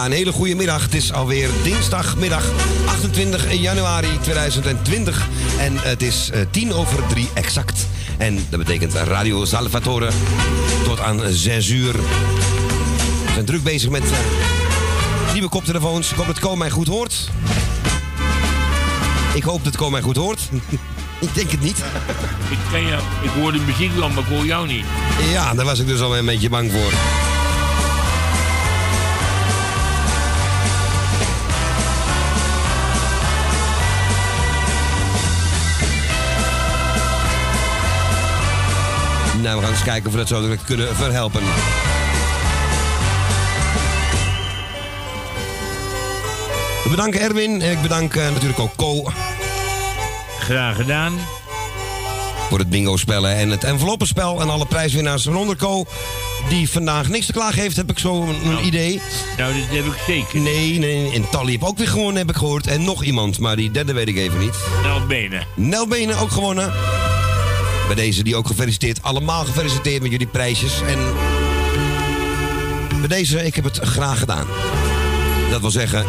Ja, een hele goede middag. Het is alweer dinsdagmiddag 28 januari 2020. En het is uh, tien over drie exact. En dat betekent Radio Salvatore tot aan 6 uur. We zijn druk bezig met uh, nieuwe koptelefoons. Ik hoop dat Co mij goed hoort. Ik hoop dat Co mij goed hoort. ik denk het niet. Ik, ken jou, ik hoor de muziek wel, maar ik hoor jou niet. Ja, daar was ik dus al een beetje bang voor. Gaan eens kijken of we dat zo kunnen verhelpen. We bedanken Erwin en ik bedank uh, natuurlijk ook Co. Graag gedaan. Voor het bingo-spellen en het enveloppenspel en alle prijswinnaars. Waaronder Co, die vandaag niks te klagen heeft, heb ik zo een nou, idee. Nou, dat heb ik zeker. Nee, nee, en Tally heb ook weer gewonnen, heb ik gehoord. En nog iemand, maar die derde weet ik even niet. Nel Benen. Nel Benen ook gewonnen. Bij deze die ook gefeliciteerd. Allemaal gefeliciteerd met jullie prijsjes. En bij deze, ik heb het graag gedaan. Dat wil zeggen,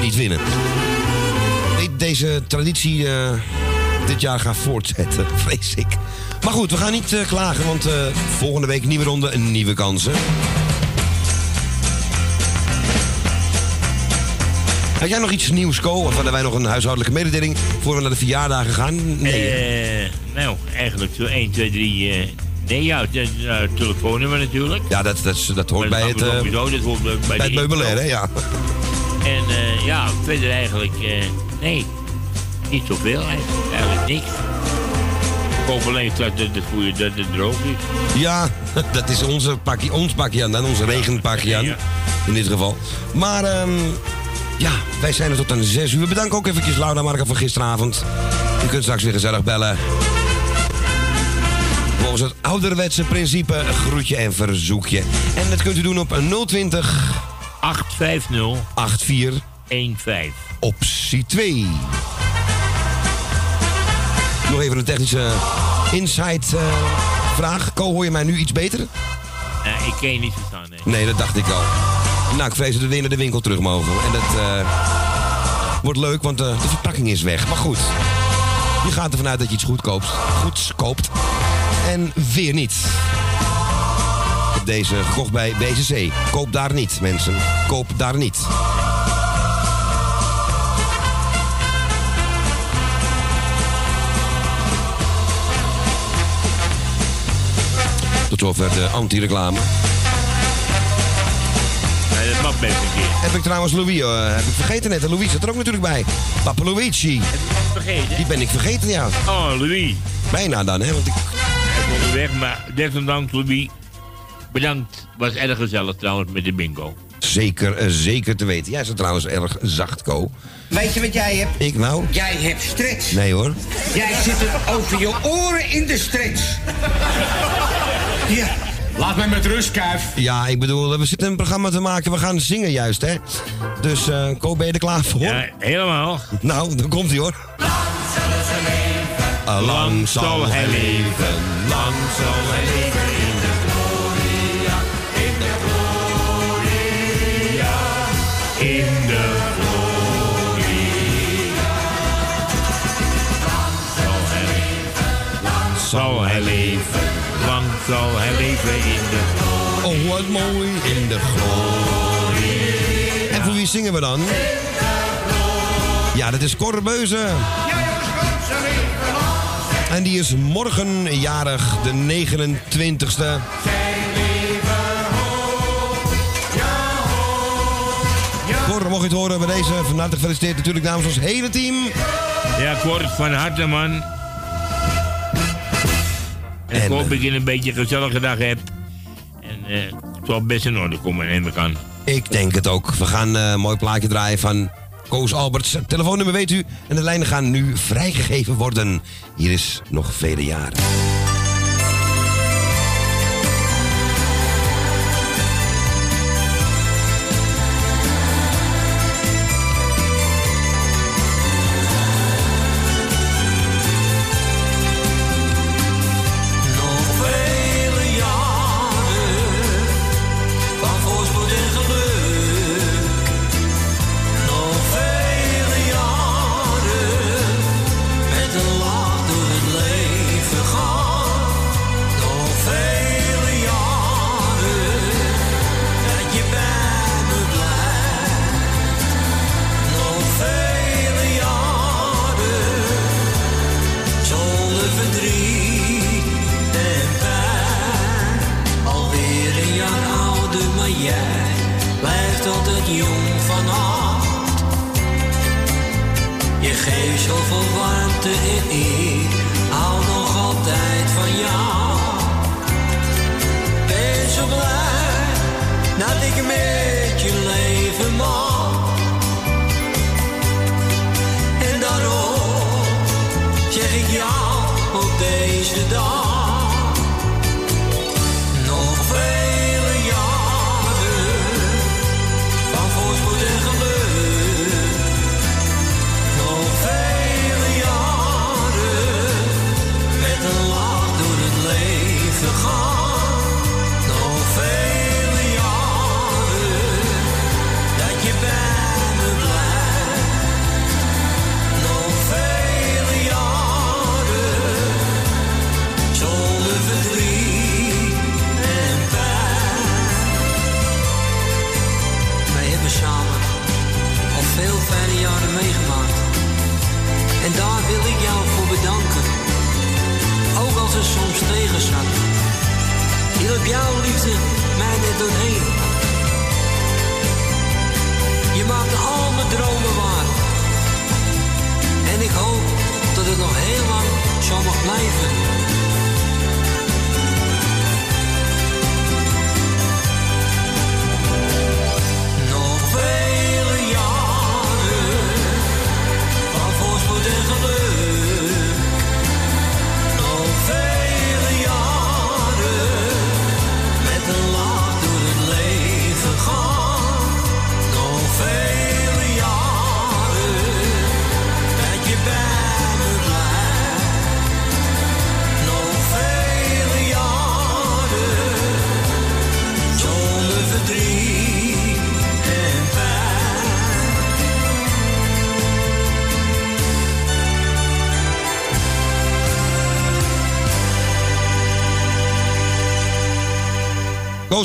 niet winnen. Deze traditie uh, dit jaar gaat voortzetten, vrees ik. Maar goed, we gaan niet uh, klagen, want uh, volgende week nieuwe ronde, nieuwe kansen. Had jij nog iets nieuws, Co? Of hadden wij nog een huishoudelijke mededeling voor we naar de verjaardagen gaan? Nee. Nou, eigenlijk zo 1, 2, 3. Uh, nee, ja, het uh, telefoonnummer natuurlijk. Ja, dat, dat, dat hoort bij het, sowieso, dat hoort bij, bij het meubilair, hè? Ja. En ja, verder eigenlijk, nee, niet zoveel eigenlijk. Eigenlijk niks. Ik hoop alleen dat het, goede, dat het droog is. Ja, dat is onze pakje, ons pakje aan, dan onze regenpakje aan. In dit geval. Maar, um, ja, wij zijn er tot aan 6 uur. Bedankt ook eventjes Laura Marca van gisteravond. U kunt straks weer gezellig bellen. Volgens het ouderwetse principe groetje en verzoekje. En dat kunt u doen op 020 850 84 15. Optie 2. Nog even een technische insight uh, vraag. Ko, hoor je mij nu iets beter? Uh, ik ken je niet verstaan, nee. Nee, dat dacht ik al. Nou, ik vrees dat we weer naar de winkel terug mogen. En dat uh, wordt leuk, want de verpakking is weg. Maar goed, je gaat ervan uit dat je iets goed koopt. Goeds koopt. En weer niet. Heb deze gekocht bij BCC. Koop daar niet, mensen. Koop daar niet. Tot zover de anti-reclame. Nee, dat mag best een keer. Heb ik trouwens Louis, uh, heb ik vergeten net. En Louis zit er ook natuurlijk bij. Papa Luigi. Heb je vergeten? Die ben ik vergeten, ja. Oh, Louis. Bijna dan, hè? Want ik... Is weg, maar desondanks, Louis. Bedankt. Was erg gezellig trouwens met de bingo. Zeker, uh, zeker te weten. Jij is trouwens erg zacht, Co. Weet je wat jij hebt? Ik nou? Jij hebt stretch. Nee hoor. Jij zit er over je oren in de stretch. ja. Laat mij met rust, Kuif. Ja, ik bedoel, we zitten een programma te maken. We gaan zingen juist, hè. Dus, uh, Ko, ben je er klaar voor? Ja, helemaal. Nou, dan komt hij hoor. Lang zullen ze. Lang zal hij leven. Lang zal hij leven in de gloria. In de gloria. In de gloria. Lang zal hij leven. Lang zal hij leven. Lang zal hij leven in de gloria. Oh, wat mooi. In de gloria. En voor wie zingen we dan? Ja, dat is Cor Beuze. En die is morgen jarig, de 29ste. Cor, mocht je het horen bij deze, van harte gefeliciteerd natuurlijk namens ons hele team. Ja, Cor, van harte man. En, ik hoop dat je een beetje een gezellige dag hebt. En uh, het zal best in orde komen, neem ik aan. Ik denk het ook. We gaan uh, een mooi plaatje draaien van Koos Alberts. Telefoonnummer weet u. En de lijnen gaan nu vrijgegeven worden. Hier is nog vele jaren.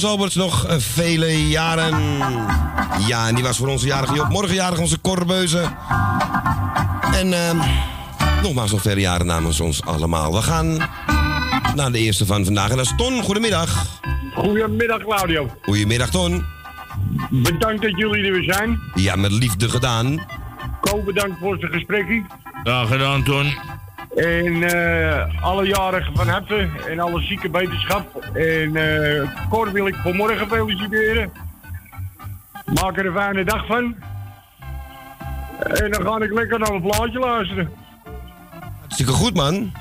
Alberts nog eh, vele jaren. Ja, en die was voor onze jarige Job. Morgen jarig onze Korbeuze. En ehm, nogmaals nog vele jaren namens ons allemaal. We gaan naar de eerste van vandaag. En dat is Ton. Goedemiddag. Goedemiddag Claudio. Goedemiddag Ton. Bedankt dat jullie er weer zijn. Ja, met liefde gedaan. Ko bedankt voor zijn gesprekje. Graag gedaan, Ton. En eh, alle jarigen van harte en alle zieke beterschap. En eh Cor wil ik voor morgen feliciteren. Maak er een fijne dag van. En dan ga ik lekker naar een plaatje luisteren. Hartstikke goed, man.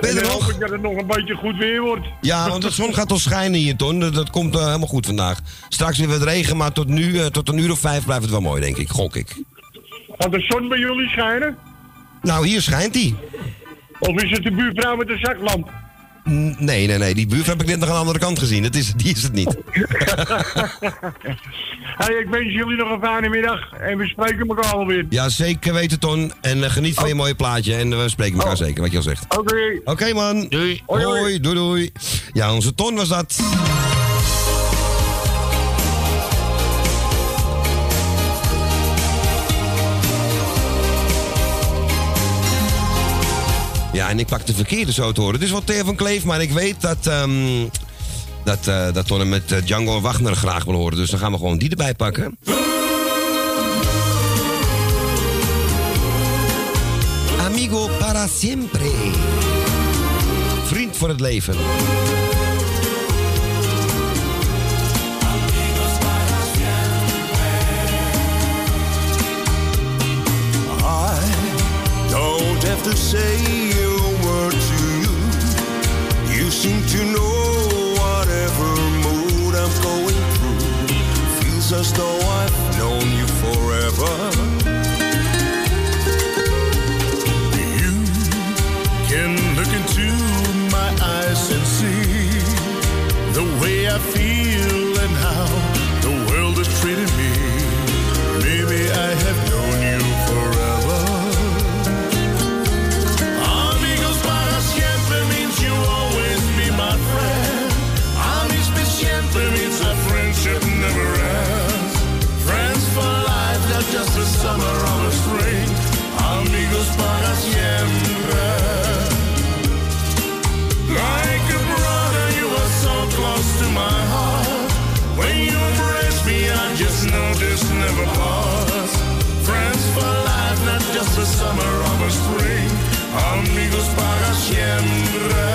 Ben je er nog? hoop ik dat het nog een beetje goed weer wordt. Ja, want de zon gaat al schijnen hier, Ton. Dat, komt eh, helemaal goed vandaag. Straks weer wat regen, maar tot nu, tot een uur of vijf blijft het wel mooi, denk ik. Gok ik. Gaat de zon bij jullie schijnen? Nou, hier schijnt hij. Of is het de buurvrouw met de zaklamp? Nee, nee, nee. Die buurt heb ik net nog aan de andere kant gezien. Dat is, die is het niet. Hey, ik wens jullie nog een fijne middag. En we spreken elkaar alweer. Ja, zeker weten, Ton. En eh, geniet van je mooie plaatje. En we spreken elkaar zeker, wat je al zegt. Oké. Oké, man. Doei. Hoi, doei, doei. Ja, onze Ton was dat. Ja, en ik pak de verkeerde zo te horen. Het is wel Theo van Kleef, maar ik weet dat, ehm dat, eh dat Ton hem met eh, Django Wagner graag wil horen. Dus dan gaan we gewoon die erbij pakken. Amigo para siempre. Vriend voor het leven. Have to say a word to you. You seem to know whatever mood I'm going through. Feels as though I've the summer or the spring. Amigos para siempre.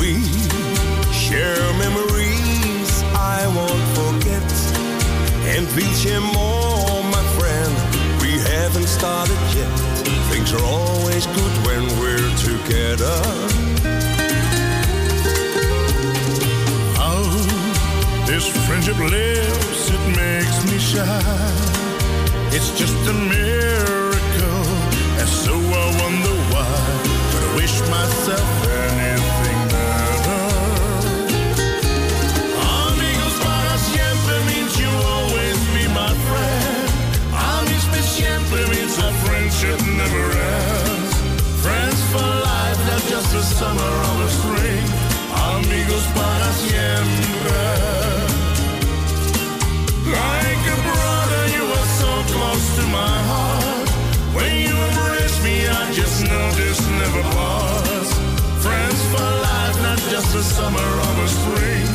We share memories I won't forget. And we'll share more, my friend. We haven't started yet. Things are always good when we're together. How this friendship lives, it makes me shine. It's just a miracle, and so I wonder why. But I wish myself anything better. Amigos para siempre means you always be my friend. Amigos siempre means our friendship never ends. Friends for life, not just summer or the spring. Amigos para siempre. Friends for life, not just the summer or a spring.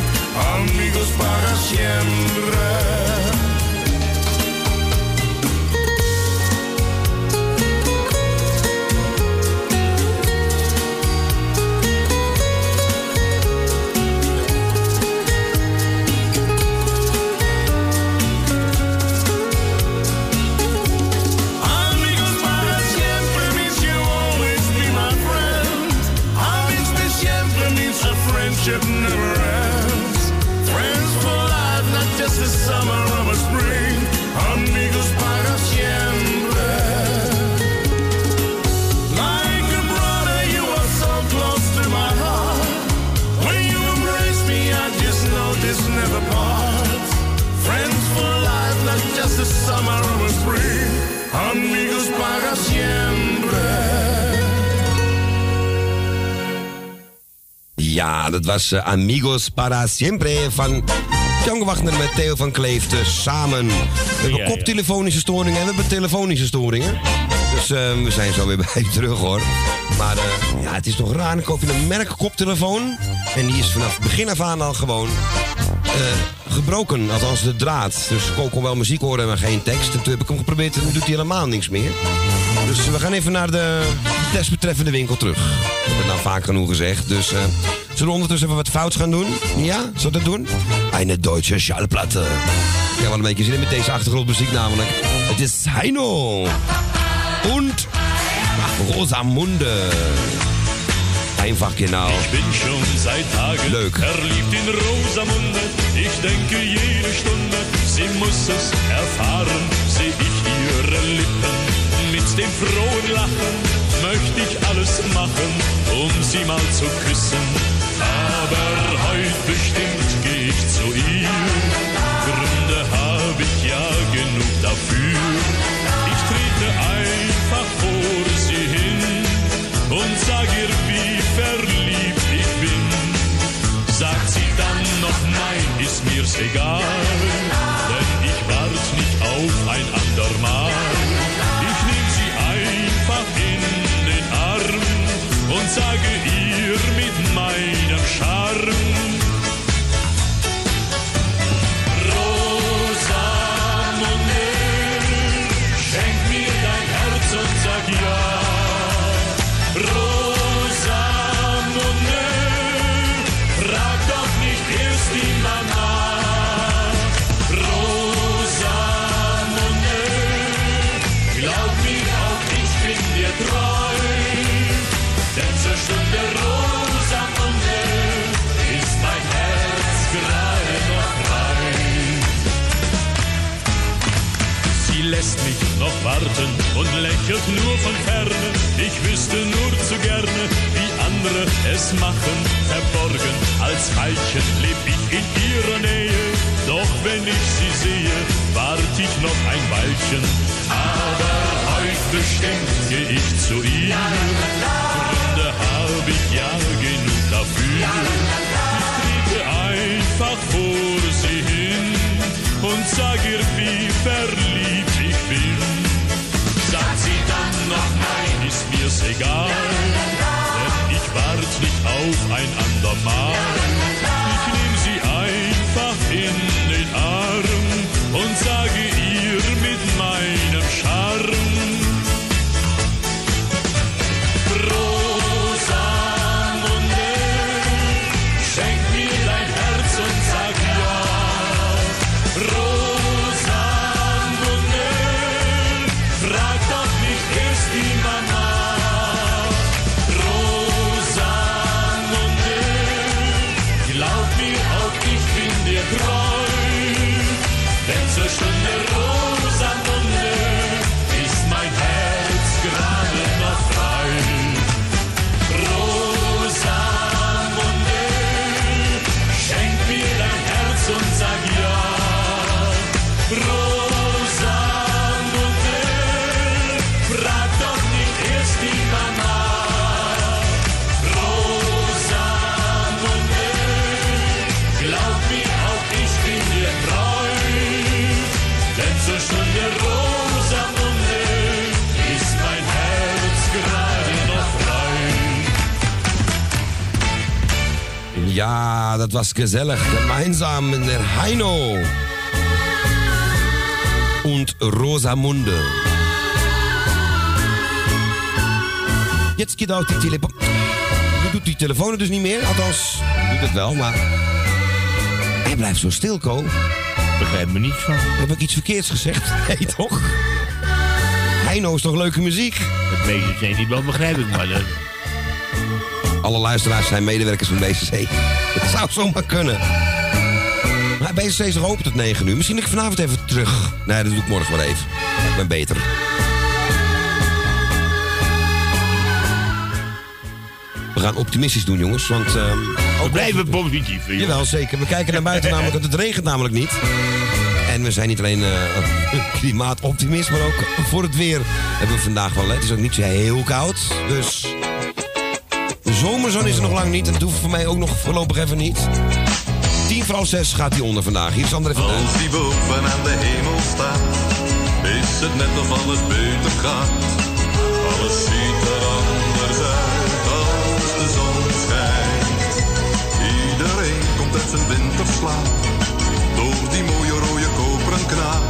Amigos para siempre. Ja, dat was eh, Amigos para siempre van Jan Wagner met Theo van Kleefte samen. We hebben Ja, koptelefonische storingen en we hebben telefonische storingen. Dus eh, we zijn zo weer bij je terug hoor. Maar eh, ja, het is toch raar. Dan koop je een merk koptelefoon. En die is vanaf begin af aan al gewoon gebroken. Althans de draad. Dus ik kon wel muziek horen, maar geen tekst. En toen heb ik hem geprobeerd en nu doet hij helemaal niks meer. Dus we gaan even naar de desbetreffende winkel terug. Ik heb het nou vaak genoeg gezegd. Dus zullen we ondertussen even wat fouts gaan doen? Ja, zullen we dat doen? Eine deutsche Schallplatte. Ik heb wel een beetje zin in met deze achtergrondmuziek namelijk. Het is Heino. Und Rosamunde. Einfach genau. Ich bin schon seit Tagen Leuk. verliebt in Rosamunde. Ich denke jede Stunde, sie muss es erfahren. Seh ich ihre Lippen mit dem frohen Lachen, möchte ich alles machen, um sie mal zu küssen. Aber heute bestimmt geh ich zu ihr. Gründe habe ich ja genug dafür. Ich trete einfach vor sie hin und sag ihr, wie verliebt ich bin. Sagt sie dann noch nein, ist mir's egal, von ferne. Ich wüsste nur zu gerne, wie andere es machen. Verborgen als Veilchen leb ich in ihrer Nähe. Doch wenn ich sie sehe, wart ich noch ein Weilchen. Aber heute bestimmt ich zu ihr. Gründe hab ich ja genug dafür. Ich trete einfach vor sie hin und sag ihr, wie verliebt ist mir's egal, denn ich wart nicht auf ein andermal. Ich nehm sie einfach in Ja, dat was gezellig. Gemeinsam in der Heino. Und Rosamunde. Jetzt geht auch die telefoon. Nu doet die telefoon dus niet meer. Althans, doet het wel, maar... Hij blijft zo stil, Ko. Begrijp me niets van. Heb ik iets verkeerds gezegd? Nee, toch? Heino is toch leuke muziek? Het meeste zijn niet wel begrijp ik, maar dat... Alle luisteraars zijn medewerkers van BCC. Dat zou zomaar kunnen. Maar BCC is nog open tot 9 uur. Misschien dat ik vanavond even terug. Nee, dat doe ik morgen wel even. Ik ben beter. We gaan optimistisch doen, jongens. Want, ehm, We blijven positief. joh. Jawel, zeker. We kijken naar buiten namelijk, want het regent namelijk niet. En we zijn niet alleen eh klimaatoptimist, maar ook voor het weer hebben we vandaag wel. hè. Het is ook niet zo heel koud, dus... Zomerzon is er nog lang niet en dat hoeft voor mij ook nog voorlopig even niet. 10 voor half 6 gaat hij onder vandaag. Hier is André van Duin. Als die boven aan de hemel staat, is het net of alles beter gaat. Alles ziet er anders uit als de zon schijnt. Iedereen komt uit zijn winterslaap, door die mooie rode koperen knaap.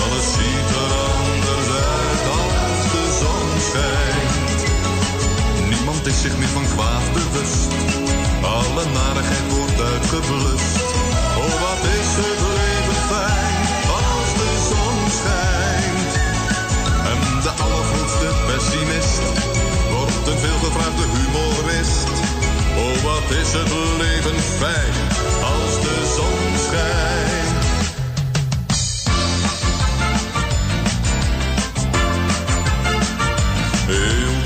Alles ziet er anders uit als de zon schijnt. Niemand is zich meer van kwaad bewust. Alle narigheid wordt uitgeblust. Oh, wat is het leven fijn als de zon schijnt. En de allergrootste pessimist wordt een veelgevraagde humorist. Oh, wat is het leven fijn als de zon schijnt.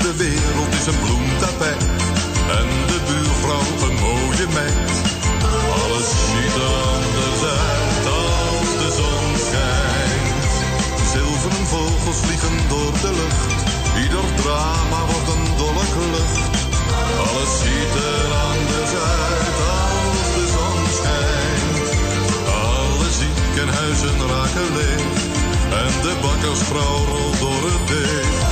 De wereld is een bloemtapijt en de buurvrouw een mooie meid. Alles ziet er anders uit als de zon schijnt. Zilveren vogels vliegen door de lucht, ieder drama wordt een dolle klucht. Alles ziet er anders uit als de zon schijnt. Alle ziekenhuizen raken leeg en de bakkersvrouw rolt door het deeg.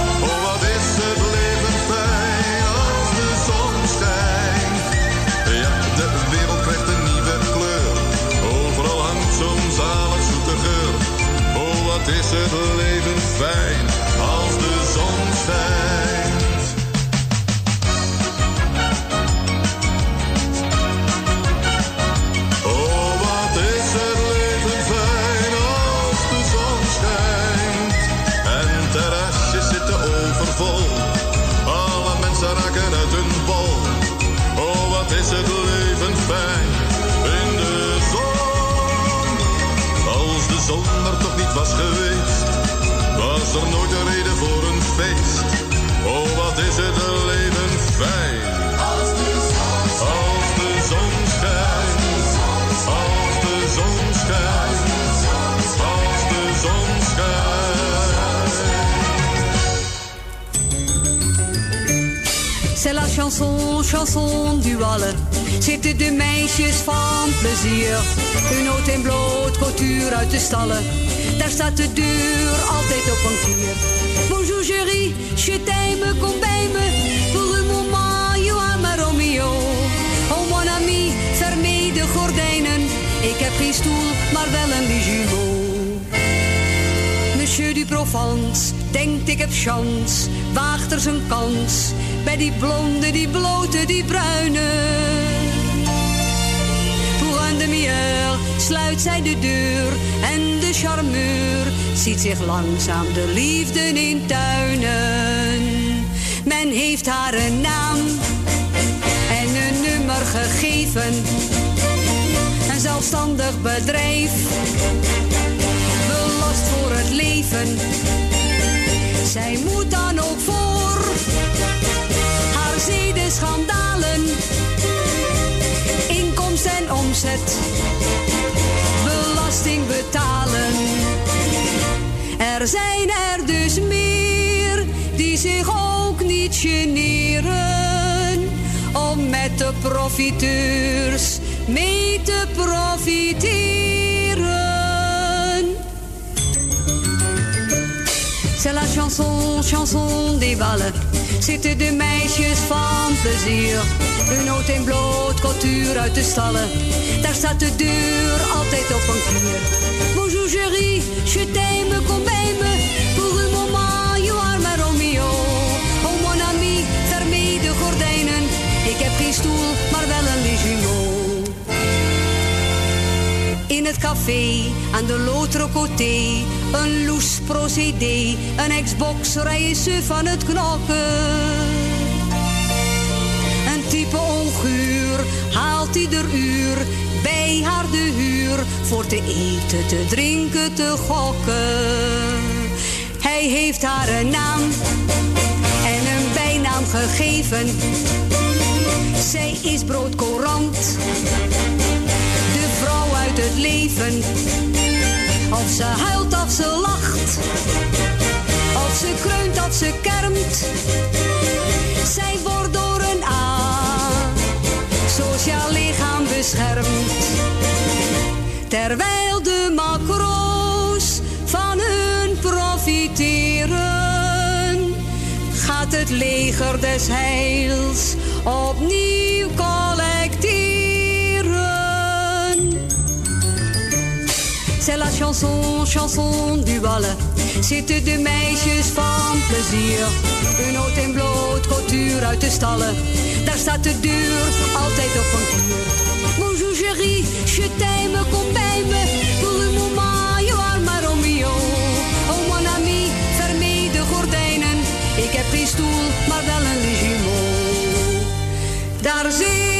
Wat is het leven fijn Daar staat de deur altijd op een kier. Bonjour chérie, je t'aime, kom bij me. Pour un moment, you are my Romeo. Oh mon ami, fermez de gordijnen. Ik heb geen stoel, maar wel een lit Monsieur du Provence denkt ik heb chance, waagt er zijn kans. Bij die blonde, die blote, die bruine. Pour un sluit zij de deur charmeur ziet zich langzaam de liefde in tuinen. Men heeft haar een naam en een nummer gegeven. Een zelfstandig bedrijf belast voor het leven. Zij moet dan ook voor haar zedenschandalen, inkomst en omzet, belasting betalen. Zijn er dus meer die zich ook niet generen om met de profiteurs mee te profiteren. C'est la chanson, chanson des balles. Zitten de meisjes van plezier. Hun noot in bloot, cultuur uit de stallen. Daar staat de deur altijd op een kier. Bonjour chérie, je t'aime, bij me. Pour un moment, you are my Romeo. Oh mon ami, fermez de gordijnen. Ik heb geen stoel, maar wel een legimo. In het café aan de L'Autre Côté, een loes procédé, een Xbox ze van het knokken. Een type onguur haalt ieder uur bij haar de huur voor te eten, te drinken, te gokken. Hij heeft haar een naam en een bijnaam gegeven. Zij is broodcourant, de vrouw uit het leven. Of ze huilt of ze lacht, of ze kreunt of ze kermt. Zij wordt door sociaal lichaam beschermd. Terwijl de macro's van hun profiteren, gaat het leger des heils opnieuw collecteren. C'est la chanson, chanson du bal. Zitten de meisjes van plezier. Een noot en bloot, couture uit de stallen. Daar staat de deur altijd op een kier. Bonjour chérie, je t'aime, kom bij me. Pour un moment, you are my. Oh mon ami, fermez de gordijnen. Ik heb geen stoel, maar wel een legimo. Daar zitten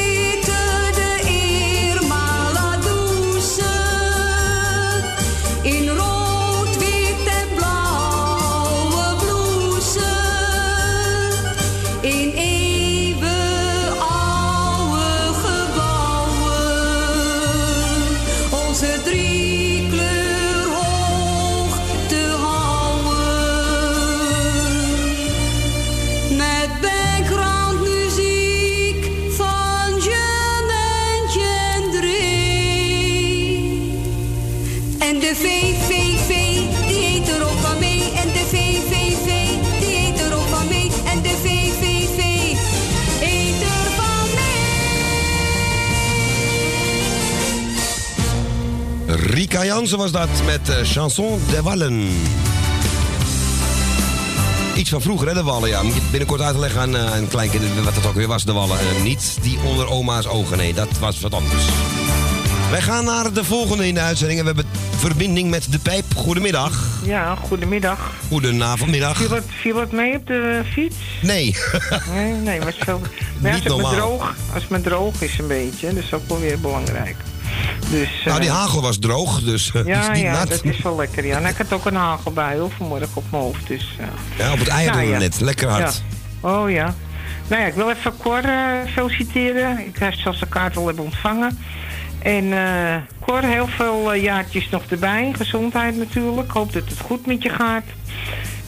Rika Jansen was dat met eh, Chanson de Wallen. Iets van vroeger, hè, de Wallen, ja. Moet je binnenkort uitleggen aan eh, een kleinkind wat het ook weer was, de Wallen. Eh, niet die onder oma's ogen, nee, dat was wat anders. Wij gaan naar de volgende in de uitzending en we hebben verbinding met de pijp. Goedemiddag. Ja, goedemiddag. Goedenavondmiddag. Viel het, viel het mee op de fiets? Nee. Nee, nee, maar, zo, maar als, Niet het me normaal. droog, als het me droog is een beetje, dat is ook wel weer belangrijk. Dus, Nou, die eh, hagel was droog, dus eh, Ja, is niet ja, nat. dat is wel lekker. Ja. En ik had ook een hagelbui hoor, vanmorgen op mijn hoofd. Dus, eh. Ja, op het eieren Nou, ja. net. Lekker hard. Ja. Oh ja. Nou ja, ik wil even Cor feliciteren. Ik heb zelfs de kaart al hebben ontvangen. En eh Cor, heel veel jaartjes nog erbij. Gezondheid natuurlijk. Ik hoop dat het goed met je gaat.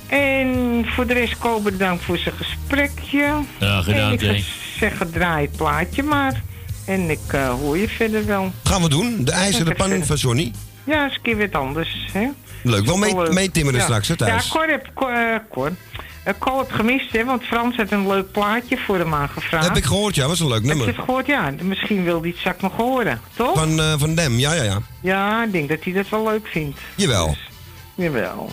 En voor de rest Ko bedankt voor zijn gesprekje. Ja, gedaan, En ik zeggen, draai het plaatje maar. En ik eh, hoor je verder wel. Gaan we doen. De ijzeren pan van Johnny. Ja, eens een keer wat anders. Hè? Leuk, wel mee, mee timmeren Ja. straks hè, thuis. Ja, Cor heb, Cor, eh, Cor. Cor heb gemist, hè, want Frans had een leuk plaatje voor hem aangevraagd. Heb ik gehoord, ja, was een leuk Heb je nummer. het gehoord? Ja, misschien wil hij het straks nog horen, toch? Van, van Dem, ja, ja, ja. Ja, ik denk dat hij dat wel leuk vindt. Jawel. Jawel.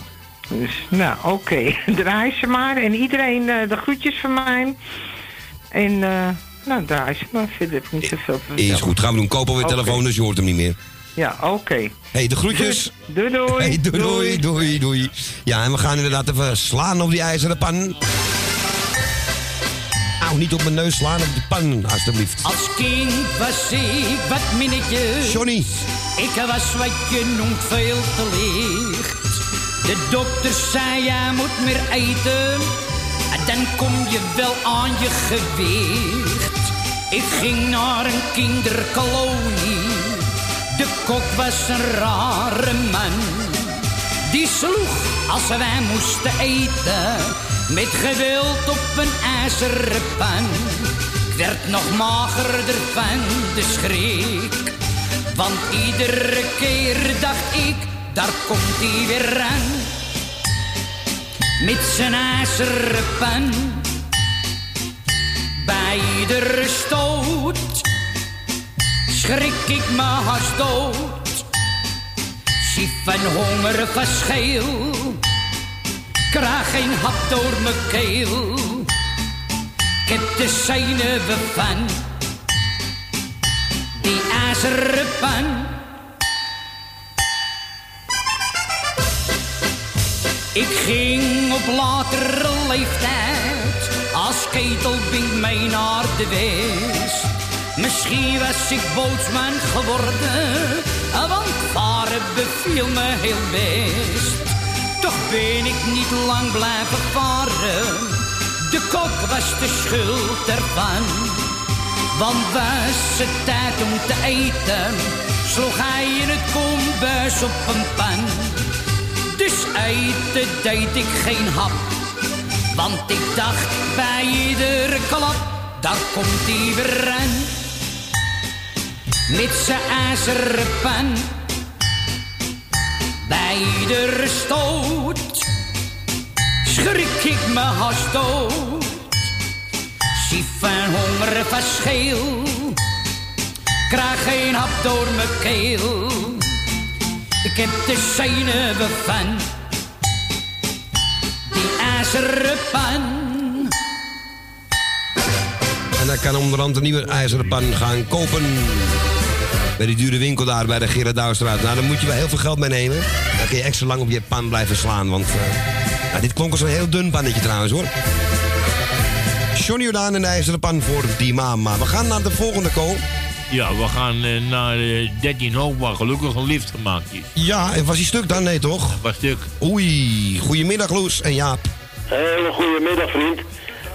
Dus, nou, oké. Draai ze maar. En iedereen de groetjes van mij. En, nou, draai ze maar. Verder heb ik niet zoveel te Is goed, gaan we doen. Koop alweer Oké. telefoon, dus je hoort hem niet meer. Ja, oké. hey, de groetjes. Doei, doei. Hey, doei, doei, doei, doei. Ja, en we gaan inderdaad even slaan op die ijzeren pan. Auw, niet op mijn neus slaan, op de pan, alstublieft. Als kind was ik wat minnetjes. Johnny. Ik was wat je noemt veel te licht. De dokter zei, jij moet meer eten. Dan kom je wel aan je gewicht. Ik ging naar een kinderkolonie. De kok was een rare man. Die sloeg als wij moesten eten. Met geweld op een ijzeren pan. Ik werd nog magerder van de schrik. Want iedere keer dacht ik, daar komt hij weer aan. Met zijn ijzeren pan. Bij iedere stoot schrik ik me haast dood. Zie van honger verschil, krijg geen hap door mijn keel. Ik heb de zenuwen van die ijzeren pan. Ik ging op latere leeftijd als ketelbink mee naar de west. Misschien was ik bootsman geworden, want varen beviel me heel best. Toch ben ik niet lang blijven varen, de kok was de schuld ervan. Want was het tijd om te eten, sloeg hij in het kombuis op een pan. Dus eten deed ik geen hap, want ik dacht bij iedere klap, daar komt hij weer aan. Met zijn ijzeren bij iedere stoot, schrik ik me haast dood. Zie van honger verschil, krijg geen hap door mijn keel. Ik heb de zenuwen van die ijzeren pan. En hij kan onderhand een nieuwe ijzeren pan gaan kopen. Bij die dure winkel daar bij de Gerard Douwstraat. Nou, daar moet je wel heel veel geld mee nemen. Dan kun je extra lang op je pan blijven slaan. Want eh, nou, dit klonk als een heel dun pannetje trouwens hoor. Johnny Jordaan en de ijzeren pan voor die mama. We gaan naar de volgende kool. Ja, we gaan eh, naar eh, 13 hoog, waar gelukkig een lift gemaakt is. Ja, en was hij stuk dan? Nee toch? Was stuk. Oei, goedemiddag Loes en Jaap. Hele goede middag, vriend.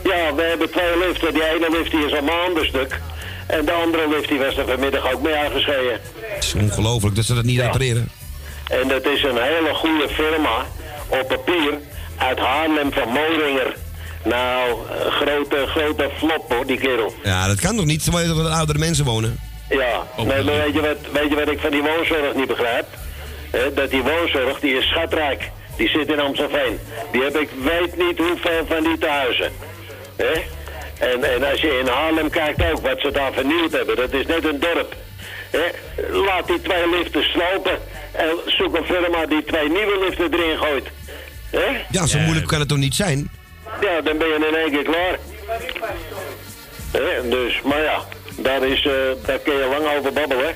Ja, we hebben twee liften. Die ene lift die is al maanden stuk. En de andere lift die was er vanmiddag ook mee aangeschreven. Het is ongelooflijk dat ze dat niet repareren. En dat is een hele goede firma op papier uit Haarlem van Moringer. Nou, grote, grote flop hoor, die kerel. Ja, dat kan toch niet? Dat er oudere mensen wonen. Ja, nee, maar weet je, wat, weet je wat ik van die woonzorg niet begrijp? Dat die woonzorg, die is schatrijk. Die zit in Amstelveen. Die heb ik weet niet hoeveel van die thuizen. Hè? En, en als je in Haarlem kijkt ook wat ze daar vernieuwd hebben. Dat is net een dorp. Hè? Laat die twee liften slopen. En zoek een firma die twee nieuwe liften erin gooit. Hè? Ja, zo moeilijk kan het toch niet zijn? Ja, dan ben je in één keer klaar. Hè, dus, maar ja, daar, is, eh, daar kun je lang over babbelen.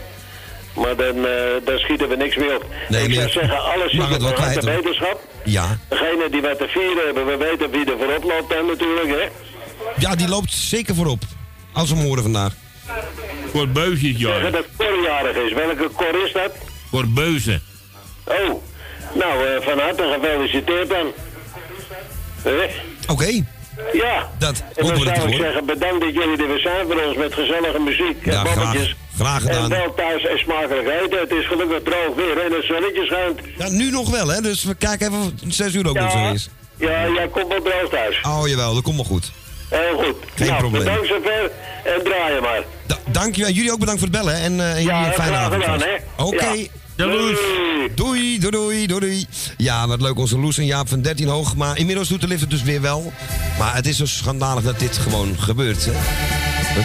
Maar dan, eh, dan schieten we niks meer op. Nee, ik zou zeggen, alles mag zit het wel op de wetenschap. Ja. Degene die wat te vieren hebben, we weten wie er voorop loopt dan natuurlijk, hè. Ja, die loopt zeker voorop. Als we hem horen vandaag. Voor Zeggen ja. dat Cor jarig is. Welke Cor is dat? Voor Beuzen. Oh, nou, eh, van harte gefeliciteerd dan. Hè? Oké. Ja. Dat En dan zou ik zeggen, bedankt dat jullie er weer zijn voor ons met gezellige muziek en Ja, graag, babbeltjes. graag gedaan. En wel thuis en smakelijk eten. Het is gelukkig droog weer en het zonnetje schijnt. Ja, nu nog wel, hè? Dus we kijken even of het 6 uur ook nog zo is. Ja, jij komt wel droog thuis. Oh, jawel, dat komt wel goed. Heel goed. Geen nou, probleem. bedankt zover en draai je maar. Da dankjewel. Jullie ook bedankt voor het bellen hè? en, eh, en jullie een fijne graag avond. gedaan, hè? Oké. Ja. Doei. Doei, doei, doei. Ja, wat leuk, onze Loes en Jaap van 13 hoog. Maar inmiddels doet de lift het dus weer wel. Maar het is zo schandalig dat dit gewoon gebeurt. Hè?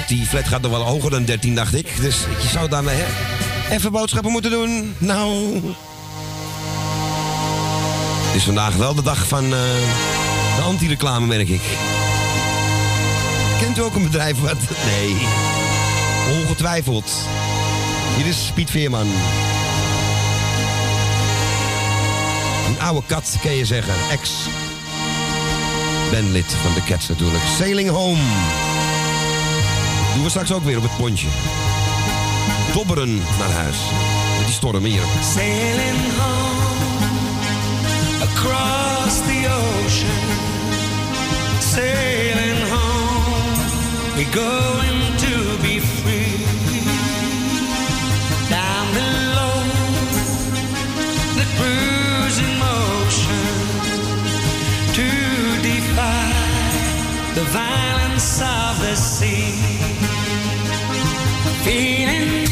Die flat gaat nog wel hoger dan 13, dacht ik. Dus je zou daarmee even boodschappen moeten doen. Nou. Het is vandaag wel de dag van eh, de anti-reclame, merk ik. Kent u ook een bedrijf wat... Nee. Ongetwijfeld. Hier is Piet Veerman. Een oude kat, kan je zeggen. Ex. Ben lid van de Cats natuurlijk. Sailing Home. Doen we straks ook weer op het pontje. Dobberen naar huis. Met die storm hier. Sailing home across the ocean. Sailing home, we're going to be free. The violence of the sea. Feeling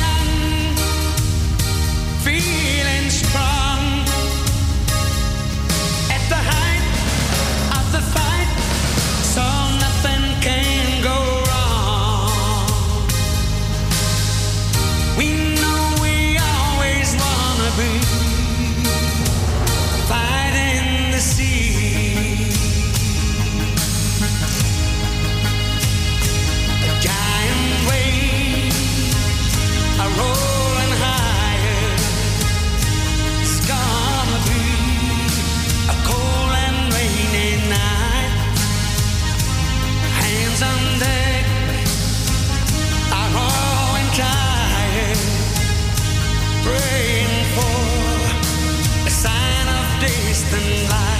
and life.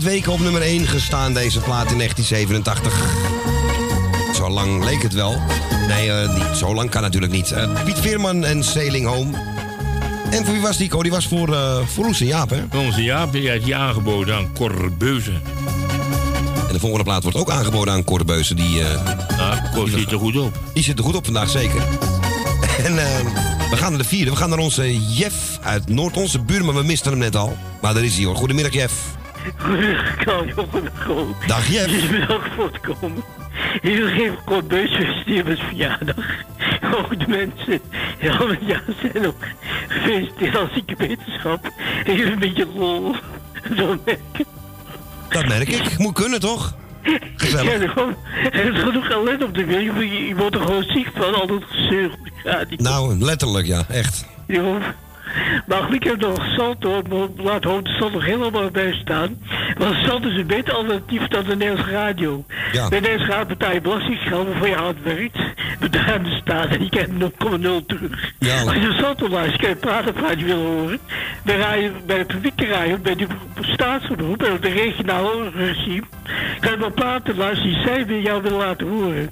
1700 weken op nummer 1 gestaan, deze plaat in 1987. Zo lang leek het wel. Nee, eh, niet. Zo lang kan natuurlijk niet. Eh, Piet Veerman en Sailing Home. En voor wie was die, Co? Die was voor, eh voor en Jaap, hè? Onze Jaap die had die aangeboden aan Cor Beuze. En de volgende plaat wordt ook aangeboden aan Cor Beuzen. Die, Ja, Cor zit er goed op. die zit er goed op vandaag, zeker. En we gaan naar de vierde. We gaan naar onze Jeff uit Noord. Onze buurman, we misten hem net al. Maar daar is hij hoor. Goedemiddag, Jeff. Goedemiddag, goedemiddag. Dag, Jeff. Bedankt voor het komen. Ik wil geen kort beus met verjaardag. Ook de mensen die al het jaar zijn ook gefeliciteerd als zieke wetenschap. Ik heb een beetje lol. Zo merk ik. Dat merk ik. Moet kunnen, toch? Gezellig. Ja, er is genoeg talent op de wereld. Je, je wordt er gewoon ziek van, al dat gezeur radio. Nou, letterlijk, ja. Echt. Ja. Maar goed, ik heb nog Salto, maar laat hopen dat Salto helemaal bij staan. Want Salto is een beter alternatief dan de Nederlandse radio. Ja. Bij de Nederlandse radio betaal je belastinggeld waarvoor je hard werkt. Bedaarde staat en je krijgt 0,0 terug. Ja. Als je Salto luistert, kan je praten of je wil horen. Bij, radio, bij de publieke radio, bij de staatsomroep en op de regionale regime, kan je wel praten luisteren die zij weer jou willen laten horen.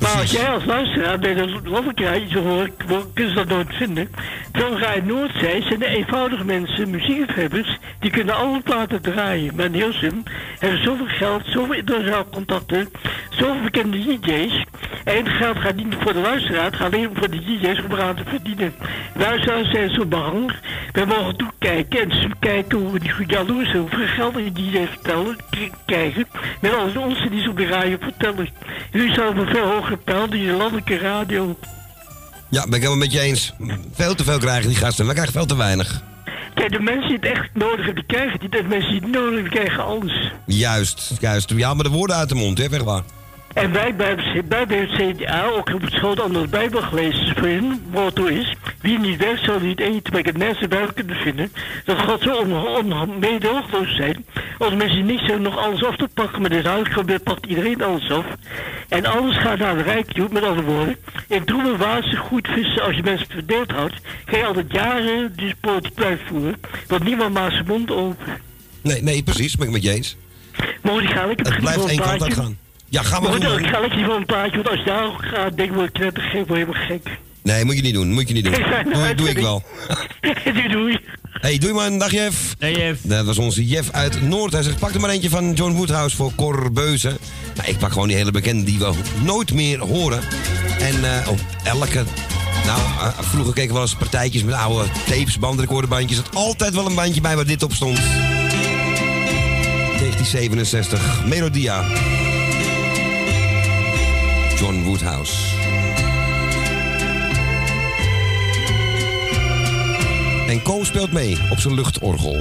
Maar als jij als luisteraar bij de landelijke radio hoort, kunnen ze dat nooit vinden. Dan ga je Noordzee, zijn de eenvoudige mensen, muziekliefhebbers, die kunnen alle platen draaien. Maar in Hilsum hebben zoveel geld, zoveel internationale contacten, zoveel bekende DJ's. En het geld gaat niet voor de luisteraar, het gaat alleen voor de DJ's om eraan te verdienen. Luisteraars zijn zo bang. We mogen toekijken en kijken hoe we die goed jaloers zijn, hoeveel geld die DJ's vertellen, krijgen. Met alles onze die ze op de radio vertellen. Jullie zouden veel hoger pijl die de landelijke radio. Ja, ben ik helemaal met je eens. Veel te veel krijgen die gasten. We krijgen veel te weinig. Kijk, de mensen die het echt nodig hebben, die krijgen het niet. De mensen die het nodig hebben, krijgen alles. Juist, juist. Ja, maar de woorden uit de mond, hè, weg waar. En wij bij, bij het CDA, ook op school, anders Bijbel gelezen hun motto is... Wie niet werkt, zal niet eten, maar ik het mensen bij kunnen vinden. Dat God zo on, on, meedogenloos zijn. Als mensen niet zo nog alles af te pakken, maar dit huis gebeurt, pakt iedereen alles af. En alles gaat naar de rijk toe, met andere woorden. In droeve water goed vissen, als je mensen verdeeld houdt... ga je altijd jaren die politiek blijven voeren. Want niemand maakt zijn mond open. Nee, nee, precies. Ben ik met je eens. Mocht ik gaan, ik Het blijft één kant uit gaan. Ja, ga maar doen. ik ga lekker van een plaatje, want als je daar gaat, denk ik, word ik word je helemaal gek. Nee, moet je niet doen. Moet je niet doen. Doe, doe ik wel. doei, doei. Hey, doei man. Dag Jeff. Nee, Jeff. Dat was onze Jeff uit Noord. Hij zegt, pak er maar eentje van John Woodhouse voor Cor Beuzen. Nou, ik pak gewoon die hele bekende die we nooit meer horen. En eh, op elke... Nou, eh, vroeger keken we wel eens partijtjes met oude tapes, bandrecordbandjes. Er zat altijd wel een bandje bij waar dit op stond. 1967, Melodia. John Woodhouse. En Co speelt mee op zijn luchtorgel.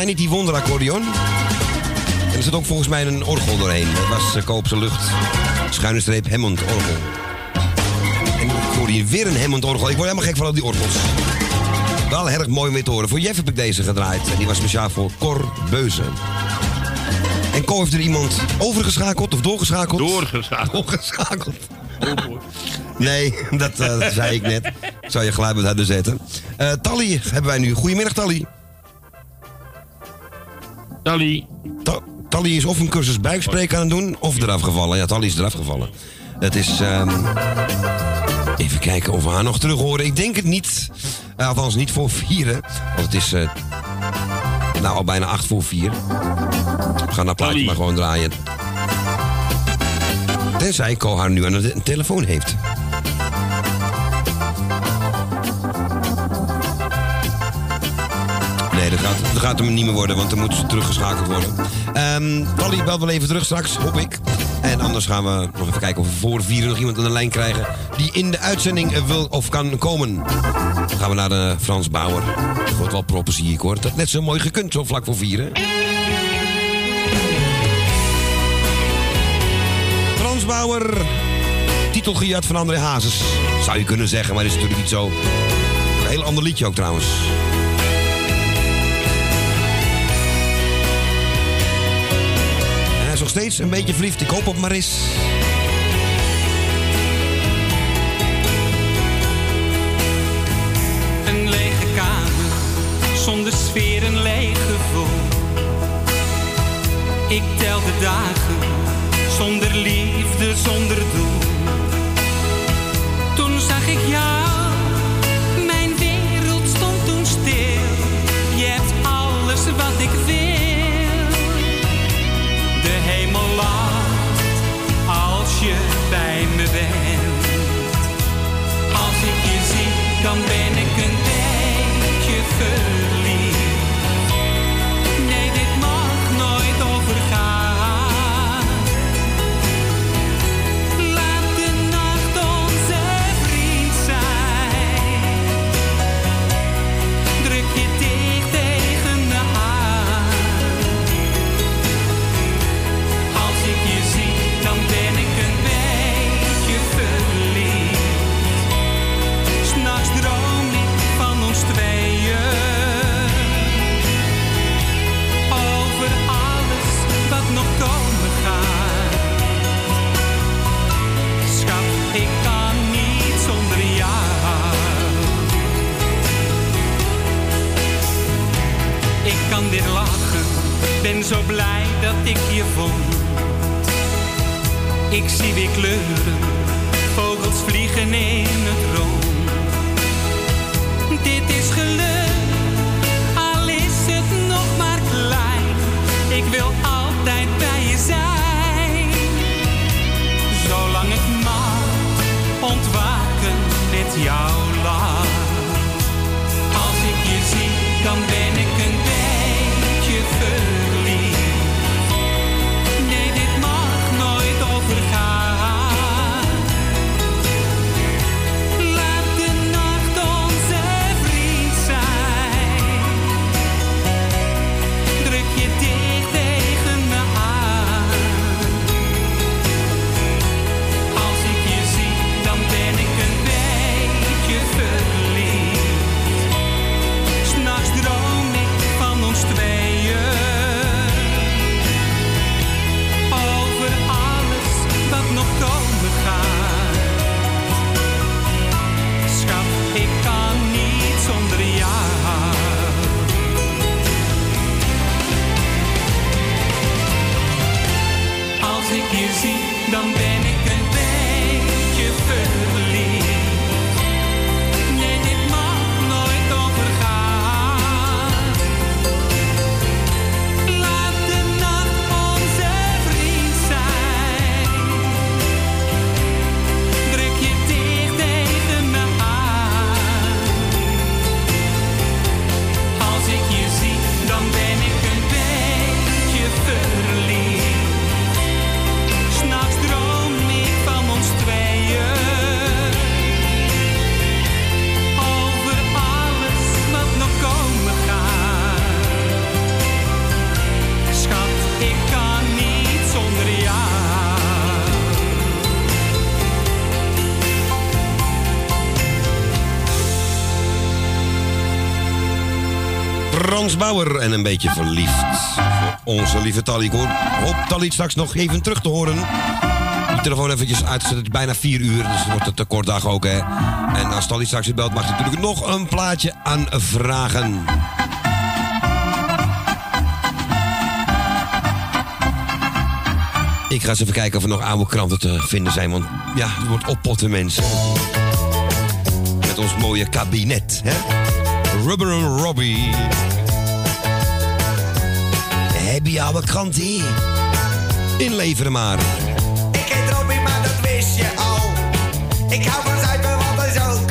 Hij niet die wonderakkordeon? En er zit ook volgens mij een orgel doorheen. Dat was uh, Koopse Lucht. Schuine streep Hammond orgel. En ik hier weer een Hammond orgel. Ik word helemaal gek van al die orgels. Wel erg mooi om weer te horen. Voor Jeff heb ik deze gedraaid. En die was speciaal voor Cor Beuzen. En Cor heeft er iemand overgeschakeld of doorgeschakeld? Doorgeschakeld. Doorgeschakeld. Nee, dat, eh, dat zei ik net. Ik zou je geluid harder zetten. Eh Tally hebben wij nu. Goedemiddag, Tally. Tally. Tally is of een cursus buikspreken aan het doen, of eraf gevallen. Ja, Tally is eraf gevallen. Het is... ehm, even kijken of we haar nog terug horen. Ik denk het niet. Eh, althans, niet voor vieren. Want het is... eh, nou, al bijna acht voor vier. We gaan dat plaatje maar gewoon draaien. Tenzij Co haar nu aan de te- telefoon heeft. Nee, dat gaat, dat gaat hem niet meer worden, want dan moet ze teruggeschakeld worden. Ehm Tally belt wel even terug straks, hoop ik. En anders gaan we nog even kijken of we voor vieren nog iemand aan de lijn krijgen... die in de uitzending eh, wil of kan komen. Dan gaan we naar de Frans Bauer. Dat wordt wel proppen, zie ik hoor. Dat net zo mooi gekund, zo vlak voor vieren. Frans Bauer, titelgejat van André Hazes. Zou je kunnen zeggen, maar dat is natuurlijk niet zo. Een heel ander liedje ook trouwens. Steeds een beetje verliefd. Ik hoop op Maris. Een lege kamer, zonder sfeer, een leeg gevoel. Ik tel de dagen, zonder liefde, zonder doel. Toen zag ik jou, mijn wereld stond toen stil. Je hebt alles wat ik wil. Dan ben ik een beetje verliefd. Zo blij dat ik je vond. Ik zie weer kleuren, vogels vliegen in het rond. Dit is geluk, al is het nog maar klein. Ik wil altijd bij je zijn. Zolang het mag, ontwaken met jouw lach. Als ik je zie, dan ben ik Frans Bauer en een beetje verliefd. Voor onze lieve Tally. Ik hoop Tally straks nog even terug te horen. Die telefoon eventjes uitzetten. Het is bijna 4 uur, dus het wordt een tekort ook, hè. En als Tally straks weer belt, mag je natuurlijk nog een plaatje aan vragen. Ik ga eens even kijken of er nog oude kranten te vinden zijn. Want ja, het wordt oppotten, mensen. Met ons mooie kabinet, hè. Rubber Robbie. Heb je oude kranten hier? Inleveren maar. Ik heet Robbie, maar dat wist je al. Ik hou van zuipen, want dat is ook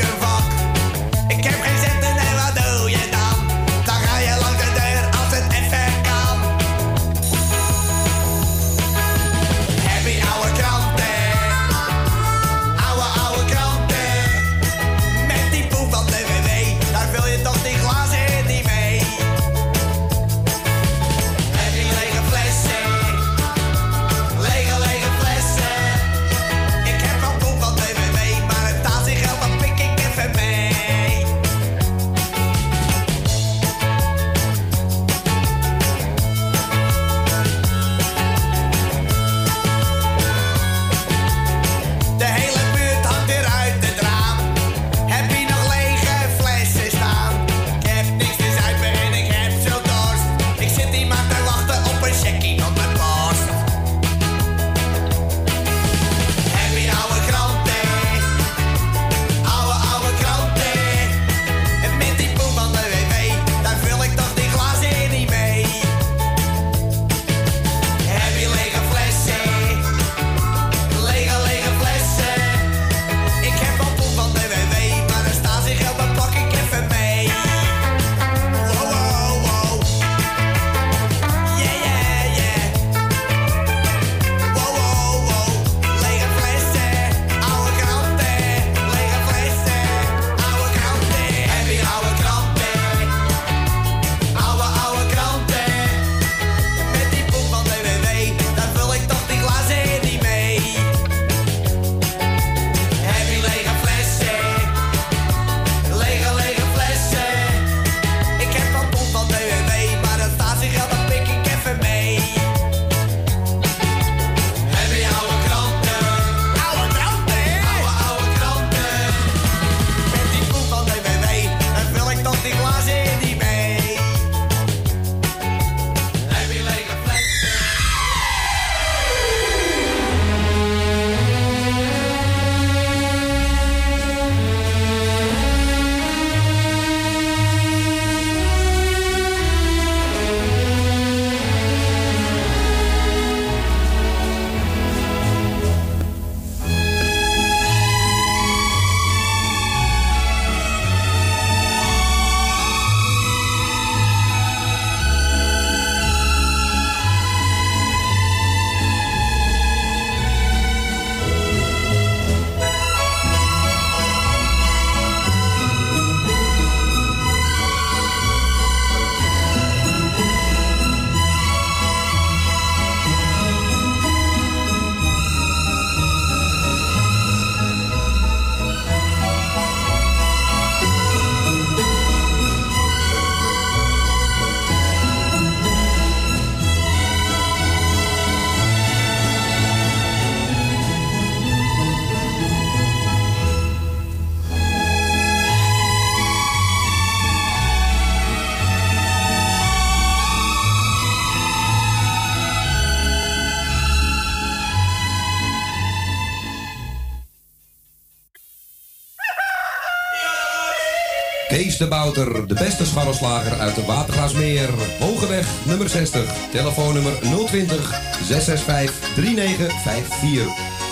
Bouter, de beste scharrelslager uit de Watergraasmeer. Hogeweg nummer 60, telefoonnummer 020 665 3954.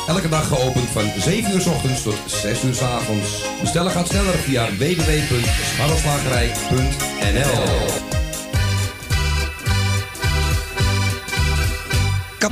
Elke dag geopend van 7 uur s ochtends tot 6 uur s avonds. Bestellen gaat sneller via www.scharrelslagerij.nl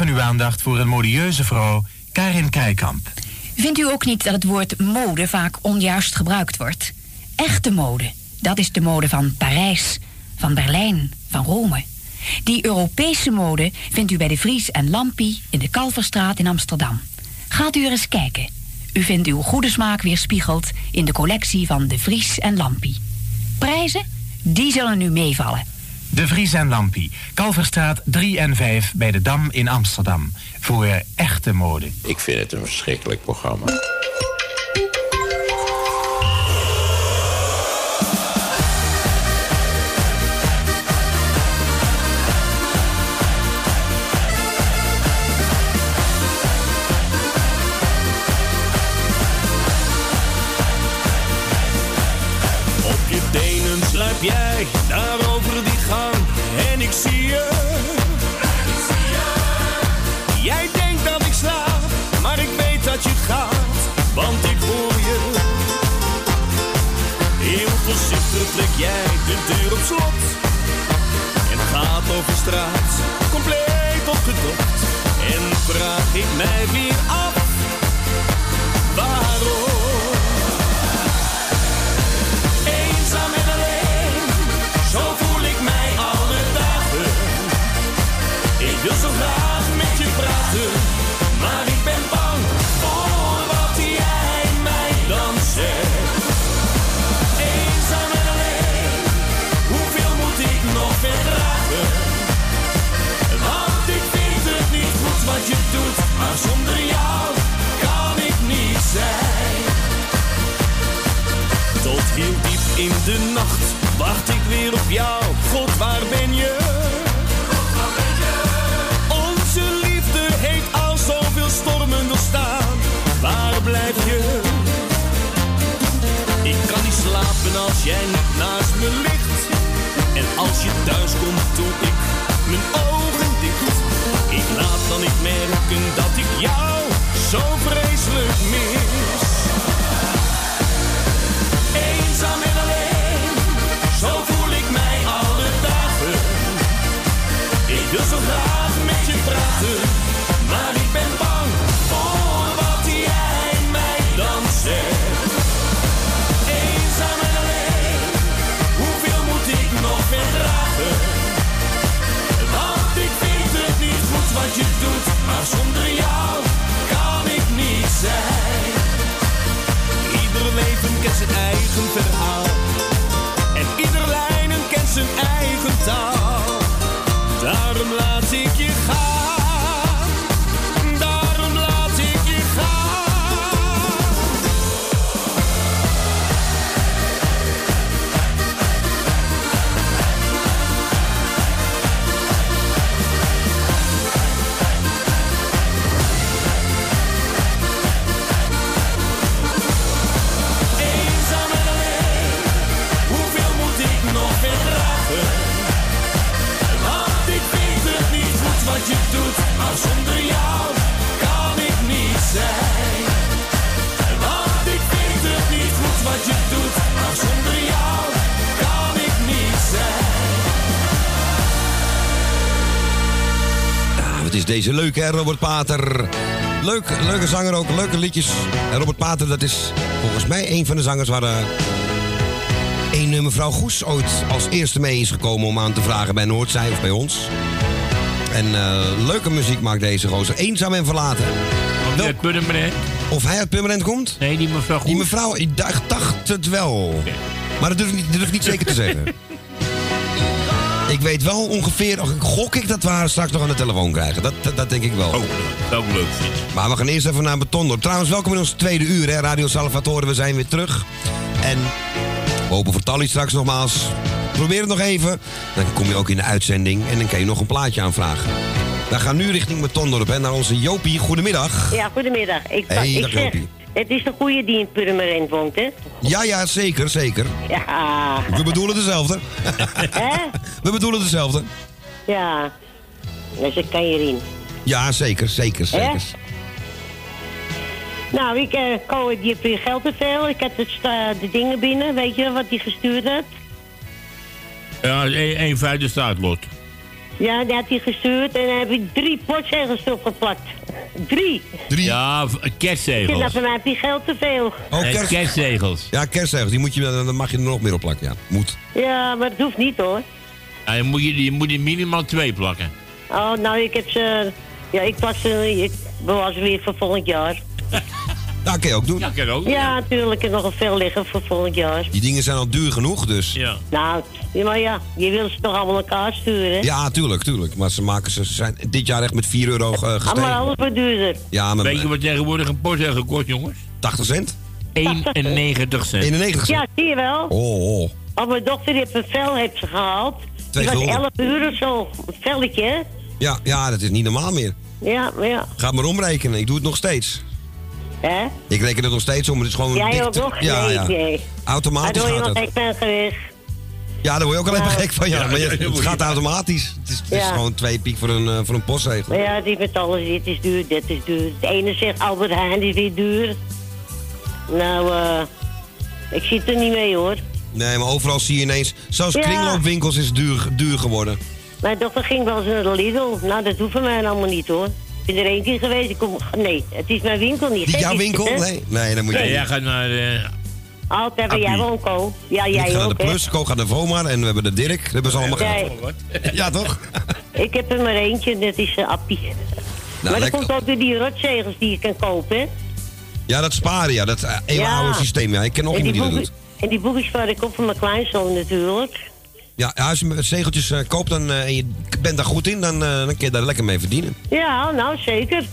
Even uw aandacht voor een modieuze vrouw, Karin Krijkamp. Vindt u ook niet dat het woord mode vaak onjuist gebruikt wordt? Echte mode, dat is de mode van Parijs, van Berlijn, van Rome. Die Europese mode vindt u bij de Vries en Lampie in de Kalverstraat in Amsterdam. Gaat u er eens kijken. U vindt uw goede smaak weerspiegeld in de collectie van de Vries en Lampie. Prijzen? Die zullen u meevallen. De Vries en Lampie, Kalverstraat 3 en 5 bij de Dam in Amsterdam. Voor echte mode. Ik vind het een verschrikkelijk programma. Deze leuke, hè, Robert Pater. Leuk, leuke zanger ook, leuke liedjes. En Robert Pater, dat is volgens mij een van de zangers waar... eh, een eh, mevrouw Goes ooit als eerste mee is gekomen om aan te vragen bij Noordzij of bij ons. En eh, leuke muziek maakt deze gozer. Eenzaam en verlaten. Of uit Purmerend? Of hij uit Purmerend komt? Nee, die mevrouw Goes. Die mevrouw, ik dacht, het wel. Maar dat durf ik niet, durf ik niet zeker te zeggen. Ik weet wel ongeveer, och, gok ik dat we haar straks nog aan de telefoon krijgen. Dat, dat, dat denk ik wel. Oh, dat leuk. Maar we gaan eerst even naar Betondorp. Trouwens, welkom in ons tweede uur, hè? Radio Salvatore, we zijn weer terug. En we hopen voor Tally straks nogmaals. Probeer het nog even. Dan kom je ook in de uitzending en dan kan je nog een plaatje aanvragen. We gaan nu richting Betondorp, hè? Naar onze Jopie. Goedemiddag. Ja, goedemiddag. Ik, Hey, ik dag zeg, Jopie. het is de goede die in Purmerend woont, hè? Ja, ja, zeker, zeker. Ja. We bedoelen dezelfde. Hè? We bedoelen dezelfde. Ja. Dus ik kan hierin. Ja, zeker, zeker, zeker. Nou, ik uh, Ko, die heeft weer geld te veel. Ik heb het, sta- de dingen binnen, weet je wat hij gestuurd had? Ja, één vijfde staatlot. Ja, die had hij gestuurd en dan heb ik drie postzegels opgeplakt. Drie. Ja, Ik zeg, kerstzegels. voor mij heb je geld te veel. Oh, Eh, kerst- kerstzegels. Ja, kerstzegels. Die moet je, dan mag je er nog meer op plakken. Ja, moet. Ja, maar dat hoeft niet hoor. Ja, je, moet je, je moet er minimaal twee plakken. Oh, nou, ik heb ze... Ja, ik plak ze... Ik bewaar ze weer voor volgend jaar. Dat kan je ook doen. Ja, kan ook. Ja, natuurlijk. Ik heb nog een veel liggen voor volgend jaar. Die dingen zijn al duur genoeg, dus. Ja. Nou, ja, maar ja, je wil ze toch allemaal elkaar sturen, hè? Ja, tuurlijk, tuurlijk. Maar ze, maken, ze ze zijn dit jaar echt met 4 euro eh, Allemaal gestegen. alles wat duurder. Ja, maar Weet je wat tegenwoordig een postzegel kost, jongens? 80 cent? 91 cent. 91 cent? Ja, zie je wel. Oh, oh. Oh, mijn dochter heeft een vel heeft ze gehaald. Twee Die was gulden. 11 uur of zo. Een velletje, hè? Ja, ja, dat is niet normaal meer. Ja, maar ja. Ga maar omrekenen. Ik doe het nog steeds. Hè? Ik reken het nog steeds om. Het is gewoon... Jij dicht- ook nog? Ja, nee, ja. nee. Automatisch Daar word je gaat nog het. gek van geweest. Ja, daar word je ook al even Ja. gek van. Ja, Ja, maar je- het gaat automatisch. Het is, het is Ja. gewoon twee piek voor een, eh, voor een postzegel. Maar ja, het met alles. Dit is duur, dit is duur. Het ene zegt Albert Heijn is weer duur. Nou, eh... ik zit er niet mee, hoor. Nee, maar overal zie je ineens... Zelfs Ja. kringloopwinkels is duur, duur geworden. Mijn dochter ging wel eens naar de Lidl. Nou, dat hoeft voor mij allemaal niet, hoor. Ik ben er één keer geweest. Ik kom... Nee, het is mijn winkel niet. Jouw winkel? hè? Nee, nee, dan moet je... Nee, jij gaat naar... eh, Altijd bij jij Ko. Ja, ik ga jij naar de? Plus, Ko gaat naar Vomar en we hebben de Dirk. Dat hebben ze allemaal Nee. gehad. Ja, toch? Ik heb er maar eentje, dat is een appie. Nou, maar dat lekker. komt ook door die rotzegels die je kan kopen, hè? Ja, dat sparen, ja. Dat eh, eeuwenoude Ja. systeem, ja. Ik ken nog iemand die dat boeken- doet. En die boekjes waar ik op voor mijn kleinzoon natuurlijk. Ja, als je met zegeltjes eh, koopt dan, eh, en je bent daar goed in, dan, eh, dan kun je daar lekker mee verdienen. Ja, nou zeker.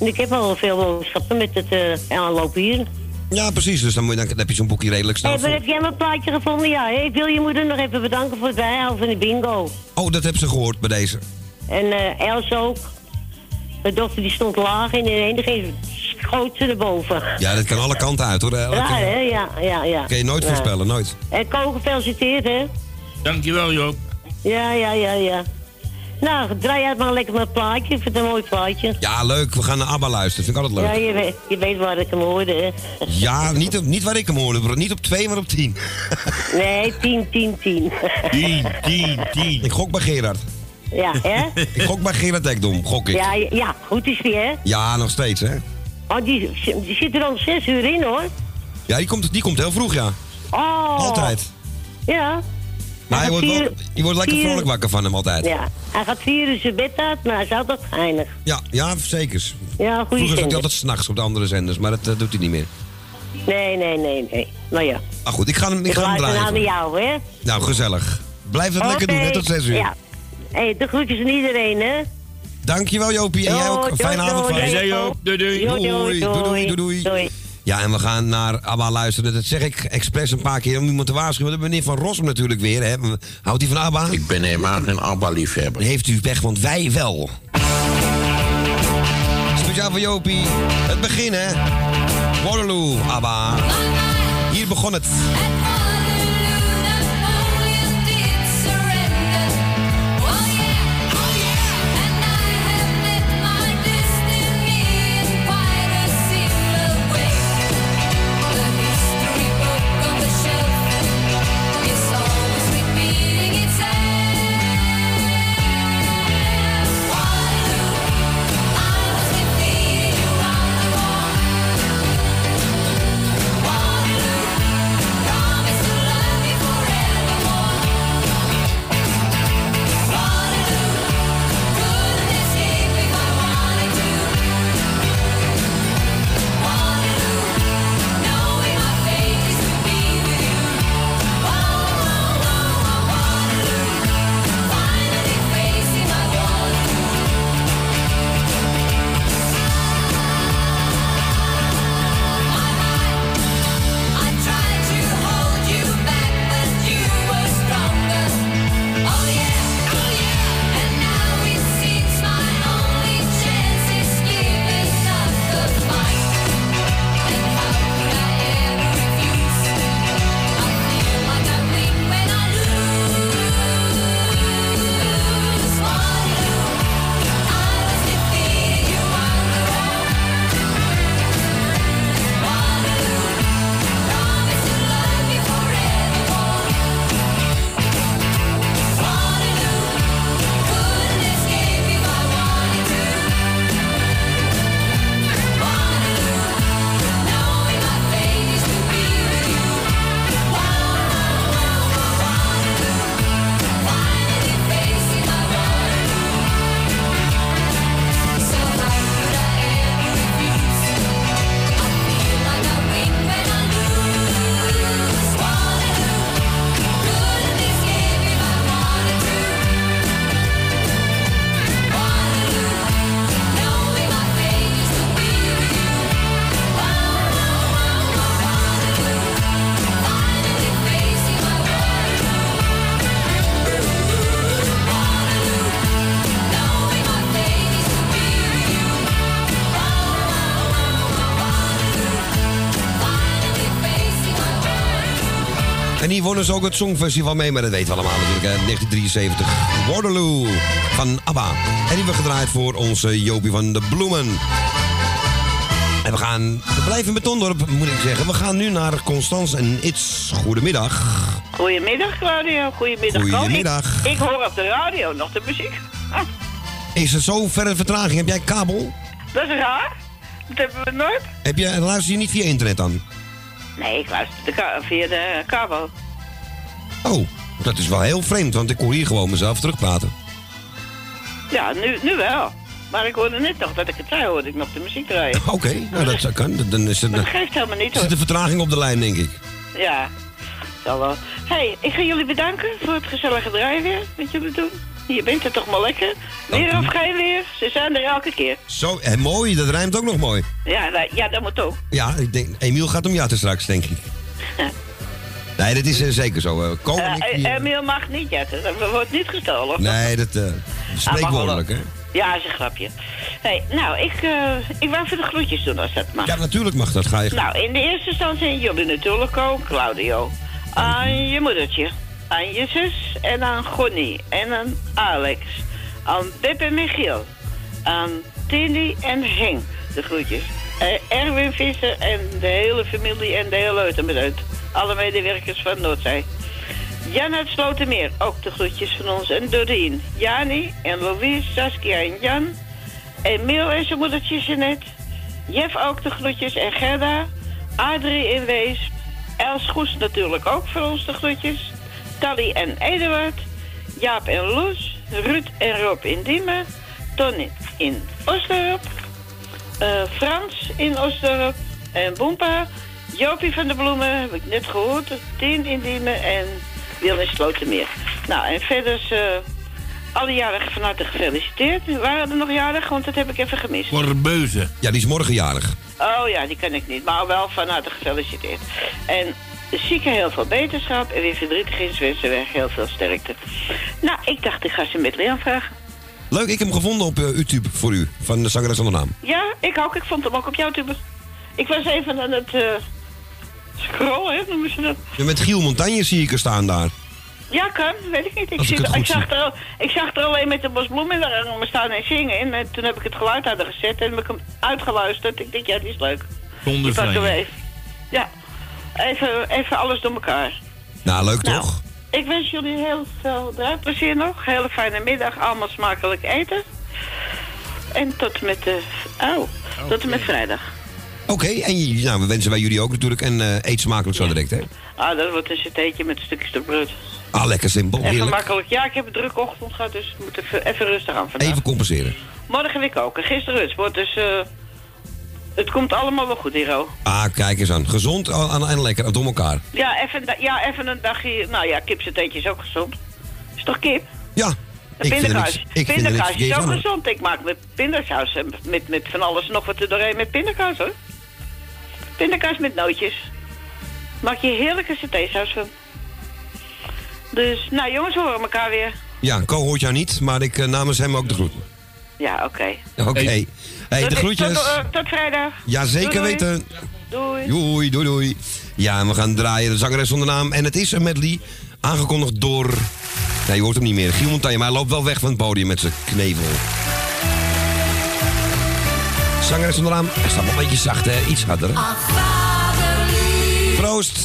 En ik heb al veel boodschappen met het aanlopen hier. Ja, precies. Dus dan, moet je, dan heb je zo'n boekje redelijk snel maar voor. heb jij mijn plaatje gevonden? Ja, ik wil je moeder nog even bedanken voor het bijhouden van de bingo. Oh, dat hebben ze gehoord bij deze. En Els ook. Mijn dochter die stond laag en in één ging schoot ze erboven. Ja, dat kan alle kanten uit hoor. Elke- Raar, hè? Ja, ja, ja. Kan je nooit Ja. voorspellen, nooit. En Ko, gefeliciteerd, hè? Dankjewel, Joop. Ja, ja, ja, ja. Nou, draai uit maar lekker mijn plaatje. Ik vind het een mooi plaatje. Ja, leuk. We gaan naar ABBA luisteren. Vind ik altijd Ja, leuk. je weet, je weet waar ik hem hoorde, hè? Ja, niet, op, niet waar ik hem hoorde. bro. Niet op twee, maar op tien. Nee, 10, 10, 10. 10, 10, 10. Ik gok bij Gerard. Ja, hè? Ik gok bij Gerard Ekdom, gok ik. Ja, ja, goed is die, hè? Ja, nog steeds, hè? Oh, die, die zit er al zes uur in, hoor. Ja, die komt, die komt heel vroeg, ja. Oh. Altijd. Ja. Maar je wordt, wel, je wordt lekker vrolijk wakker van hem altijd. Ja. Hij gaat vier uur zijn bed uit, maar hij is altijd geinig. Ja, ja zeker. Ja, goede Vroeger zat hij altijd s'nachts op de andere zenders, maar dat eh, doet hij niet meer. Nee, nee, nee, nee. Nou ja. Maar goed, ik ga hem, ik Ik ga hem draaien. naar jou, hè? Nou, gezellig. Blijf dat lekker doen, hè, tot 6 uur. Ja. Hé, hey, de groetjes aan iedereen, hè? Dankjewel Jopie en jij ook. Een fijne avond van doei, je. doei. Doei, doei. Doei, doei, doei, doei. Ja, en we gaan naar ABBA luisteren. Dat zeg ik expres een paar keer om iemand te waarschuwen. Dat meneer Van Rossum natuurlijk weer. Hè. Houdt hij van ABBA? Ik ben helemaal geen ABBA-liefhebber. Heeft u weg, want wij wel. Speciaal voor Jopie. Het begin, hè. Waterloo, ABBA. Hier begon het. Ze ook het Songfestival mee, maar dat weten we allemaal natuurlijk. Hè? 1973, Waterloo van ABBA. En die hebben we gedraaid voor onze Jopie van de Bloemen. En we gaan, we blijven in Betondorp, moet ik zeggen. We gaan nu naar Constans en It's. Goedemiddag. Goedemiddag, Claudio. Goedemiddag. Goedemiddag. Ik, ik hoor op de radio nog de muziek. Ah, Is het zo verre vertraging? Heb jij kabel? dat is raar. Dat hebben we nooit. Heb je, luister je niet via internet dan? Nee, ik luister de via de kabel. Oh, dat is wel heel vreemd, want ik hoor hier gewoon mezelf terugpraten. Ja, nu, nu wel. Maar ik hoorde net nog dat ik het zei, hoorde ik nog de muziek draaien. Oké, nou dat zou kan. Dan is Maar dat geeft helemaal niet zit hoor. de vertraging op de lijn, denk ik. Ja, zal wel. hey, ik ga jullie bedanken voor het gezellige draaien weer, wat jullie doen. Je bent er toch maar lekker. Weer of geen weer, ze zijn er elke keer. Zo, en mooi, dat rijmt ook nog mooi. Ja, dat, ja, dat moet ook. Ja, ik denk, Emiel gaat om jatten straks, denk ik. Nee, dat is eh, zeker zo. eh. Ko en ik, Eh, Emiel mag niet jetten, dat wordt niet gestolen. nee, dat eh spreekwoordelijk, hè? Ja, is een grapje. Hey, nou, ik, eh ik wou even de groetjes doen als dat mag. Ja, natuurlijk mag dat. Ga je Nou, in de eerste instantie jullie natuurlijk ook, Claudio. Aan je moedertje, aan je zus en aan Gonnie en aan Alex. Aan Beb en Michiel. Aan Tini en Henk, de groetjes. Eh, Erwin Visser en de hele familie en de hele Eutenbeduid. Alle medewerkers van Noordzee. Jan uit Slotermeer, ook de groetjes van ons. En Doreen, Jani en Louise, Saskia en Jan. Emiel en zijn moedertje Jeanette. Jeff ook de groetjes en Gerda. Adrie in Wees. Els Goes natuurlijk ook voor ons de groetjes. Tally en Eduard. Jaap en Loes. Ruud en Rob in Diemen. Tony in Osdorp. Eh, Frans in Osdorp. En Boempa. Jopie van de Bloemen, heb ik net gehoord. Tien in Diemen en Wil in Slotermeer. Nou, en verder eh, alle jarigen van harte gefeliciteerd. Waren er nog jarig? Want dat heb ik even gemist. Beuze. Ja, die is morgen jarig. Oh ja, die ken ik niet. Maar wel van harte gefeliciteerd. En de zieken heel veel beterschap. En wie verdrietig is, wensen we heel veel sterkte. Nou, ik dacht, ik ga ze met Leon vragen. Leuk, ik heb hem gevonden op eh, YouTube voor u. Van de zangeres zonder naam. Ja, ik ook. Ik vond hem ook op jouw tube. Ik was even aan het eh scrollen, hè, noemen ze dat. Ja, met Giel Montagne zie ik er staan daar. Ja, kan. Weet ik niet. Ik, zie- ik, zag, er, al- ik zag er alleen met de bosbloemen daar aan me staan en zingen. En eh, toen heb ik het geluid aan gezet en heb ik hem uitgeluisterd. Ik denk, ja, die is leuk. Zonder even. Ja, even, even alles door elkaar. Nou, leuk Nou. toch? Ik wens jullie heel veel draaiplezier nog. Hele fijne middag. Allemaal smakelijk eten. En tot met de... Oh, tot en met vrijdag. Oké, en nou, we wensen wij jullie ook natuurlijk. En eh, eet smakelijk zo direct, hè? Ah, dat wordt een citeetje met een stukje stukbrood. Ah, lekker simpel, Even heerlijk. makkelijk. Ja, ik heb een drukke ochtend gehad, dus ik moet even, even rustig aan vandaag. Even compenseren. Morgen weer koken. Gisteren het wordt dus... eh, het komt allemaal wel goed, Hero. Ah, kijk eens aan. Gezond en, en lekker, door elkaar. Ja, even, ja, even een dagje... Nou ja, kipsatéetje is ook gezond. Is toch kip? Ja. Ik vind Pindakaas. Pindakaas is ook gezond. Ik maak met pindasaus en met, met van alles nog wat er doorheen met pindakaas, hoor. Pindakaas met nootjes. Maak je heerlijke satésaus van. Dus, nou jongens, we horen elkaar weer. Ja, Ko hoort jou niet, maar ik eh, namens hem ook de groeten. Ja, oké. Oké. Hey, de Tot- groetjes. Tot, eh, tot vrijdag. Ja, zeker Doei, doei. weten. Doei. Doei, doei, doei. Ja, en we gaan draaien de zangeres zonder naam. En het is een medley, aangekondigd door... Nee, je hoort hem niet meer. Giel Montagne, maar hij loopt wel weg van het podium met zijn knevel. Zangeres zonder naam. Hij staat wel een beetje zacht, hè? Iets harder. Vaderlief, Proost.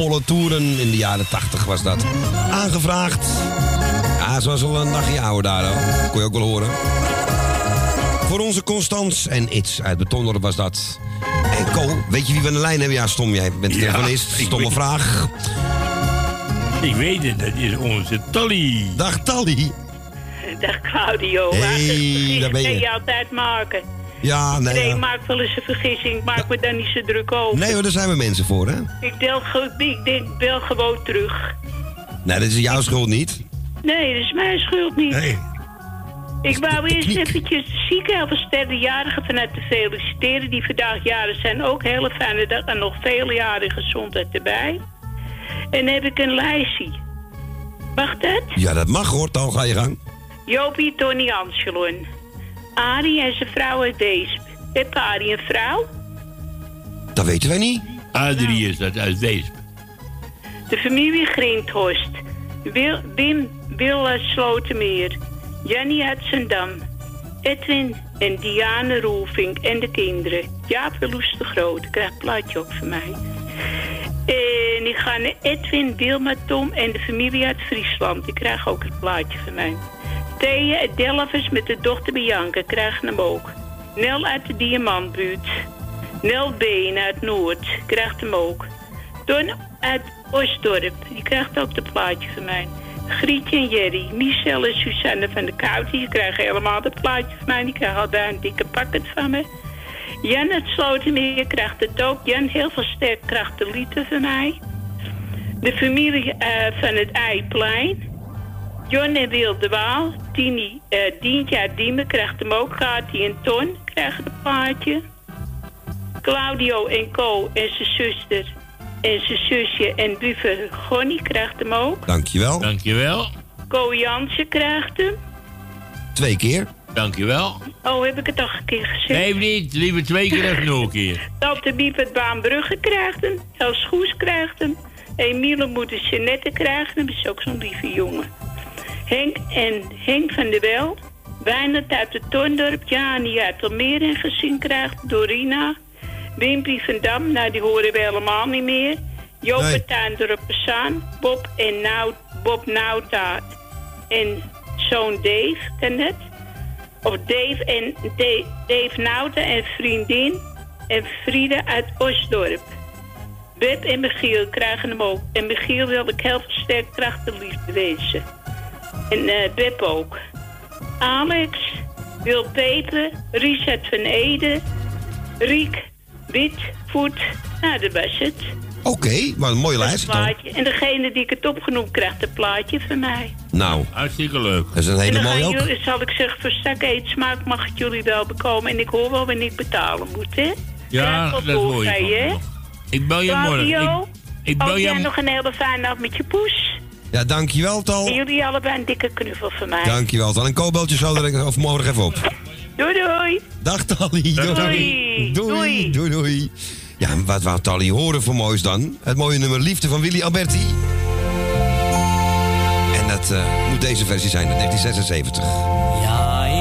Volle Toeren in de jaren 80 was dat. Aangevraagd. Ja, ze was al een dagje ouder daar, hoor. Kon je ook wel horen. Voor onze Constans en Iets uit Betondorp was dat. En Co, weet je wie we aan de lijn hebben? Ja, stom, jij bent de Ja, telefonist. Stomme weet- vraag. Ik weet het, dat is onze Tally. Dag Tally. Dag Claudio. Hey, daar ben je. je altijd maken. Ja, nee. Iedereen ja. maakt wel eens een vergissing. Maak me daar niet zo druk over. Nee hoor, daar zijn we mensen voor, hè? Ik, ge- ik denk, bel gewoon terug. Nee, dat is jouw schuld niet. Nee, dat is mijn schuld niet. Nee. Ik wou eerst eventjes de ziekenhelversterre jarigen vanuit te feliciteren. Die vandaag jaren zijn. Ook een hele fijne dag. En nog vele jaren gezondheid erbij. En dan heb ik een lijstje. Mag dat? Ja, dat mag hoor, dan ga je gang. Jopie, Tony Angelon. Arie en zijn vrouw uit Weesp. Heb Arie een vrouw? Dat weten wij niet. Adrie is dat uit Weesp. De familie Grinthorst. Wil, Wim Wille Slotermeer. Jannie Hutzendam. Edwin en Diane Roelvink en de kinderen. Jaap Loes de Groot. Ik krijg een plaatje ook van mij. En ik ga naar Edwin, Wilma, Tom en de familie uit Friesland. Die krijgen ook het plaatje van mij. Thea uit met de dochter Bianca krijgen hem ook. Nel uit de Diamantbuurt. Nel Been uit Noord krijgt hem ook. Don uit Osdorp, die krijgt ook het plaatje van mij. Grietje en Jerry, Michel en Suzanne van de Kout, die krijgen helemaal het plaatje van mij. Die krijgen altijd een dikke pakket van me. Jan uit Slotermeer krijgt het ook. Jan heel veel sterk krijgt de liter van mij. De familie eh, van het Eiplein. John en Wil de Waal. Tini, eh Dientje uit Diemen krijgt hem ook. Kati en Ton krijgen het plaatje. Claudio en Co en zijn zuster en zijn zusje en buffer Gonnie krijgt hem ook. Dankjewel. Dankjewel. Co Jansen krijgt hem. Twee keer. Dankjewel. Oh, heb ik het al een keer gezegd? Nee, niet. Liever twee keer of nog een keer. Tante Biep uit Baanbrugge krijgt hem. Els Goes krijgt hem. Emiele moeder Jeannette krijgt hem. Is ook zo'n lieve jongen. Henk en Henk van der Wel. Wijnert uit het Toorndorp. Jani uit Almere en gezin krijgt. Dorina. Wimpy van Dam. Nou, die horen we helemaal niet meer. Joop Nee. uit Tuindorp Zaan. Bob en Bob Nauta. En zoon Dave. Ken het? Of Dave en Da- Dave Nauta en vriendin en Frieda uit Osdorp. Web en Michiel krijgen hem ook. En Michiel wil ik heel veel sterk kracht en liefde wensen. En Web ook. Alex, Wil Peper, Richard van Ede, Riek, Witvoet. Nou, dat was het. Oké, maar een mooie lijst. En degene die ik het opgenoemd krijgt, een plaatje van mij. Nou, Hartstikke leuk. dat is een en hele mooie ook. jullie, zal ik zeggen, voor stak eetsmaak mag het jullie wel bekomen. En ik hoor wel wanneer ik betalen moet, hè? Ja, dat hoor je. Ik bel je morgen. Ik, ik bel je jij nog een hele fijne dag met je poes. Ja, dankjewel En Tal. jullie allebei een dikke knuffel van mij. Dankjewel Tal. En koobeltje zo direct, of morgen even op. Doei doei. Dag Tally. Doei. Doei. Doei. Doei. Doei. Ja, en wat wou Tally horen voor moois dan? Het mooie nummer Liefde van Willy Alberti. En dat eh, moet deze versie zijn, uit 1976. Ja, ik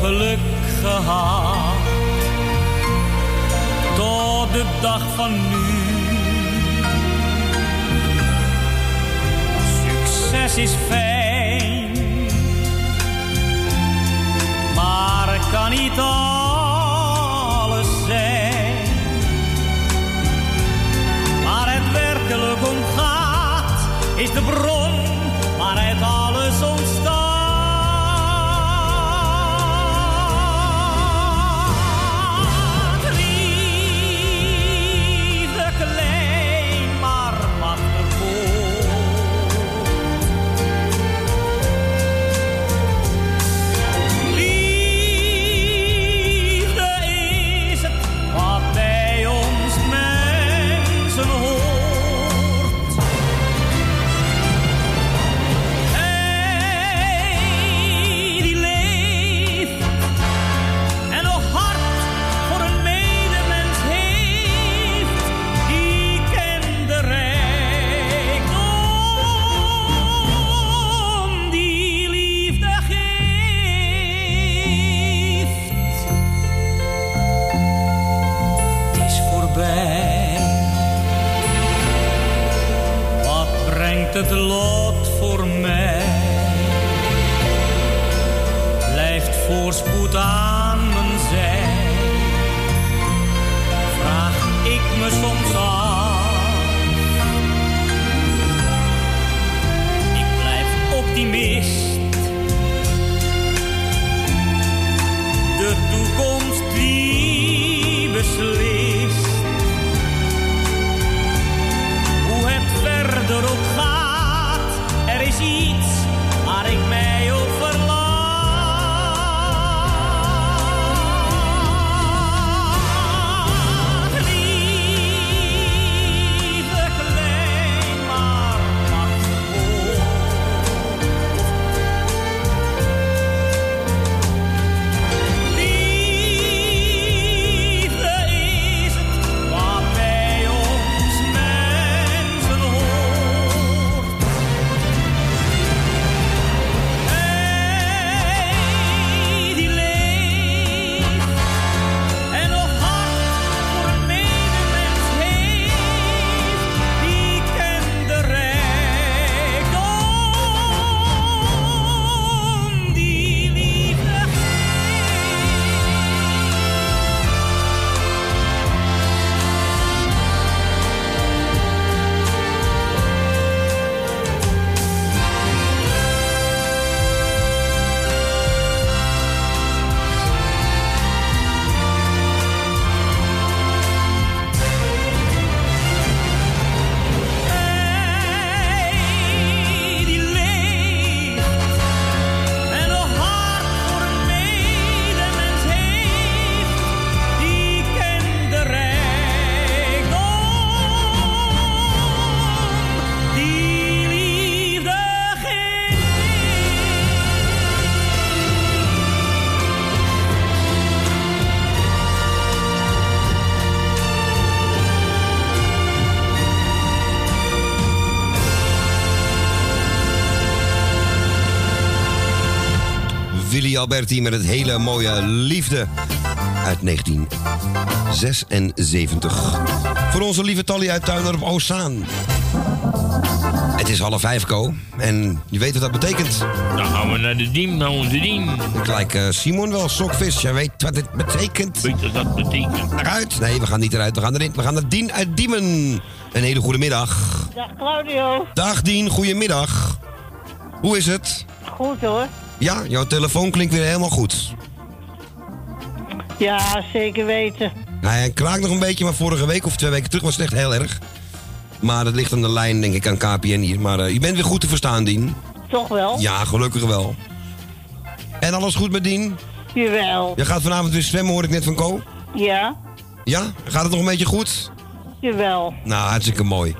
geluk gehad tot de dag van nu. Succes is fijn, maar kan niet alles zijn. Waar het werkelijk om gaat, is de bron waaruit alles ontstaat. Alberti met het hele mooie Liefde uit 1976. Voor onze lieve Tally uit Tuindorp Oostzaan. Het is half vijf, Ko. En je weet wat dat betekent. Dan gaan we naar de diem, naar onze diem. Ik lijk eh, Simon wel, sokvis. Jij weet wat dit betekent. Weet je wat dat betekent? Eruit? Nee, we gaan niet eruit. We gaan erin. We gaan naar Dien uit Diemen. Een hele goede middag. Dag Claudio. Dag Dien, goedemiddag. Hoe is het? Goed hoor. Ja, jouw telefoon klinkt weer helemaal goed. Ja, zeker weten. Nou, hij kraakt nog een beetje, maar vorige week of twee weken terug was het echt heel erg. Maar dat ligt aan de lijn, denk ik, aan KPN hier. Maar eh, je bent weer goed te verstaan, Dien. Toch wel? Ja, gelukkig wel. En alles goed met Dien? Jawel. Je gaat vanavond weer zwemmen, hoor ik net van Ko. Ja? Ja? Gaat het nog een beetje goed? Jawel. Nou, hartstikke mooi.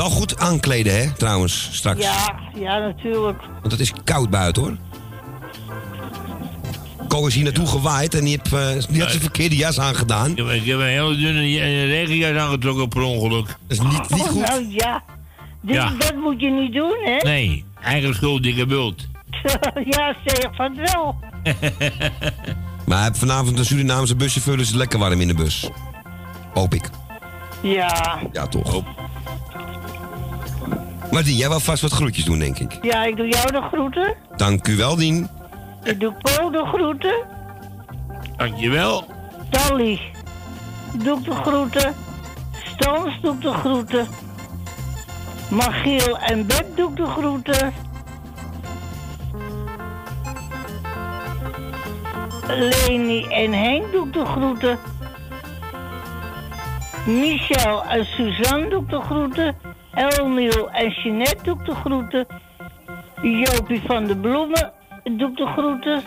Wel goed aankleden, hè, trouwens, straks. Ja, ja, natuurlijk. Want het is koud buiten, hoor. Ko is hier naartoe gewaaid en die, heeft, eh, die had zijn verkeerde jas aangedaan. Ik heb, ik heb een hele dunne j- eh, regenjas aangetrokken per ongeluk. Dat is niet, oh, nou ja. Dit, Ja. Dat moet je niet doen, hè? Nee, eigen schuld, dikke bult. ja, zeg van wel. Maar hij heeft vanavond een Surinaamse buschauffeur, dus het is lekker warm in de bus. Hoop ik. Ja. Ja, toch. Maar Dien, jij wil vast wat groetjes doen, denk ik. Ja, ik doe jou de groeten. Dank u wel, Dien. Ik doe Po de groeten. Dankjewel. Tally. Doe ik de groeten. Stans doe ik de groeten. Magiel en Beb doe ik de groeten. Leni en Henk doe ik de groeten. Michel en Suzanne doe ik de groeten. Elmiel en Jeanette doe ik de groeten. Jopie van de Bloemen doe ik de groeten.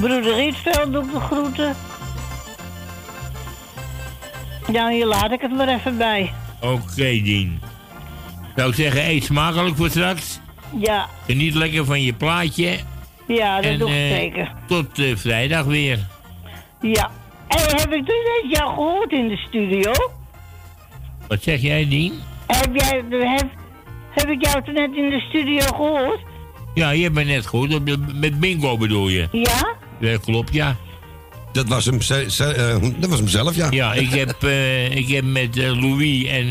Broeder Rietveld doe ik de groeten. Ja, hier laat ik het maar even bij. Oké, Dien. Zou ik zeggen, eet smakelijk voor straks. Ja, Geniet lekker van je plaatje. ja dat En, doe ik eh, zeker. Tot eh, vrijdag weer. Ja. En heb ik toen net jou gehoord in de studio? Wat zeg jij, Dien? Heb, jij, heb, heb ik jou toen net in de studio gehoord? Ja, je bent net goed. Op de- Met bingo bedoel je? Ja? Ja, klopt, ja. Dat was hem, ze- ze- eh, dat was hem zelf, ja. Ja, ik heb, eh, ik heb met eh, Louis en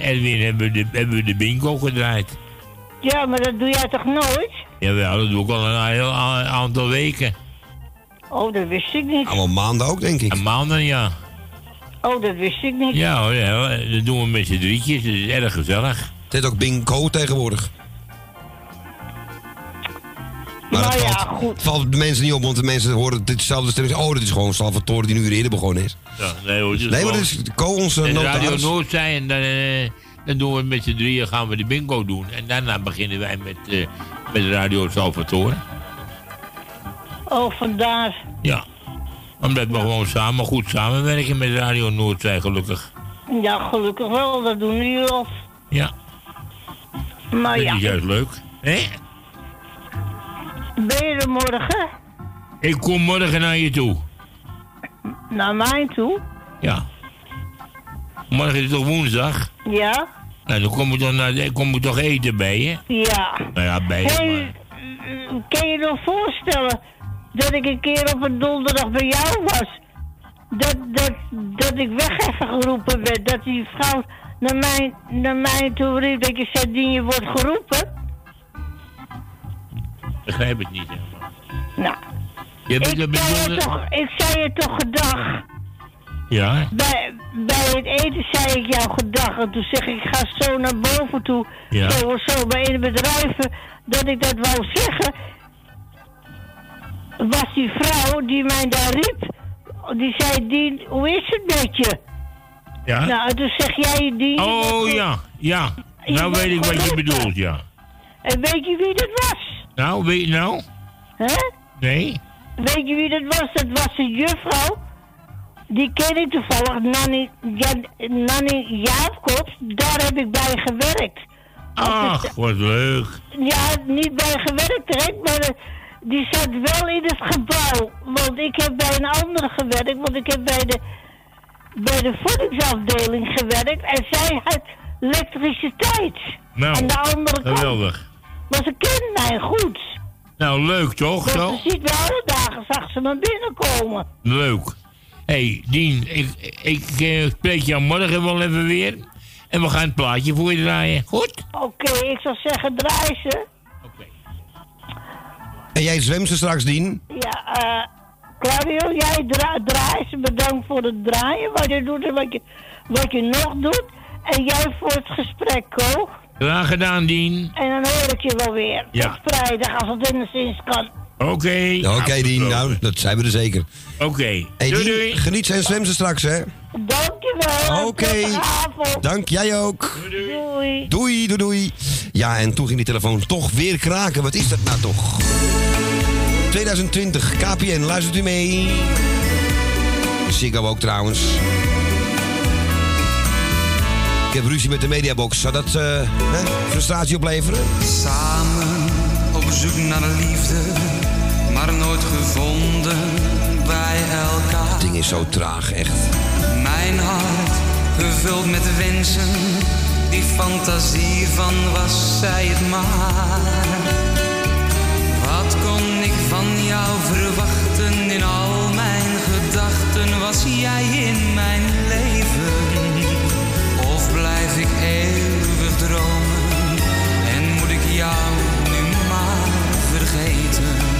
Edwin hebben we, de, hebben we de bingo gedraaid. Ja, maar dat doe jij toch nooit? Jawel, dat doe ik al een heel aantal weken. Oh, dat wist ik niet. Allemaal maanden ook, denk ik. En maanden, ja. Oh, dat wist ik niet. Ja, hoor, ja, dat doen we met z'n drietjes. Dat is erg gezellig. Het heet ook bingo tegenwoordig. Maar Nou het ja, valt, goed. het valt de mensen niet op, want de mensen horen ditzelfde stem. Oh, dat is gewoon Salvatore die een uur eerder begonnen is. Ja, nee hoor. Nee, maar dat is Co, onze En Radio notaris. Noord zijn en dan, eh, dan doen we met z'n drieën gaan we de bingo doen. En daarna beginnen wij met, eh, met Radio Salvatore. Oh, vandaar. Ja. Omdat we gewoon samen goed samenwerken met Radio Noordzij, gelukkig. Ja, gelukkig wel. Dat doen jullie al. Ja. Maar dat ja, is juist leuk. Hè? ben je er morgen? Ik kom morgen naar je toe. Naar mij toe? Ja. Morgen is het toch woensdag? Ja? Nou, dan kom ik toch, naar, kom ik toch eten bij je? Ja. Nou ja, bij je. Hey, maar- eh, kan je nog voorstellen dat ik een keer op een donderdag bij jou was? Dat, dat, dat ik weg even geroepen werd. Dat die vrouw naar mij, naar mij toe riep dat je zei, "Dien, je wordt geroepen. Begrijp het niet helemaal. Nou, Je bent ik zei, je toch, ik zei je toch gedag. Ja? Bij, bij het eten zei ik jou gedag. En toen zeg ik, ik ga zo naar boven toe. Ja. Zo, zo bij een bedrijf. Dat ik dat wou zeggen. Was die vrouw die mij daar riep. Die zei, Dien, hoe is het met je? Ja? Nou, en toen zeg jij, Dien. Oh ja, ja. Je Nou weet ik wat je bedoelt, ja. En weet je wie dat was? Nou, weet je nou? Hè? Nee? Weet je wie dat was? Dat was een juffrouw. Die ken ik toevallig, Nanny, Jan, Nanny Jaapkot. Daar heb ik bij gewerkt. Ach, wat leuk. Ja, niet bij gewerkt direct, maar eh, die zat wel in het gebouw. Want ik heb bij een andere gewerkt, want ik heb bij de, bij de voedingsafdeling gewerkt. En zij had elektriciteit. Nou, de andere kant. geweldig. Maar ze kent mij goed. Nou, leuk toch, Dus zo? ze ziet me alle dagen, zag ze me binnenkomen. Leuk. Hé, hey, Dien, ik, ik eh, spreek jou morgen wel even weer. En we gaan het plaatje voor je draaien. Goed? Oké, ik zou zeggen, draai ze. En jij zwemt ze straks, Dien? Ja, eh Claudio, jij dra draait ze. Bedankt voor het draaien, wat je doet en wat je, wat je nog doet. En jij voor het gesprek, Ko. Graag gedaan, Dien. En dan hoor ik je wel weer. Ja. Tot vrijdag, als het enigszins kan. Oké. Oké, Dien. Nou, dat zijn we er zeker. Oké. Hey, Doei, doei. geniet ze en zwem ze straks, hè? Dankjewel. Oké. Dank, jij ook. Doei. Doei, doei, doei. Ja, en toen ging die telefoon toch weer kraken. Wat is dat nou toch? 2020, KPN, luistert u mee? Ziggo ook trouwens. Ik heb ruzie met de mediabox. Zou dat eh, hè, frustratie opleveren? Samen op zoek naar liefde, maar nooit gevonden bij elkaar. Het ding is zo traag, echt. Mijn hart gevuld met wensen, die fantasie van was zij het maar. Wat kon ik van jou verwachten? In al mijn gedachten was jij in mijn leven. Of blijf ik eeuwig dromen en moet ik jou nu maar vergeten?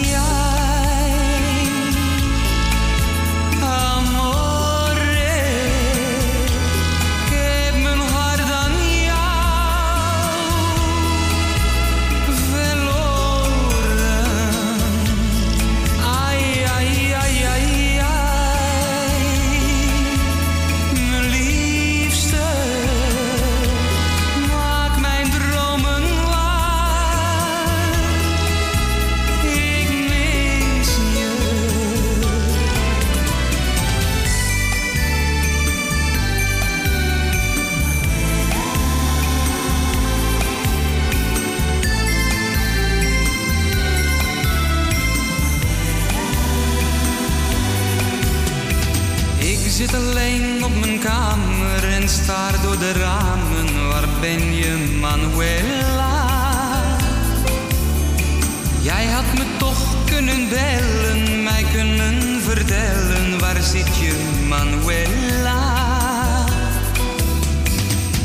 Alleen op mijn kamer en staar door de ramen. Waar ben je, Manuela? Jij had me toch kunnen bellen, mij kunnen vertellen. Waar zit je, Manuela?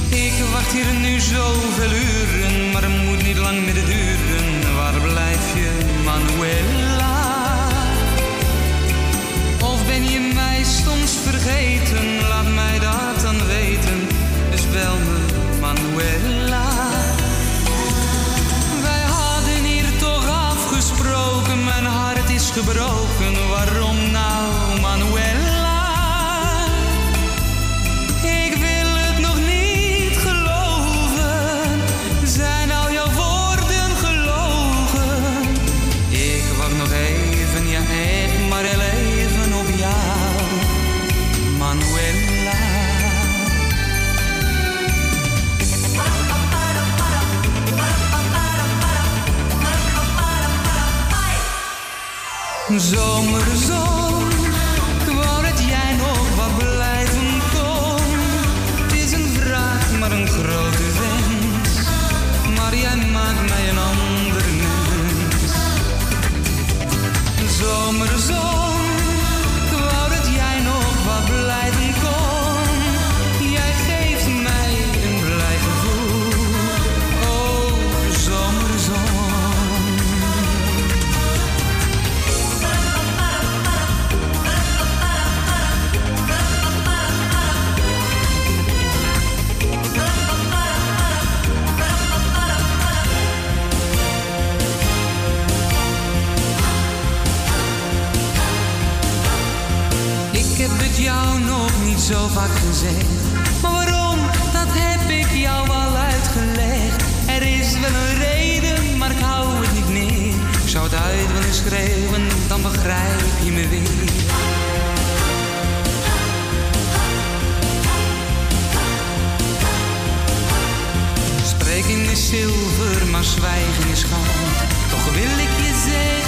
Ik wacht hier nu zoveel uren, maar het moet niet lang meer duren. Waar blijf je, Manuela? Mij soms vergeten? Laat mij dat dan weten. Dus bel me, Manuela. Wij hadden hier toch afgesproken, mijn hart is gebroken. Waarom nou, Zomerzon, ik jij nog wat blijven kon. Het is een vraag, maar een grote wens. Maar jij maakt mij een ander mens. Zomerzon, zo vaak gezegd. Maar waarom, dat heb ik jou al uitgelegd. Er is wel een reden, maar ik hou het niet meer. Zou het uit willen schreeuwen, dan begrijp je me weer. Spreken is zilver, maar zwijgen is goud. Toch wil ik je zeggen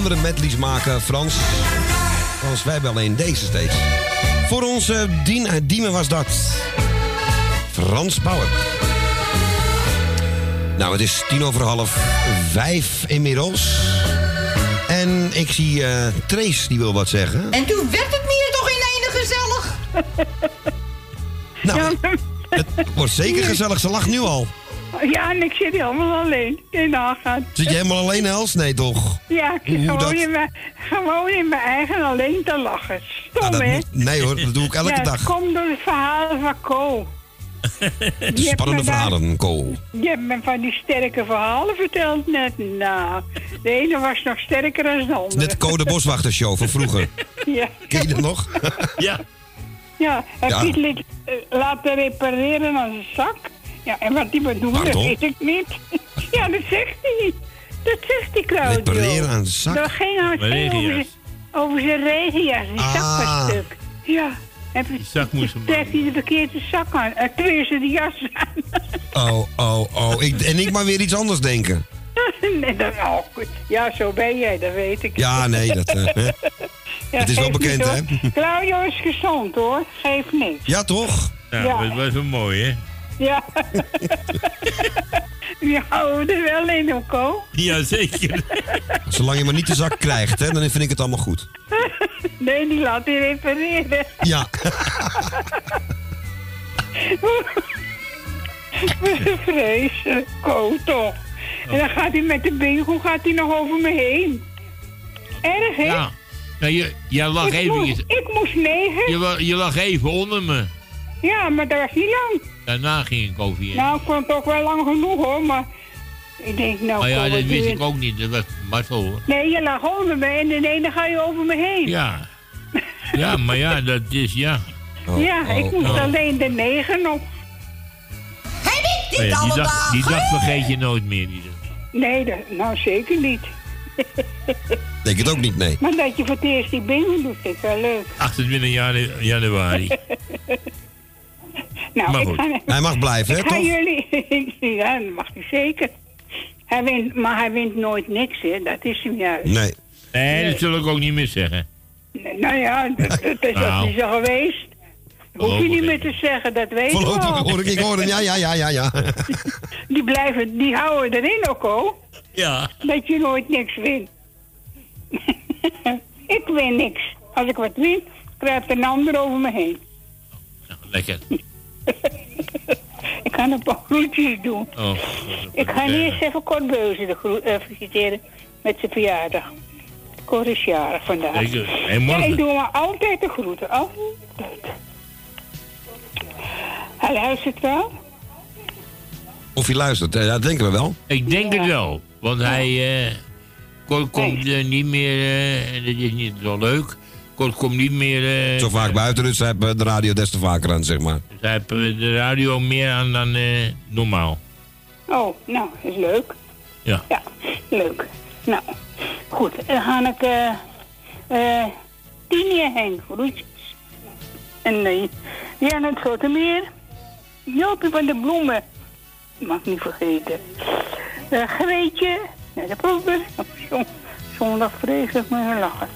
andere medleys maken, Frans. Frans, wij hebben alleen deze steeds. Voor onze Dien uit Diemen was dat. Frans Bauer. Nou, het is tien over half vijf inmiddels. En ik zie eh Trace, die wil wat zeggen. En toen werd het meer toch in ene gezellig. Nou, het wordt zeker gezellig. Ze lacht nu al. Ja, en ik zit helemaal alleen. Je nagaan. Zit je helemaal alleen, Els? Nee, toch? Ja, ik zit Hoe gewoon, dat? in mijn, gewoon in mijn eigen alleen te lachen. Stom, Ah, dat hè? moet- nee hoor, dat doe ik elke ja, dag. Kom door het verhalen van me Spannende verhalen, Ko. Je hebt me van die sterke verhalen verteld net. Nou, de ene was nog sterker dan de andere. Net Ko de Boswachtershow van vroeger. Ja. Ken je dat nog? ja. Ja, en Ja. Piet liet eh, laten repareren aan zijn zak. Ja, en wat die bedoelde, Pardon? weet ik niet. ja, dat zegt hij. Dat zegt hij, Claudio. Repareren aan zijn zak? Dat ging, over zijn- over zijn regenjas. Die zak Ah. was stuk. Ja. Zak moest hem trekt hij de verkeerde zak aan. Uh, tenminste, de jas aan. Oh, oh, oh. Ik, en ik maar weer iets anders denken. nee, dat, oh, goed. Ja, zo ben jij, dat weet ik. Ja, nee, dat... eh, hè. Ja, het is wel bekend, hè? Claudio is gezond, hoor. Geeft niks. Ja, toch? Ja, Ja. dat was wel mooi, hè? Ja. Die houden er wel in. Ja, zeker. Zolang je maar niet de zak krijgt, hè, dan vind ik het allemaal goed. Nee, die laat hij repareren. Ja. Vrezen, Ko toch. En dan gaat hij met de bingo gaat hij nog over me heen. Erg, hè? Ja. Nou, je, jij lag ik, even... moest, ik moest negen. Je, je lag even onder me. Ja, maar dat was niet lang. Daarna ging ik over je. Nou, ik vond het ook wel lang genoeg, hoor. Maar ik denk, nou, maar ja, dat wist ik ook niet. Dat was Marcel, hoor. Nee, je lag onder me en ineens dan ga je over me heen. Ja. Ja, maar ja, dat is ja. ja, ik moest oh. alleen de negen op. Maar ja, die, dag, die dag vergeet je nooit meer. Die dag. Nee, dat, nou zeker niet. Denk het ook niet, nee. Maar dat je voor het eerst die bingo doet, vind ik wel leuk. 28 janu- januari. Nou, Maar ik goed. ga, Hij mag blijven, hè, ik ga toch? jullie... ja, dat mag hij zeker. Hij wint, maar hij wint nooit niks, hè. Dat is hem juist. Nee. Nee, dat zul ik ook niet meer zeggen. Nee, Nou ja, dat, dat is dat Nou. is zo geweest. Hoef je niet meer te zeggen, dat weet ik wel. hoor ik, ik hoor hem. Ja, ja, ja, ja, ja. Die blijven, die houden erin ook, hoor. Ja. Dat je nooit niks wint. ik win niks. Als ik wat win, krijgt een ander over me heen. Lekker. Ik ga een paar groetjes doen. Oh. Ik ga eerst even Kort Beuzen de groet, eh, feliciteren met zijn verjaardag. Cor is jarig vandaag. Zeker. En Ja, morgen. ik doe maar altijd de groeten. Altijd. Hij luistert wel. Of hij luistert, eh, ja, dat denken we wel. Ik denk het wel. Want hij eh, Kort komt eh, niet meer, eh, en dat is niet zo leuk. Kort komt niet meer. eh, Zo vaak buiten, dus heeft eh, de radio des te vaker aan, zeg maar. Hij heeft eh, de radio meer aan dan eh, normaal. Oh, nou, is leuk. Ja. Ja, leuk. Nou, goed. Dan ga ik eh eh Tine heen. Groetjes. En eh Jan het Grotemeer. Jopie van de Bloemen. Mag ik niet vergeten. Eh Greetje. naar de zon- zondag vreselijk met lachen.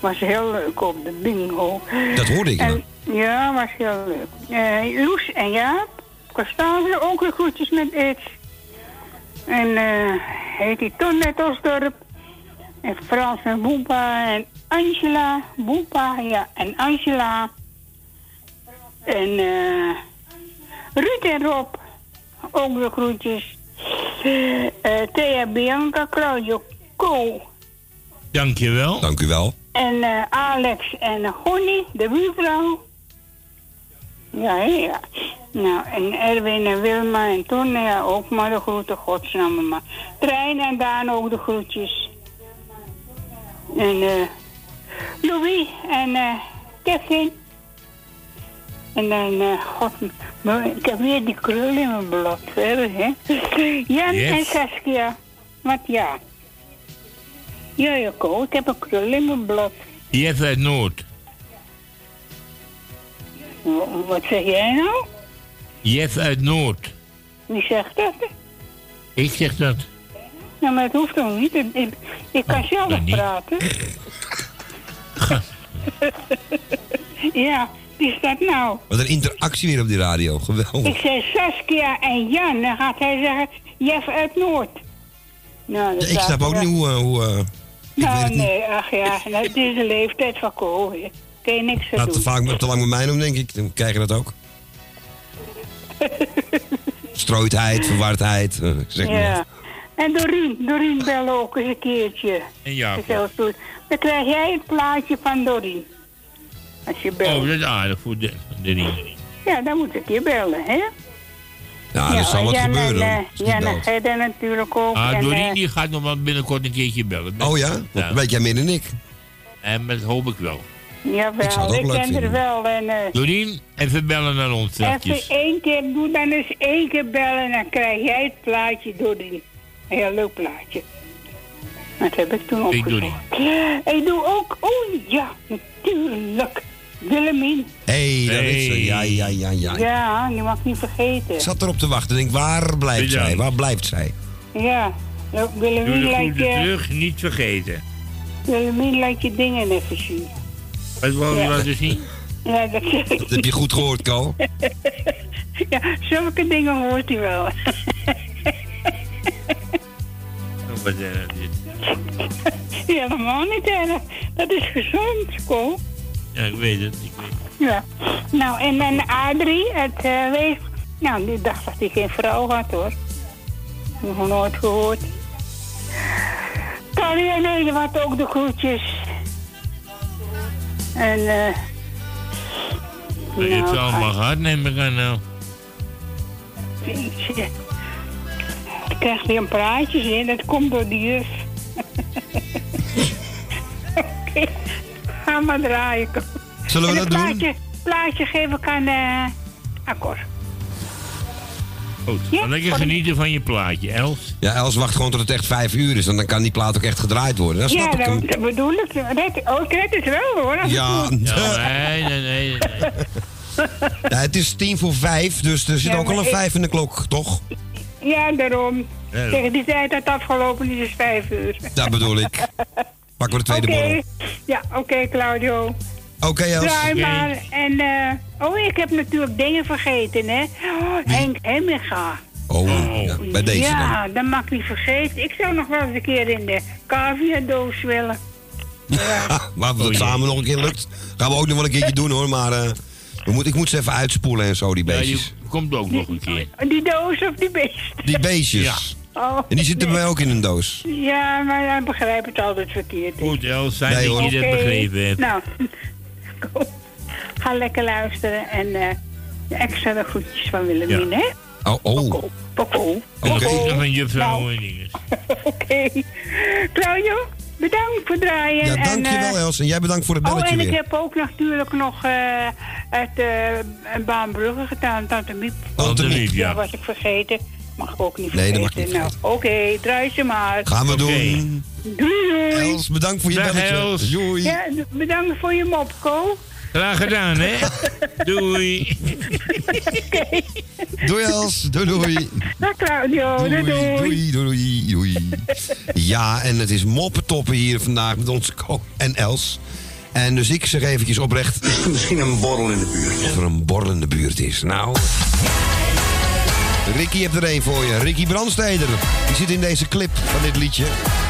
Was heel leuk op de bingo. Dat hoorde ik, ja. En, ja, was heel leuk. Eh Loes en Jaap. Constance, ook weer groetjes met Eds. En eh heet die Ton net Osdorp. En Frans en Boepa en Angela. Boepa, ja, en Angela. En eh Ruud en Rob. Ook weer groetjes. Eh Thea Bianca, Claudio Ko. Dankjewel. Dank u wel. En eh, Alex en Gonnie, de buurvrouw. Ja, ja. Nou, en Erwin en Wilma en Ton, ja, ook maar de groeten, godsnaam maar. Trein en Daan ook de groetjes. En eh Louis en eh Kevin. En dan, eh god, ik heb weer die krul in mijn blad, verder, hè. Jan Yes. en Saskia. Wat ja. Ja, Jacco, ik heb een krul in mijn blad. Jeff uit Noord. Wa- Wat zeg jij nou? Jeff uit Noord. Wie zegt dat? Ik zeg dat. Nou, maar het hoeft toch niet. Ik, ik, ik kan zelf nou niet. praten. ja, wie is dat nou? Wat een interactie weer op die radio. Geweldig. Ik zei Saskia en Jan. Dan gaat hij zeggen, Jeff uit Noord. Nou, dat Ja, ik snap ook niet hoe... eh, hoe eh, Nou, nee, ach ja, nou, het is de leeftijd van Ko. hè. Kun je niks aan laat te, doen. vaak, te lang met mij doen, denk ik. Dan krijg je dat ook. Strooidheid, verwardheid. eh, ik zeg maar. Ja. En Dorien, Dorien bel ook eens een keertje. En ja. Dan krijg jij het plaatje van Dorien. Als je belt. Oh, dat is aardig voor ring. Ja, dan moet ik je bellen, hè? Ja, er zal wat gebeuren. En belt. Gerda natuurlijk ook. Ah, en, Doreen eh, die gaat nog wel binnenkort een keertje bellen. Oh ja? Dat weet jij meer dan ik. En dat hoop ik wel. Jawel, Ik zou het ook ik leuk ken er wel. En, eh, Doreen, even bellen naar ons even straks. één keer, doe dan eens één keer bellen en dan krijg jij het plaatje Dorien. Een heel leuk plaatje. Dat heb ik toen Ik doe opgezocht. Ik doe ook, oh ja, natuurlijk. Willemien. Hé, hey, daar is ze. Ja, ja, ja, ja. Ja, die mag niet vergeten. Ik zat erop te wachten. Ik denk, waar blijft zij? Waar blijft zij? Ja, nou, Willemien groeten je, terug, niet vergeten. Willemien laat je dingen even zien. Wat wil je Ja. laten zien? Ja, dat zeg ik. Dat heb je goed gehoord, Ko. Ja, zulke dingen hoort hij wel. Oh, Wat erg dit. Ja, helemaal niet erg. Dat is gezond, Ko. Ja, ik weet het. Ik weet. Ja. Nou, en dan Adrie, het uh, wees... Nou, die dacht dat hij geen vrouw had, hoor. Nog nooit gehoord. Carrie en had ook de groetjes. En, eh... Maar je hebt nou, ze allemaal gehad, neem ik aan nou. jeetje. Ik krijg weer een praatjes in, dat komt door die juf. Oké, ga maar draaien. Zullen we dat een doen? plaatje, plaatje geef ik aan eh Akkoord. Goed, dan lekker genieten van je plaatje, Els. Ja, Els wacht gewoon tot het echt vijf uur is. En dan kan die plaat ook echt gedraaid worden. Dat Ja, snap ik dat, dat bedoel ik. Oh, ik red het wel hoor. Ja. Ja, nee, nee, nee. nee. Ja, het is tien voor vijf, dus er zit Ja, ook al een ik- vijf in de klok, toch? Ja, daarom. Ja. Tegen die tijd dat het afgelopen is, is vijf uur. Dat bedoel ik. Pakken we de tweede borrel. ja, oké Claudio. Oké, Els. Draai Oké. maar. En, eh, oh, ik heb natuurlijk dingen vergeten, hè. Oh, Henk Hemminga. Oh, ja, bij deze dan. Ja, dat mag ik niet vergeten. Ik zou nog wel eens een keer in de cavia-doos willen. Maar of dat samen nog een keer lukt, gaan we ook nog wel een keertje doen hoor. Maar eh, we moet, ik moet ze even uitspoelen en zo, die Ja, beestjes. je komt ook nog een keer. Die doos of die beest? Die beestjes. Oh, En die zitten bij nee. mij ook in een doos. Ja, maar hij begrijpt het altijd verkeerd. Goed, Els, fijn Nee, dat Oké, begrepen hebt. Nou, kom. ga lekker luisteren en eh de extra groetjes van Willemien, hè? Oh, oh. En Poko. goed nog een juffrouw Nou. en dingen. Oké. Claudio, bedankt voor het draaien. Ja, en, dankjewel eh, Els. En jij bedankt voor het Oh, belletje en ik weer. heb ook natuurlijk nog eh het uh, Baanbrugge gedaan, Tante Miep. Tante Miep, ja. Dat was ik vergeten. Mag ik ook niet Nee, dat vergeten. mag niet nou, oké, draai ze maar. Gaan we doen. Doei, doei. Els, bedankt voor je Dag, belletje. Els. Doei. Ja, bedankt voor je mop, Ko. Graag gedaan, hè? Doei. Doei Els. Doei doei. Dag Claudio, doei doei. Doei, doei, doei. Ja, en het is moppentoppen hier vandaag met onze Ko en Els. En dus ik zeg eventjes oprecht... Is er misschien een borrel in de buurt? Of er een borrel in de buurt is. Nou... Ricky heeft er één voor je. Ricky Brandsteder. Die zit in deze clip van dit liedje.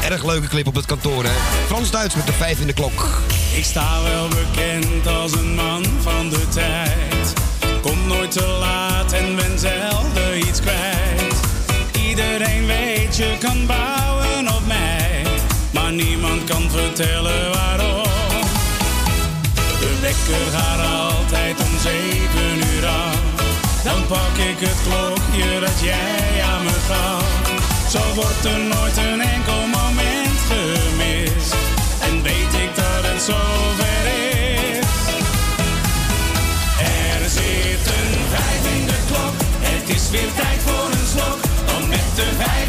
Erg leuke clip op het kantoor, hè? Frans Duits met de vijf in de klok. Ik sta wel bekend als een man van de tijd. Kom nooit te laat en ben zelden iets kwijt. Iedereen weet je kan bouwen op mij. Maar niemand kan vertellen waarom. De wekker gaat altijd om zeven uur af. Dan pak ik het klokje dat jij aan me gaf. Zo wordt er nooit een enkel moment gemist. En weet ik dat het zover is. Er zit een vijf in de klok. Het is weer tijd voor een slok. Want met de vijf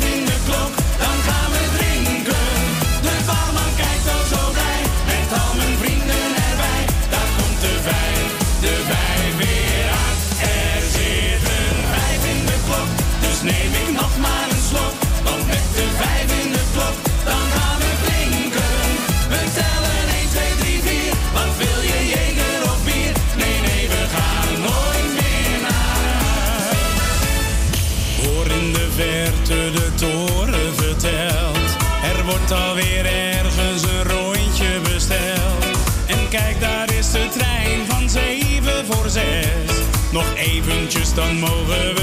Er alweer ergens een rondje besteld. En kijk, daar is de trein van 7 voor 6. Nog eventjes, dan mogen we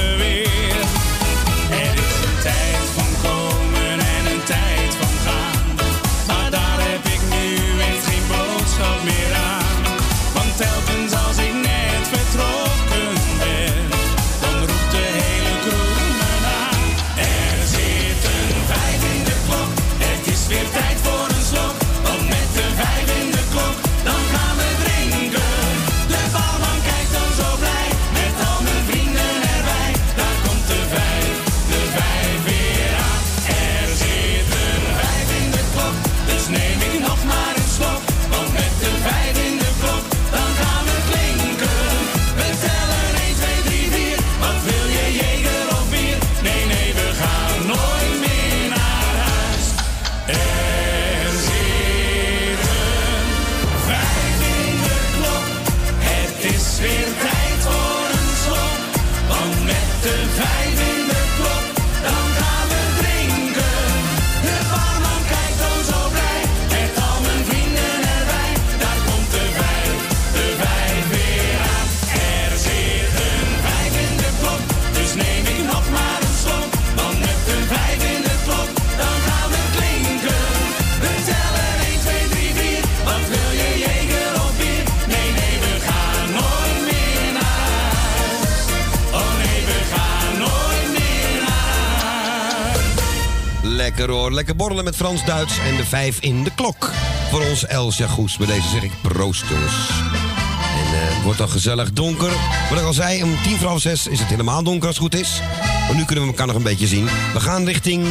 Lekker hoor, lekker borrelen met Frans-Duits en de vijf in de klok. Voor ons Elsja Goes. Bij deze zeg ik proost, jongens. En eh, het wordt al gezellig donker. Wat ik al zei, om tien voor half zes is het helemaal donker als het goed is. Maar nu kunnen we elkaar nog een beetje zien. We gaan richting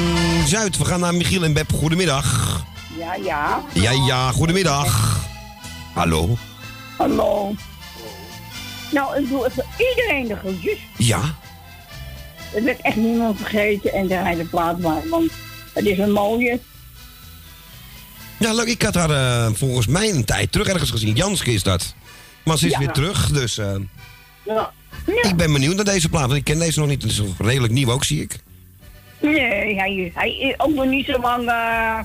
Zuid. We gaan naar Michiel en Beb. Goedemiddag. Ja, ja. Ja, ja, goedemiddag. Hallo. Hallo. Nou, ik doe even iedereen de groetjes. Ja. Er werd echt niemand vergeten en de plaat maar, want het is een mooie. Ja, leuk. Ik had haar eh, volgens mij een tijd terug ergens gezien. Janske is dat. Maar ze is Ja. weer terug, dus eh, Ja. ik ben benieuwd naar deze plaat. Want ik ken deze nog niet. Het is redelijk nieuw ook, zie ik. Nee, hij, hij is ook nog niet zo lang eh,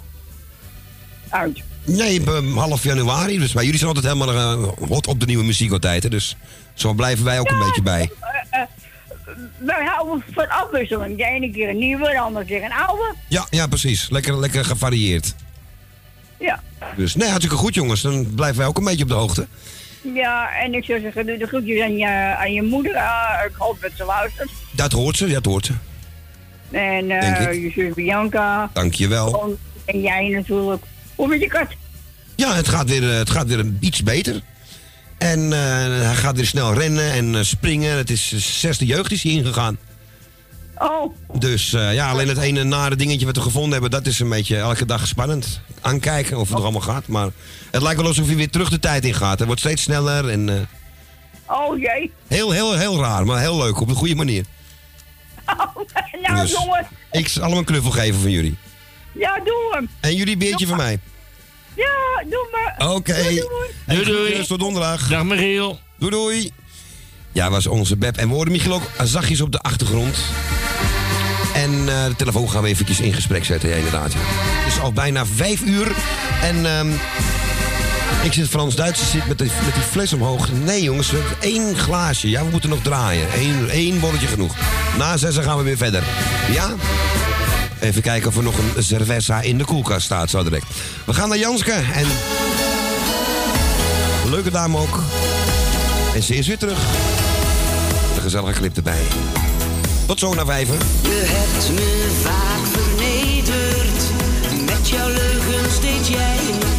uit. Nee, half januari. Dus bij jullie zijn altijd helemaal hot op de nieuwe muziek altijd. Hè, dus zo blijven wij ook een beetje bij. Wij houden van afwisseling. De ene keer een nieuwe, de andere keer een oude. Ja, ja, precies. Lekker, lekker gevarieerd. Ja. Dus nee, hartstikke goed jongens. Dan blijven wij ook een beetje op de hoogte. Ja, en ik zou zeggen, doe de groetjes aan je, aan je moeder. Eh, ik hoop dat ze luistert. Dat hoort ze, dat hoort ze. En eh, je zus Bianca. Dankjewel. En- En jij natuurlijk. Hoe met je kat? Ja, het gaat weer, eh, het gaat weer een iets beter. En eh, hij gaat weer snel rennen en eh, springen. Het is zesde jeugd is hij ingegaan. Oh. Dus eh, ja, alleen het ene nare dingetje wat we gevonden hebben, dat is een beetje elke dag spannend. Aankijken of het er allemaal gaat. Maar het lijkt wel alsof hij weer terug de tijd in gaat. Hij wordt steeds sneller en Oh jee. heel, heel, heel raar, maar heel leuk. Op een goede manier. nou Dus- jongen. Ik zal hem een knuffel geven van jullie. Ja, doe hem. En jullie beertje van mij. Ja, doe maar. Oké. Doei, doei. Tot donderdag. Dag Michiel. Doei, doei. Ja, was onze Beb. En we hoorden Michiel ook zachtjes op de achtergrond. En eh, de telefoon gaan we eventjes in gesprek zetten, ja, inderdaad. ja. Het is al bijna vijf uur. En ehm, ik zit Frans-Duits, zit met, die- met die fles omhoog. Nee, jongens, we hebben één glaasje. Ja, we moeten nog draaien. Eén, één bolletje genoeg. Na zessen gaan we weer verder. Ja? Even kijken of er nog een cerveza in de koelkast staat, zo direct. We gaan naar Janske en... Leuke dame ook. En ze is weer terug. De gezellige clip erbij. Tot zo naar vijven. Je hebt me vaak vernederd. Met jouw leugens deed jij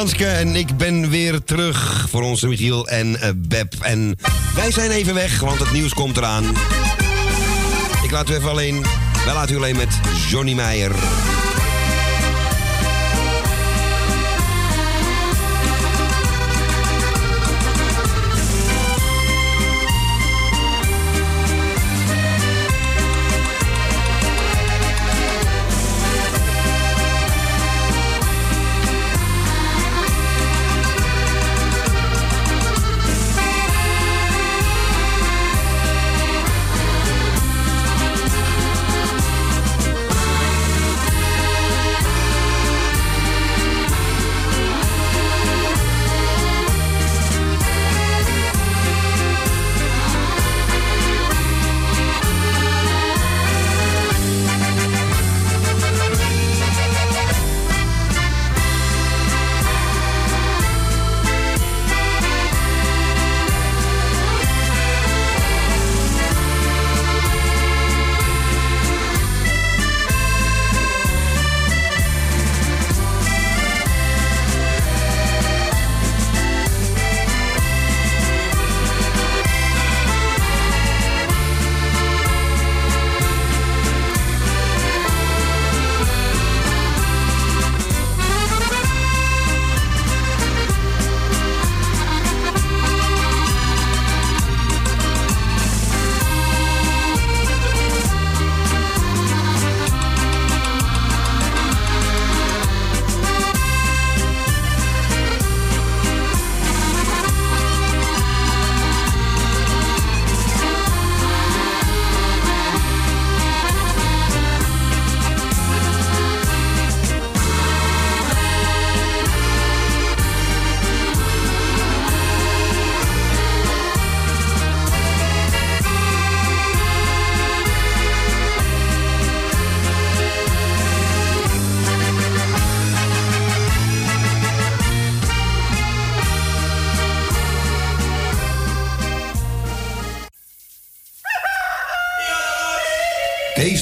Janske en ik ben weer terug voor onze Michiel en eh, Beb. En wij zijn even weg, want het nieuws komt eraan. Ik laat u even alleen, wij laten u alleen met Johnny Meijer.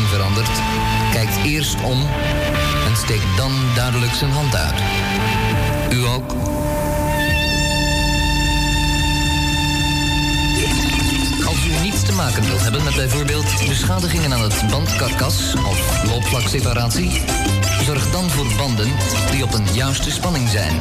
Verandert, kijkt eerst om en steekt dan duidelijk zijn hand uit. U ook? Als u niets te maken wilt hebben met bijvoorbeeld beschadigingen aan het bandkarkas of loopvlakseparatie, zorg dan voor banden die op een juiste spanning zijn.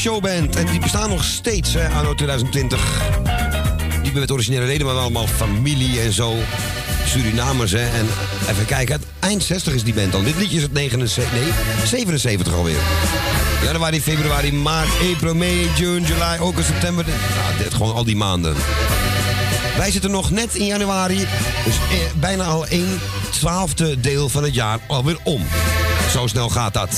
Steel and Show Band. En die bestaan nog steeds, hè, anno 2020. Niet meer met originele leden, maar allemaal familie en zo. Surinamers, hè. En even kijken, het eind 60 is die band dan. Dit liedje is het 79, nee, 77 alweer. Januari, februari, maart, april, mei, juni, juli, augustus, september. Nou, dit gewoon al die maanden. Wij zitten nog net in januari, dus eh, bijna al een twaalfde deel van het jaar alweer om. Zo snel gaat dat.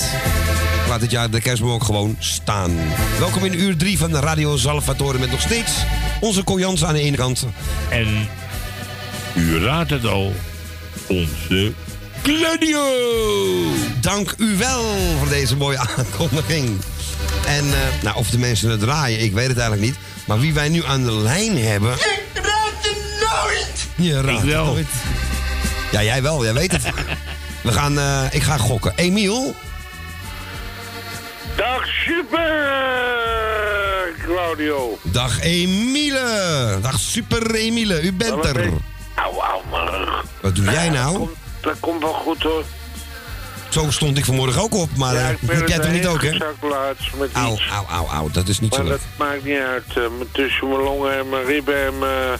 Laat dit jaar de kerstboom ook gewoon staan. Welkom in uur 3 van de Radio Salvatore met nog steeds onze Jans aan de ene kant. En u raadt het al, onze Claudio! Dank u wel voor deze mooie aankondiging. En eh, nou, of de mensen het draaien, ik weet het eigenlijk niet. Maar wie wij nu aan de lijn hebben... Ik raad het nooit! Je raadt Ik het wel. nooit. Ja, jij wel, jij weet het. We gaan, eh, ik ga gokken. Emiel? Dag Emiele. Dag super Emiele, u bent er. Auw, auw, mijn rug. Wat doe jij nou? Dat komt wel goed hoor. Zo stond ik vanmorgen ook op, maar ja, eh, ik ben jij er toch niet ook, hè? met Auw, iets. auw, auw, auw. Dat is niet zo Maar leuk. dat maakt niet uit. eh, tussen mijn longen en mijn ribben en mijn,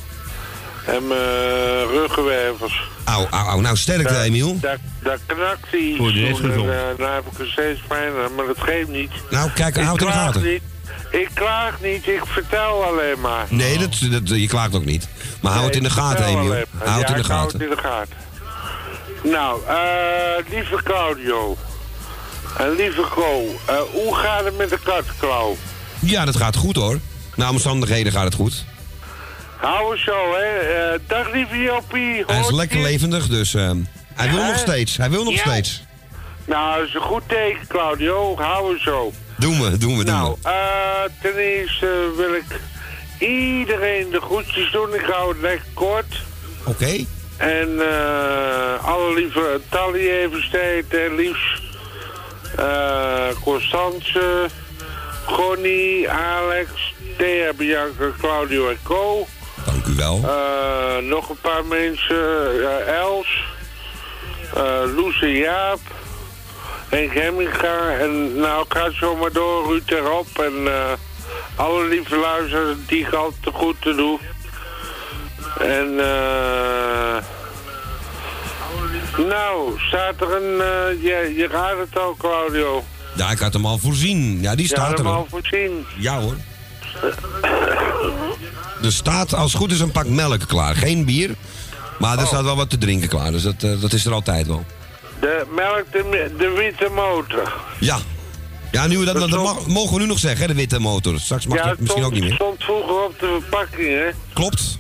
en mijn ruggenwervels. Auw, auw, auw. Nou, sterkte, Emiel. Daar, daar knakt hij Voor de eh, nou heb ik er steeds pijn aan, maar dat geeft niet. Nou, kijk, houd in de gaten. niet. Ik klaag niet, ik vertel alleen maar. Nee, dat, dat, je klaagt ook niet. Maar hou het in de gaten, Emiel. Hou het in de gaten. het in de gaten. Nou, eh, lieve Claudio. En lieve Co, eh, hoe gaat het met de katklauw? Ja, dat gaat goed, hoor. Na omstandigheden gaat het goed. Hou zo, hè. Eh, dag lieve Jopie. Hij is lekker je? levendig, dus eh, hij wil nog steeds. Hij wil nog Ja. steeds. Nou, dat is een goed teken, Claudio. Hou zo. Doen we, doen we, doen Nou, eh, ten eerste wil ik iedereen de groetjes doen. Ik hou het lekker kort. Oké. En eh alle lieve Tally en liefst eh Constance, Gonnie, Alex, Thea, Bianca, Claudio en Co. Dank u wel. Nog een paar mensen, Els, Loes en Jaap, Henk Hemminga en nou ik ga zo maar door, Ruud erop en eh, alle lieve luisteraars die ik te goed te doen. En eh nou, staat er een, eh, je, je raadt het al Claudio. Ja, ik had hem al voorzien. Ja, die staat had er hem al. voorzien. Ja, hoor. Er staat als het goed is een pak melk klaar. Geen bier. Maar er Oh. staat wel wat te drinken klaar. Dus dat, eh, dat is er altijd wel. De melk, de, de witte motor. Ja. Ja, nu, we dat, dat mag- mogen we nu nog zeggen, hè, de witte motor. Straks mag ja, dat het misschien ook niet meer. stond vroeger op de verpakking, hè. Klopt.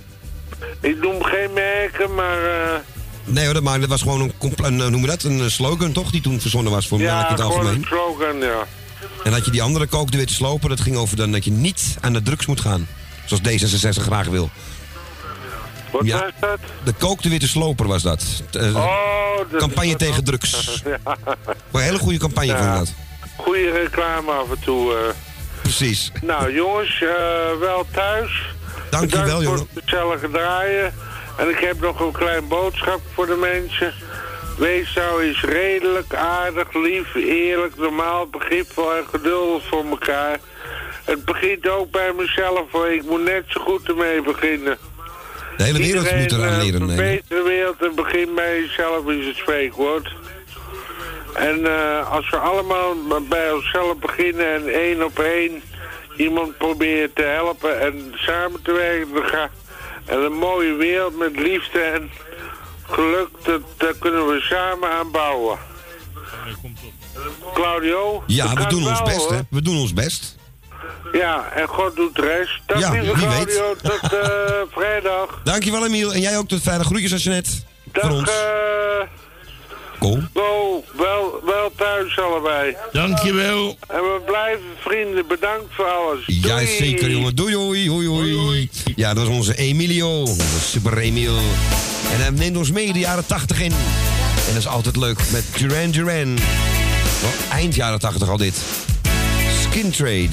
Ik noem geen merken, maar... eh, Nee hoor, dat, maar dat was gewoon een, een, noem je dat, een eh, slogan toch? Die toen verzonnen was voor melk in ja, het gewoon algemeen. een slogan, ja. En dat je die andere kook, de witte sloper, dat ging over dan dat je niet aan de drugs moet gaan. Zoals D66 graag wil. Wat Ja. was dat? De kook de witte sloper was dat. Eh, Oh, dat campagne tegen drugs. ja. Een hele goede campagne Ja. vond ik dat. Goeie reclame af en toe. eh. Precies. Nou, jongens, eh, wel thuis. Dank je wel, voor het gezellige draaien. En ik heb nog een klein boodschap voor de mensen. Wees nou eens redelijk, aardig, lief, eerlijk, normaal, begripvol en geduldig voor elkaar. Het begint ook bij mezelf, hoor. Ik moet net zo goed ermee beginnen. De hele wereld Iedereen, moet eraan eh, leren. de wereld en begin bij jezelf is het spreekwoord. En eh, als we allemaal bij onszelf beginnen en één op één iemand proberen te helpen en samen te werken, dan gaat en een mooie wereld met liefde en geluk, dat, daar kunnen we samen aan bouwen. Claudio? Ja, we doen ons best, hè. We doen ons best. Ja, en God doet de rest. Ja, lieve wie Claudio, tot eh, vrijdag. Dankjewel, Emiel. En jij ook tot veilig groetjes als je net. Dag, Voor ons. eh, Kom. Go, wel, wel thuis allebei. Dankjewel. En we blijven vrienden. Bedankt voor alles. Ja, Doei. zeker, jongen. Doei, hoi, hoi, hoi. Ja, dat was onze Emilio. Super Emil. En hij neemt ons mee de jaren 80 in. En dat is altijd leuk met Duran Duran. Eind jaren 80 al dit. Skin Trade.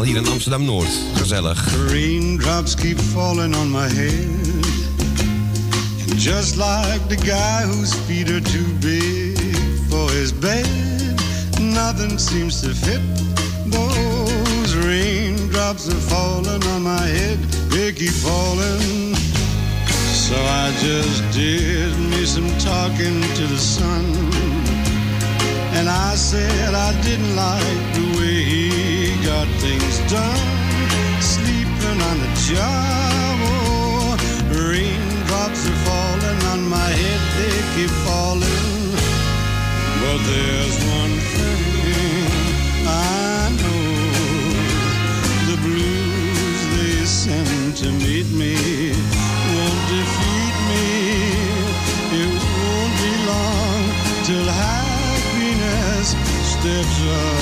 Allemaal hier in Amsterdam-Noord. Gezellig. Raindrops keep falling on my head. And just like the guy whose feet are too big for his bed, nothing seems to fit. Those raindrops are falling on my head. They keep falling. So I just did me some talking to the sun. And I said I didn't like the got things done. Sleeping on the job, oh, raindrops are falling on my head, they keep falling. But there's one thing I know the blues they send to meet me won't defeat me. It won't be long till happiness steps up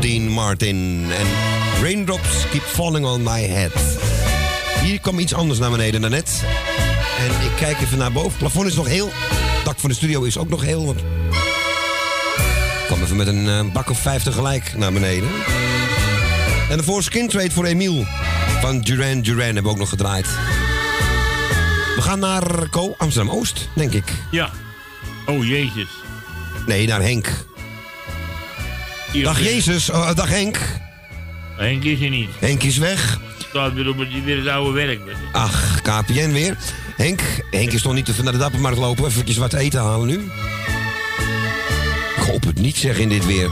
Dean Martin. En Raindrops Keep Falling on My Head. Hier kwam iets anders naar beneden daarnet. En ik kijk even naar boven. Het plafond is nog heel. Het dak van de studio is ook nog heel. Want... Ik kwam even met een eh, bak of vijf tegelijk naar beneden. En de Skin Trade voor Emiel. Van Duran Duran hebben we ook nog gedraaid. We gaan naar Co, Amsterdam-Oost, denk ik. Ja. Oh, Jezus. Nee, naar Henk. Dag Jezus, oh, dag Henk. Henk is er niet. Henk is weg. Staat weer op het, weer het oude werk. Ach, KPN weer. Henk, Henk is toch niet even naar de Dappermarkt lopen, even wat eten halen nu? Ik hoop het niet zeg in dit weer.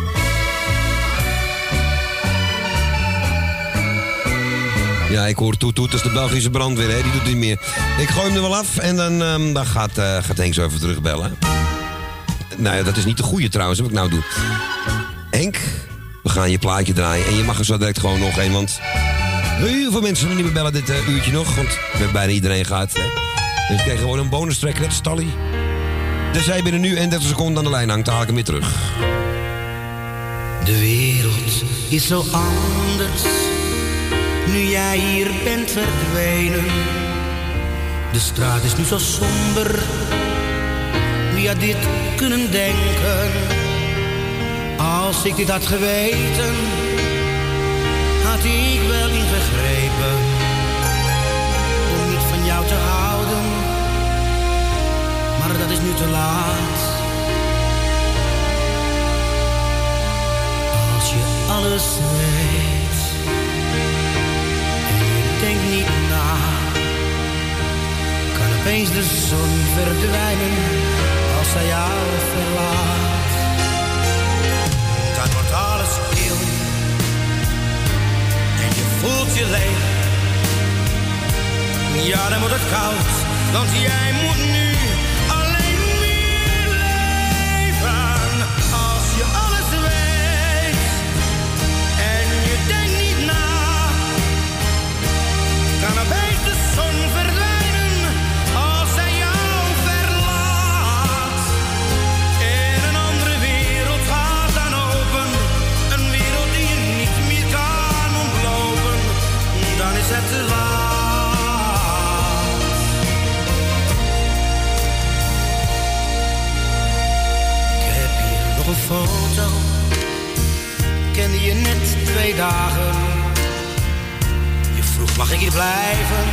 Ja, ik hoor toet toet, dat is de Belgische brandweer, hè? die doet niet meer. Ik gooi hem er wel af en dan, ehm, dan gaat, eh, gaat Henk zo even terugbellen. Nou ja, dat is niet de goede trouwens, wat ik nou doe. We gaan je plaatje draaien en je mag er zo direct gewoon nog een, want heel veel mensen willen niet bellen dit eh, uurtje nog, want we bijna iedereen gehad. Hè? Dus kreeg gewoon een bonus track, net Tally. Dus jij binnen nu en 30 seconden aan de lijn hangt, haal ik hem terug. De wereld is zo anders nu jij hier bent verdwenen. De straat is nu zo somber. Wie had dit kunnen denken? Als ik dit had geweten, had ik wel ingegrepen. Om niet van jou te houden, maar dat is nu te laat. Als je alles weet en je denkt niet na, kan opeens de zon verdwijnen als zij jou verlaat. Ja, dan wordt het koud, want jij moet nu twee dagen. Je vroeg, mag ik hier blijven?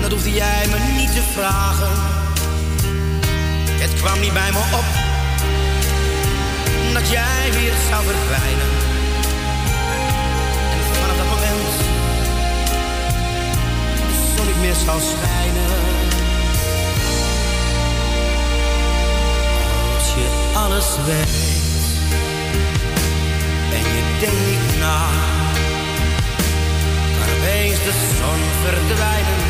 Dat hoefde jij me niet te vragen. Het kwam niet bij me op dat jij weer zou verdwijnen. En vanaf dat moment de zon niet meer zou schijnen. Als je alles weet denkt niet na, kan opeens de zon verdwijnen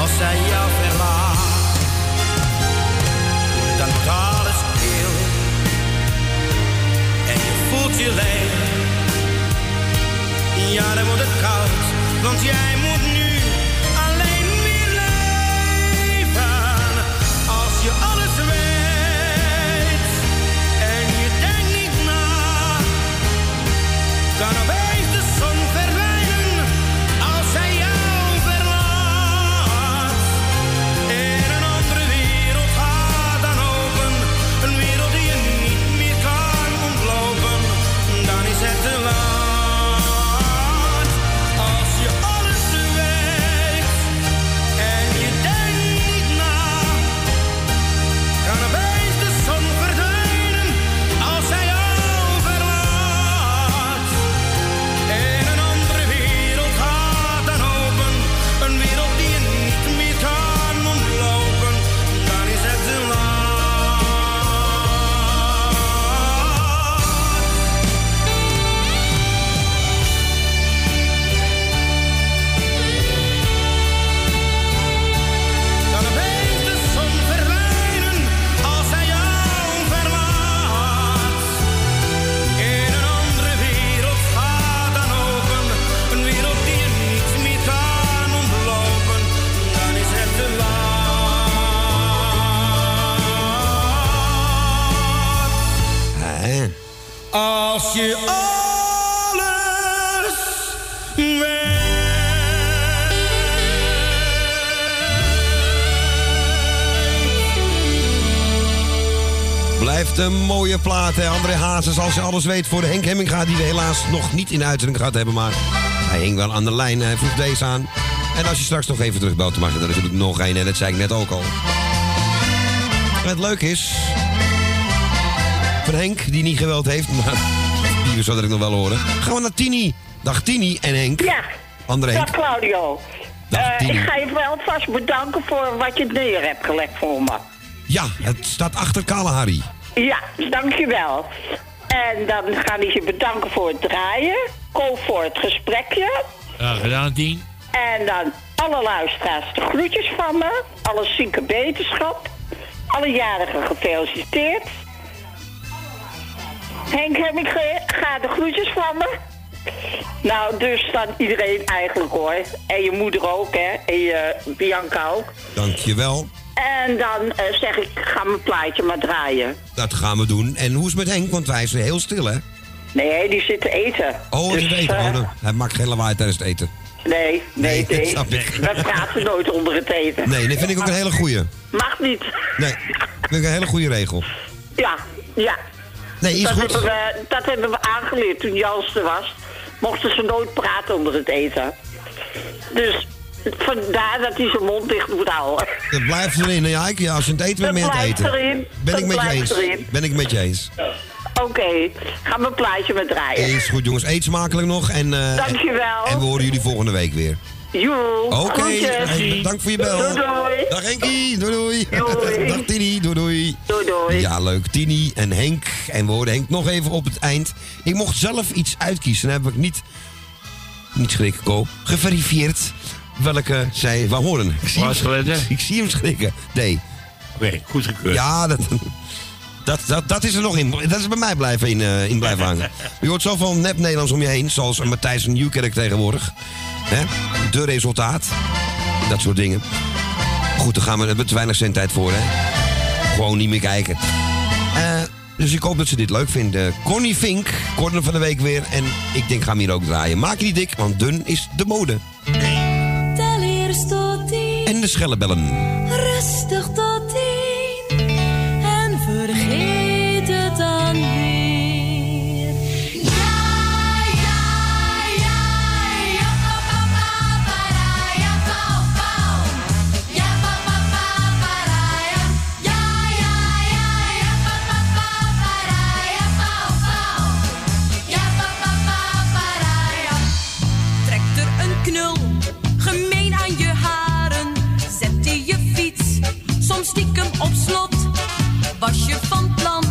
als zij jou verlaat. Dan wordt alles kil en je voelt je leeg. Ja, dan wordt het koud, want jij moet nu een mooie plaat, hè? André Hazes, als je alles weet voor de Henk Hemminga... die we helaas nog niet in de uitzending gehad hebben, maar... hij hing wel aan de lijn, hij vroeg deze aan. En als je straks nog even terugbelt, dan mag je er natuurlijk nog één... en dat zei ik net ook al. En het leuke is... van Henk, die niet geweld heeft, maar... die zou ik nog wel horen. Gaan we naar Tini. Dag Tini en Henk. Ja. André Dag. Claudio. Eh, Tini. ik ga je wel vast bedanken voor wat je neer hebt gelegd voor me. Ja, het staat achter Kalahari. Ja, dankjewel. En dan ga ik je bedanken voor het draaien. Ko voor het gesprekje. Ja, gedaan, Tien. En dan alle luisteraars de groetjes van me. Alle zieke beterschap. Alle jarigen gefeliciteerd. Henk, heb ik ge- ga de groetjes van me. Nou, dus dan iedereen eigenlijk hoor. En je moeder ook, hè. En je Bianca ook. Dankjewel. En dan eh, zeg ik, ga mijn plaatje maar draaien. Dat gaan we doen. En hoe is het met Henk? Want hij is heel stil, hè? Nee, die zit te eten. Oh, Dus, eh, Oh, dan- hij maakt geen lawaai tijdens het eten. nee, nee, Nee, nee. dat snap ik. We praten nooit onder het eten. Nee, dat vind ik ook een hele goeie. Mag niet. Nee, dat vind ik een hele goede regel. Ja, ja. Nee, is dat goed. Hebben we, dat hebben we aangeleerd toen Jans er was. Mochten ze nooit praten onder het eten. Dus vandaar dat hij zijn mond dicht moet houden. Dat blijft erin. Ja, ik, ja, als je het eten bent, aan het eten. erin. Ben Dat ik met je blijft eens. erin. Ben ik met je eens. Oké, ga mijn plaatje maar draaien. Is goed, jongens. Eet smakelijk nog. En, eh, Dankjewel. En we horen jullie volgende week weer. Joe. Oké, hey, bedankt voor je bel. Doei, doei. Dag Henkie, doei doei. Doei. Dag Tini, doei doei. Doei doei. Ja, leuk. Tini en Henk. En we hoorden Henk nog even op het eind. Ik mocht zelf iets uitkiezen. Dan heb ik niet, niet schrikken, Ko, geverifieerd welke zij wou horen. Ik zie, hem, ik zie hem schrikken. Nee. Oké, goed gekeurd. Ja, dat, dat, dat, dat is er nog in. Dat is bij mij blijven in, eh, in blijven hangen. Je hoort zoveel nep-Nederlands om je heen, zoals een Matthijs van Nieuwkerk tegenwoordig. De resultaat. Dat soort dingen. Goed, daar gaan we, hebben we te weinig zendtijd voor, hè. Gewoon niet meer kijken. Eh, dus ik hoop dat ze dit leuk vinden. Connie Fink, corner van de week weer. En ik denk, ga hem hier ook draaien. Maak je niet dik, want dun is de mode. En de schellebellen. rustig tot hem op slot? Was je van plan?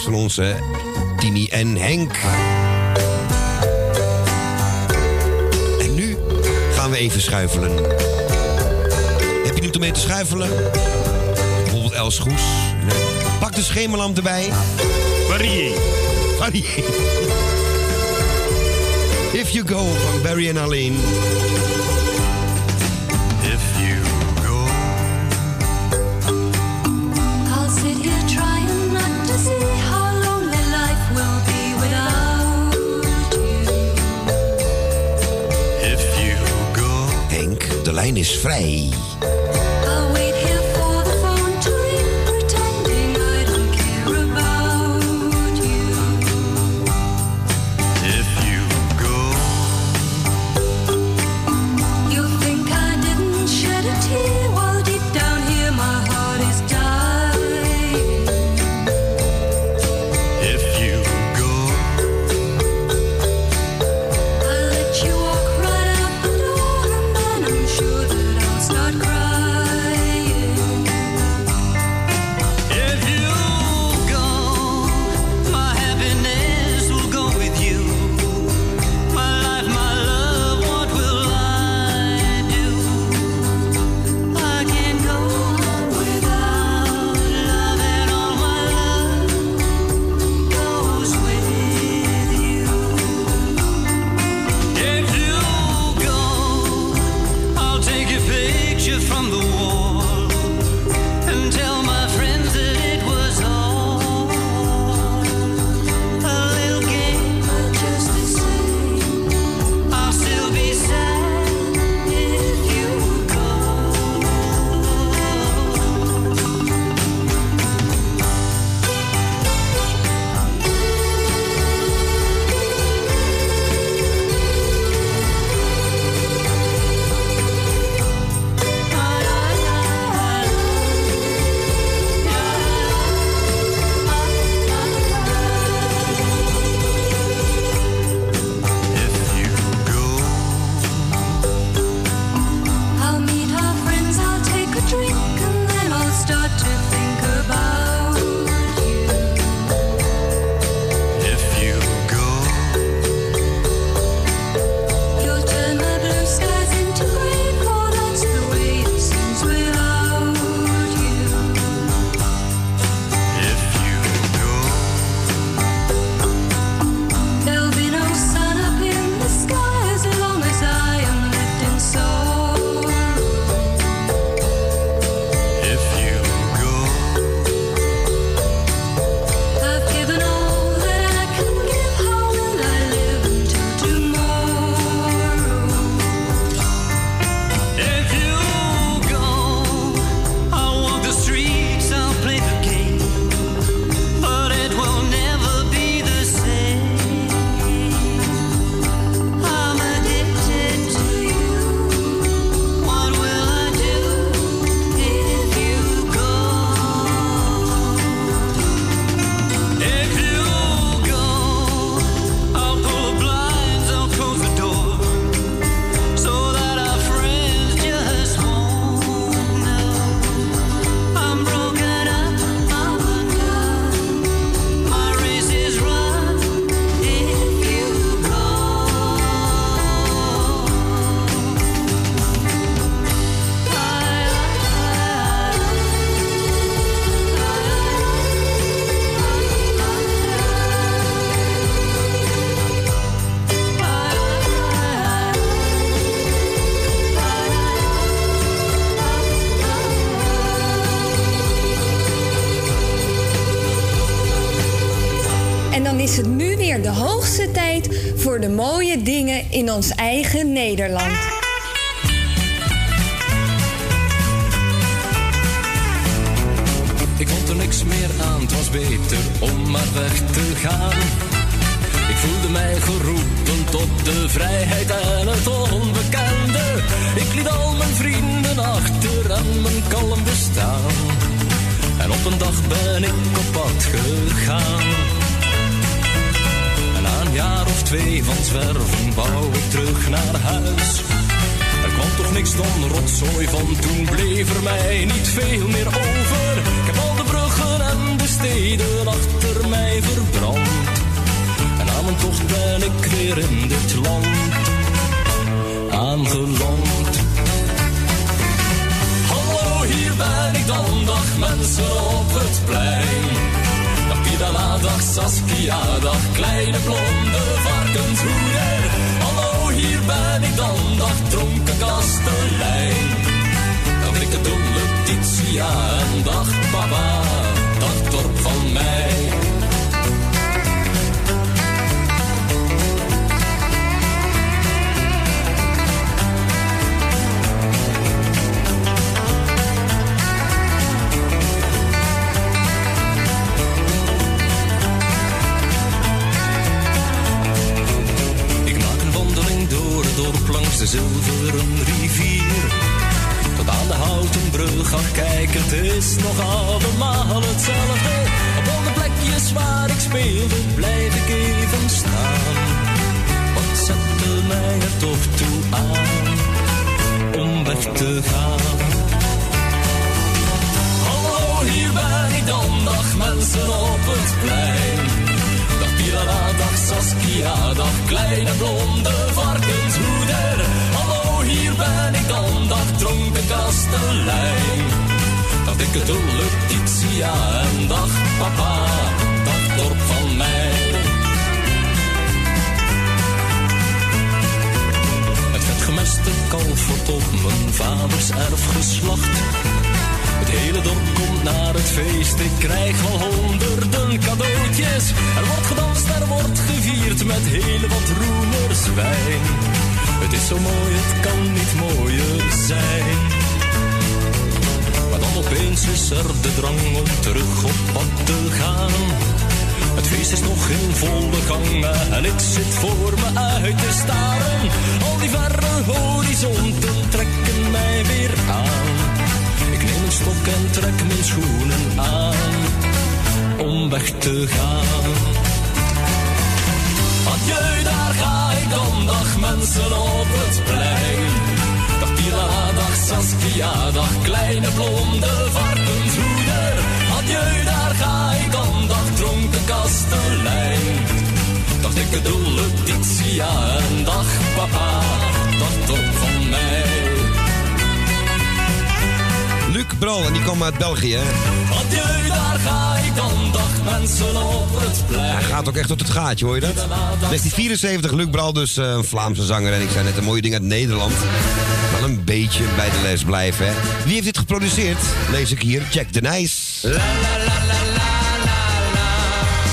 collega's van ons, hè? En Henk. En nu gaan we even schuifelen. Heb je nu om mee te schuifelen? Bijvoorbeeld Els Goes. Pak de schemerlamp erbij. Marie, Marie. If You Go van Barry en Alleen. is vrij. De hoogste tijd voor de mooie dingen in ons eigen Nederland. Ik vond er niks meer aan, het was beter om maar weg te gaan. Ik voelde mij geroepen tot de vrijheid en het onbekende. Ik liet al mijn vrienden achter en mijn kalm bestaan. En op een dag ben ik op pad gegaan. Een jaar of twee van zwerven wou ik terug naar huis. Er kwam toch niks dan rotzooi van, toen bleef er mij niet veel meer over. Ik heb al de bruggen en de steden achter mij verbrand. En aan mijn tocht ben ik weer in dit land aangeland. Hallo, hier ben ik dan, dag mensen op het plein. Pirala, dag Saskia, dag kleine blonde varkenshoeder. Hallo, hier ben ik dan, dag dronken kastelein. Dag dikke domme Titia en dag papa, dag dorp van mij. Zilveren rivier. Tot aan de houten brug, ach kijk, het is nog allemaal hetzelfde. Op al de plekjes waar ik speelde, blijf ik even staan. Wat zette mij er toch toe aan, om weg te gaan. Hallo, hier ben ik dan, dag mensen op het plein. Dag Saskia, dag kleine blonde varkenshoeder. Hallo, hier ben ik dan, dag dronken kastelein. Dag dikke dolle Titia en dag papa, dag dorp van mij. Het vetgemeste kalf wordt op mijn vaders erf geslacht. Het hele dorp komt naar het feest, ik krijg al honderden cadeautjes. Er wordt gedanst, er wordt gevierd met heel wat roemerswijn. Het is zo mooi, het kan niet mooier zijn. Maar dan opeens is er de drang om terug op pad te gaan. Het feest is nog in volle gang en ik zit voor me uit te staren. Al die verre horizonten trekken mij weer aan. Stok en trek mijn schoenen aan om weg te gaan. Adieu, daar ga ik dan, dag mensen op het plein. Dag Pila, dag Saskia, dag kleine blonde varkenshoeder. Adieu, daar ga ik dan, dag dronken kastelein. Dag dikke dolle Titia en dag papa, dag dorp van mij. Luc Bral, en die kwam uit België. Hij gaat ook echt tot het gaatje, hoor je dat? 1974, Luc Bral, dus eh, een Vlaamse zanger. En ik zei net een mooie ding uit Nederland. Wel een beetje bij de les blijven, hè. Wie heeft dit geproduceerd? Lees ik hier, Jack de Nijs.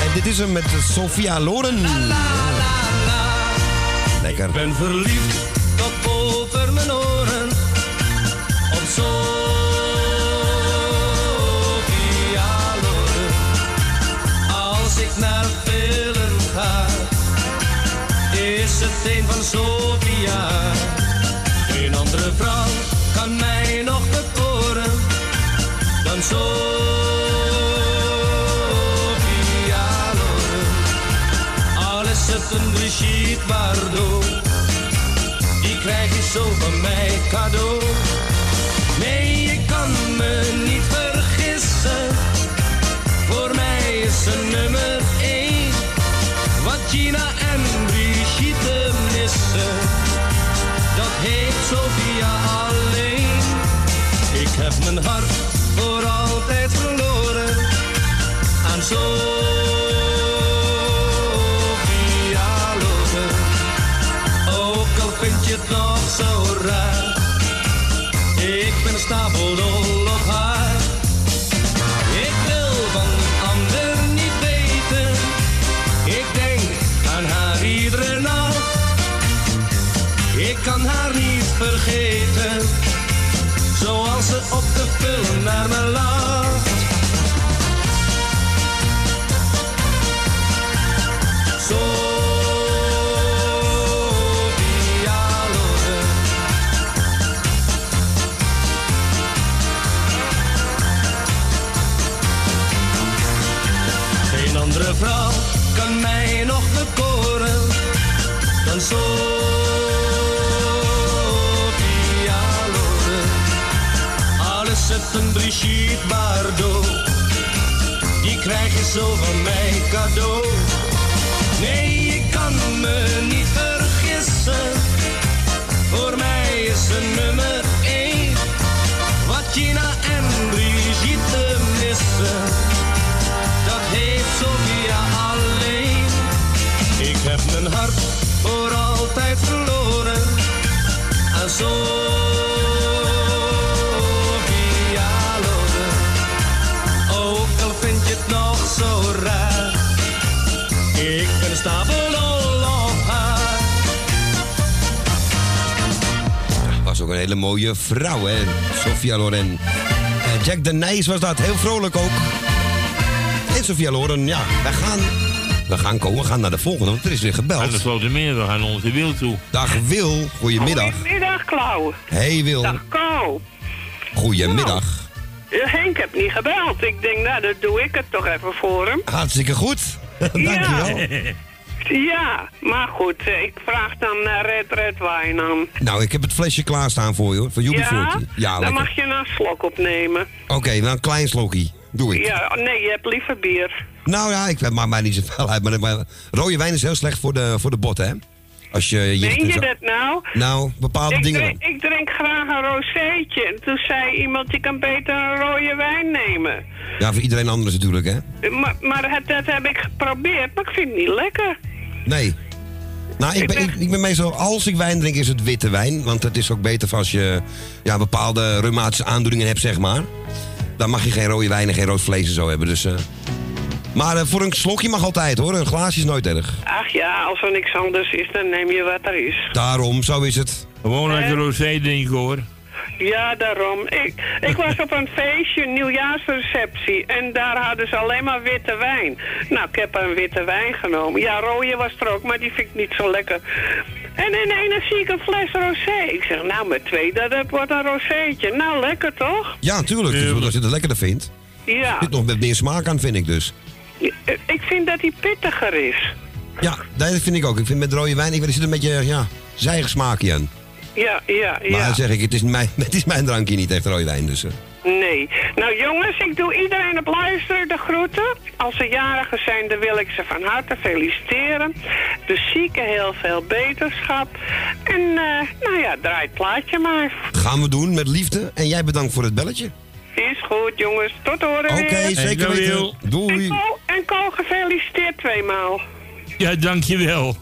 En dit is hem met Sophia Loren. Lekker. Ik ben verliefd tot over mijn oren is het een van Sophia. Geen andere vrouw kan mij nog bekoren dan Loren. Al is het een Brigitte Bardot, die krijg je zo van mij cadeau. Nee, ik kan me niet vergissen, voor mij is ze nummer één. Wat Gina en Dat heeft Sophia alleen. Ik heb mijn hart voor altijd verloren aan Sophia Loren. Ook al vind je het nog zo raar, ik ben stapeldol vullen naar mijn lach. Sophia Loren. Geen andere vrouw kan mij nog bekoren dan Sophia krijg je zo van mij cadeau. Nee, ik kan me niet vergissen, voor mij is ze nummer één. Wat Gina en Brigitte missen, dat heeft Sophia alleen. Ik heb mijn hart voor altijd verloren aan Sophia ook een hele mooie vrouw, hè? Sofia Loren. En Jack de Nijs was dat, heel vrolijk ook. En Sofia Loren, ja, wij gaan, we gaan komen, we gaan naar de volgende, want er is weer gebeld. Dat valt er meer, we gaan onze Wil toe. Dag Wil, goedemiddag. Goedemiddag, Klauw. Hey Wil, Dag, Ko. goedemiddag. Eh, Henk heb niet gebeld. Ik denk, nou, dan doe ik het toch even voor hem. Hartstikke goed. Dankjewel. Ja, maar goed, eh, ik vraag dan naar Red Red Wine aan. Nou, ik heb het flesje klaarstaan voor je, hoor. Voor Joepie Ja? Ja, dan lekker. mag je een slok opnemen. Oké, dan een klein slokje. Doe ik. Ja, nee, je hebt liever bier. Nou ja, ik maakt mij niet zoveel uit. Maar, maar rode wijn is heel slecht voor de, voor de botten, hè? Als je Meen en je zo. dat nou? Nou, bepaalde ik, dingen. drink, ik drink graag een rozeetje. En toen zei iemand, je kan beter een rode wijn nemen. Ja, voor iedereen anders natuurlijk, hè? Maar, maar het, dat heb ik geprobeerd, maar ik vind het niet lekker. Nee. Nou, ik ben, ik, ik ben meestal, als ik wijn drink, is het witte wijn. Want het is ook beter als je ja, bepaalde reumatische aandoeningen hebt, zeg maar. Dan mag je geen rode wijn en geen rood vlees en zo hebben. Dus, eh. Maar eh, voor een slokje mag altijd, hoor. Een glaasje is nooit erg. Ach ja, als er niks anders is, dan neem je wat er is. Daarom, zo is het. Gewoon Eh? lekker rosé drinken hoor. Ja, daarom. Ik, ik was op een feestje, een nieuwjaarsreceptie. En daar hadden ze alleen maar witte wijn. Nou, ik heb een witte wijn genomen. Ja, rode was er ook, maar die vind ik niet zo lekker. En in ene zie ik een fles rosé. Ik zeg, nou, met twee, dat, dat wordt een rozeetje. Nou, lekker toch? Ja, natuurlijk. Dus als je het lekkerder vindt. Ja. Er zit nog met meer smaak aan, vind ik dus. Ik vind dat die pittiger is. Ja, dat vind ik ook. Ik vind met rode wijn, ik weet, er zit een beetje, ja, zijig smaakje aan. Ja, ja, Maar ja. dan zeg ik, het is mijn, het is mijn drankje niet, echt rode wijn. Dus. Nee. Nou jongens, ik doe iedereen op luisteren de groeten. Als ze jarigen zijn, dan wil ik ze van harte feliciteren. De zieken heel veel beterschap. En eh, nou ja, draai het plaatje maar. Gaan we doen, met liefde. En jij bedankt voor het belletje. Is goed jongens, tot horen Oké, weer. zeker weten. Doei. En Ko, en Ko gefeliciteerd tweemaal. Ja, dankjewel.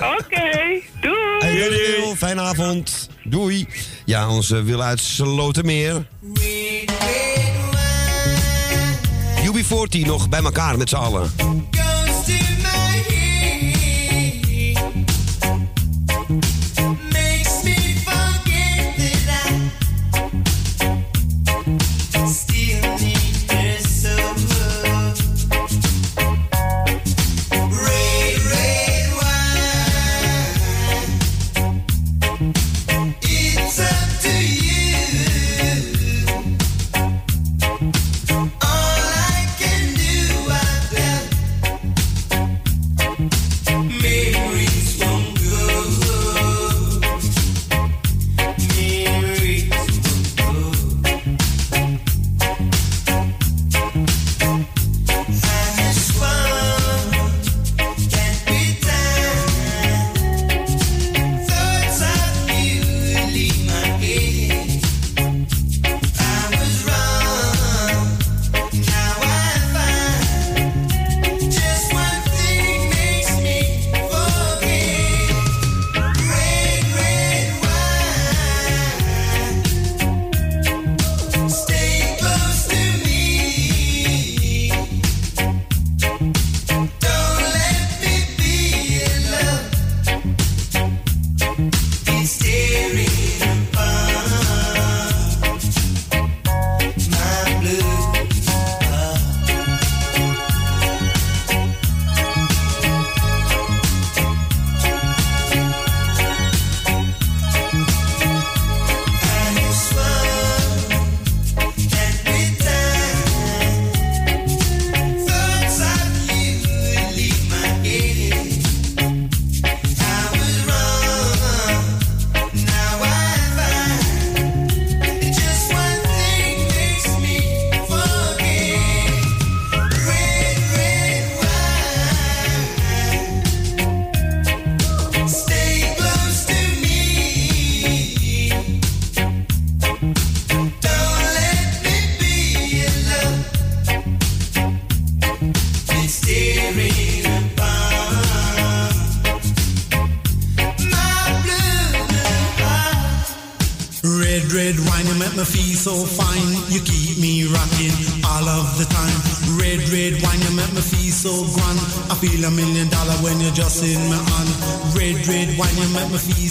Oké, doei. Hey, Wil, fijne avond. Doei. Ja, onze Wil uit Slotermeer. UB40 nog bij elkaar met z'n allen.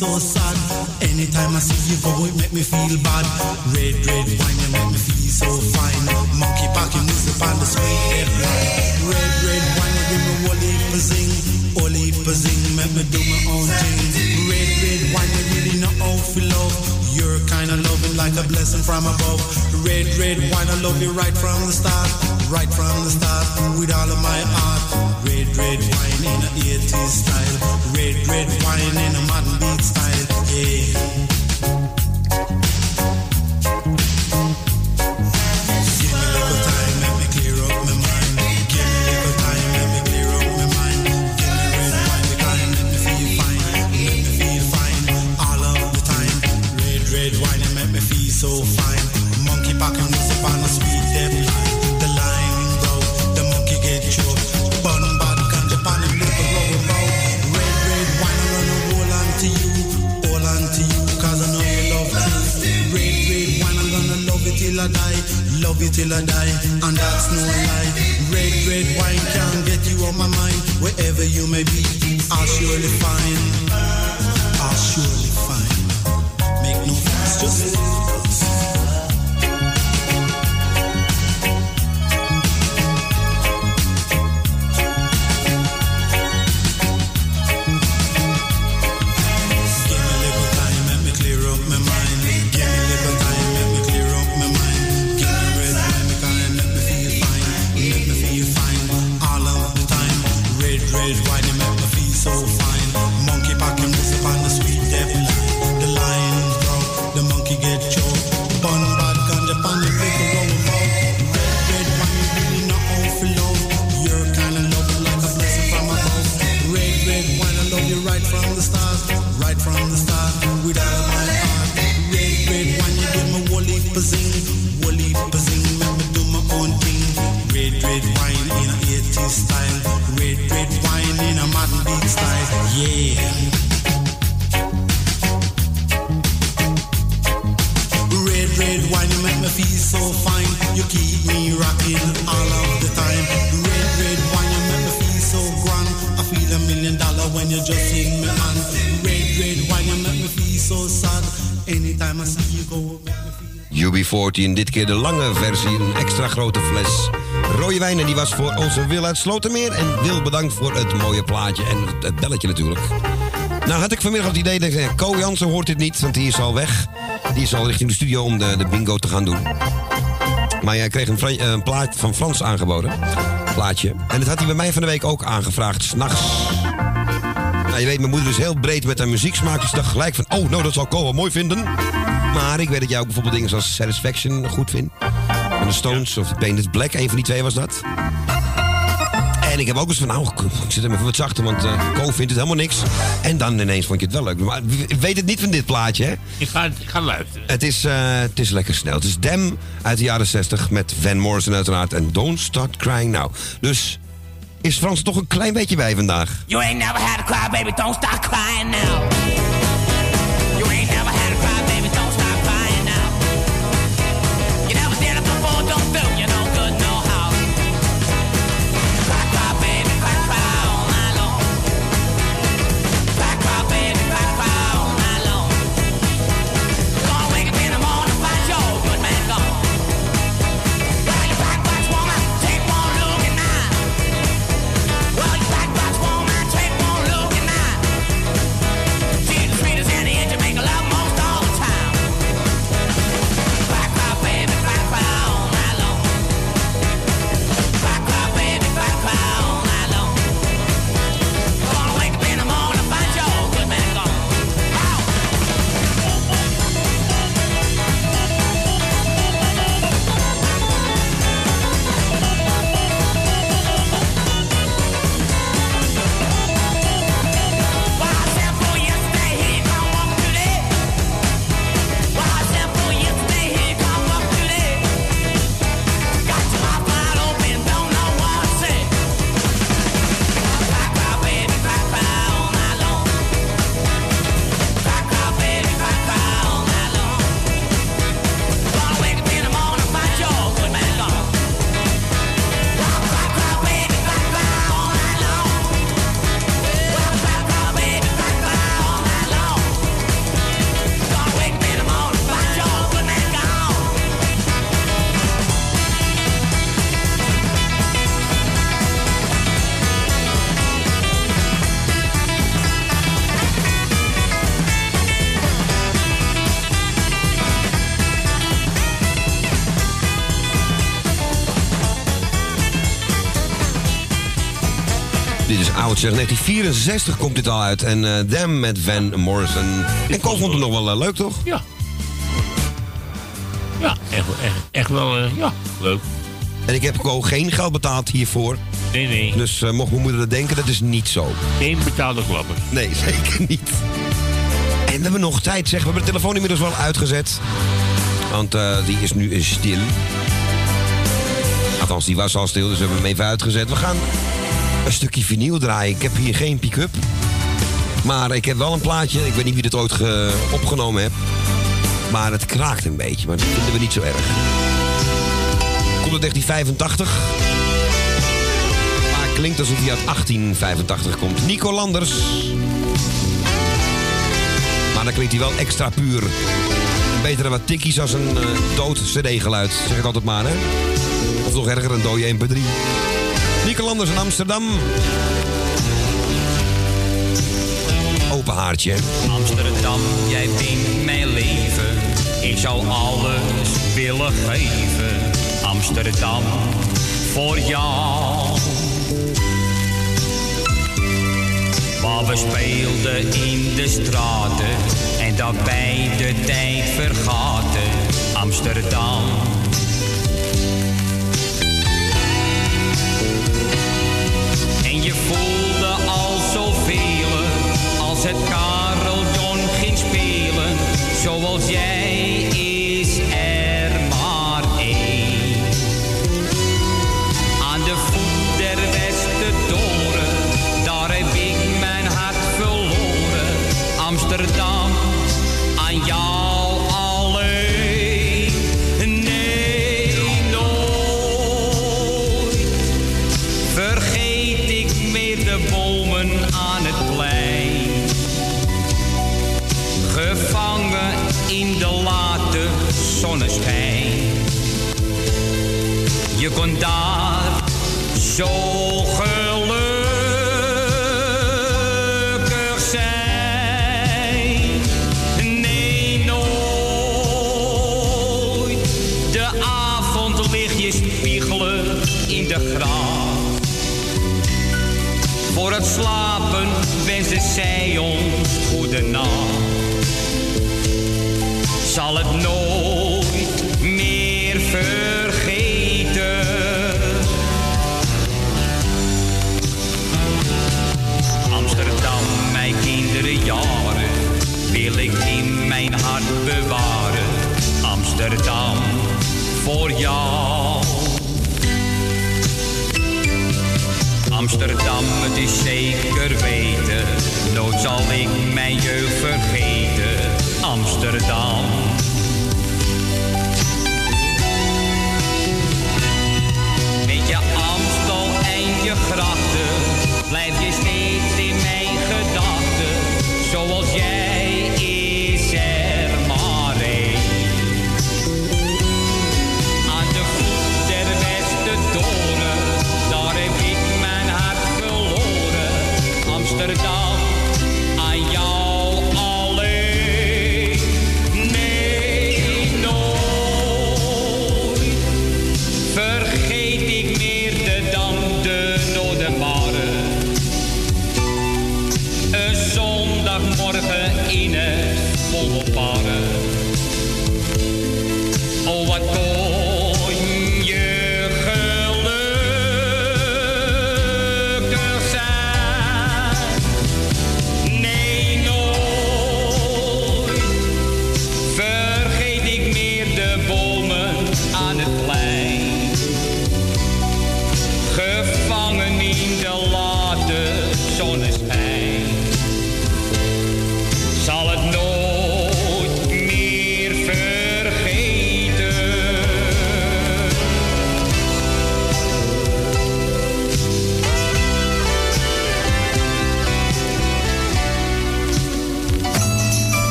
So sad. Anytime I see you go, it make me feel bad. Red, red wine, you make me feel so fine. Monkey packing music on the sweet red line. Red, red wine, you give me whole heap zing. Zing, make me do my own thing. Red, red wine, you really know how to love. You're kind of loving like a blessing from above. Red, red wine, I love you right from the start. Right from the start, with all of my heart. Red, red wine in a 80s style. Red, red wine in a modern beat style. Was voor onze Wil uit Slotermeer. En Wil bedankt voor het mooie plaatje en het, belletje natuurlijk. Nou had ik vanmiddag het idee, dat ik Ko Jansen hoort dit niet, want die is al weg. Die is al richting de studio om de, de bingo te gaan doen. Maar jij kreeg een, eh, een plaat van Frans aangeboden. Plaatje. En dat had hij bij mij van de week ook aangevraagd, s'nachts. Nou, je weet, mijn moeder is heel breed met haar muzieksmaak. Dus ik dacht gelijk van, oh, nou, dat zal Ko wel mooi vinden. Maar ik weet dat jij ook bijvoorbeeld dingen zoals Satisfaction goed vindt. Van de Stones of Painted Black, een van die twee was dat. En ik heb ook eens van, nou, ik zit hem even wat zachter, want Ko vindt het helemaal niks. En dan ineens vond je het wel leuk. Maar ik weet het niet van dit plaatje, hè? Ik ga, ik ga luisteren. Het is, eh, het is lekker snel. Het is Dem uit de jaren 60 met Van Morrison uiteraard. En Don't Start Crying Now. Dus is Frans er toch een klein beetje bij vandaag. You ain't never had a cry, baby, don't stop crying now. Zeg, 1964 komt dit al uit. En Them met Van Morrison. En Cole vond het nog wel eh, leuk, toch? Ja. Ja, echt, wel- echt, echt wel, eh, ja, leuk. En ik heb Cole geen geld betaald hiervoor. Nee, nee. Dus mocht mijn moeder dat denken, dat is niet zo. Geen betaalde klapper. Nee, zeker niet. En we hebben nog tijd, zeg. We hebben de telefoon inmiddels wel uitgezet. Want die is nu stil. Althans, die was al stil, dus we hebben hem even uitgezet. We gaan een stukje vinyl draaien. Ik heb hier geen pick-up. Maar ik heb wel een plaatje. Ik weet niet wie dit ooit opgenomen heeft. Maar het kraakt een beetje. Maar dat vinden we niet zo erg. Komt uit 1985. Maar klinkt alsof hij uit 1885 komt. Nico Landers. Maar dan klinkt hij wel extra puur. Betere wat tikkies als een uh, dood cd-geluid. Zeg ik altijd maar, hè. Of nog erger, een dode 1x3. Nikelanders in Amsterdam. Open haartje. Amsterdam, jij bent mijn leven. Ik zou alles willen geven. Amsterdam, voor jou. Maar we speelden in de straten en daarbij de tijd vergaten. Amsterdam als zo Amsterdam, het is zeker weten, nooit zal ik mijn jeugd vergeten. Amsterdam. Met je Amstel en je grachten, blijf je steeds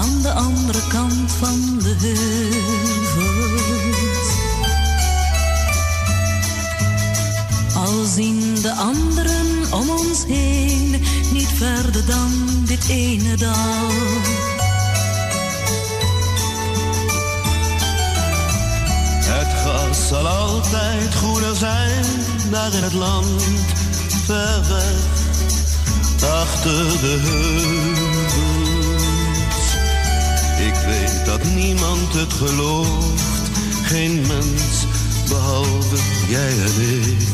aan de andere kant van de heuvels. Al zien de anderen om ons heen verder dan dit ene dal. Het gras zal altijd groener zijn, daar in het land, ver weg, achter de heuvels. Dat niemand het gelooft, geen mens behalve jij en ik.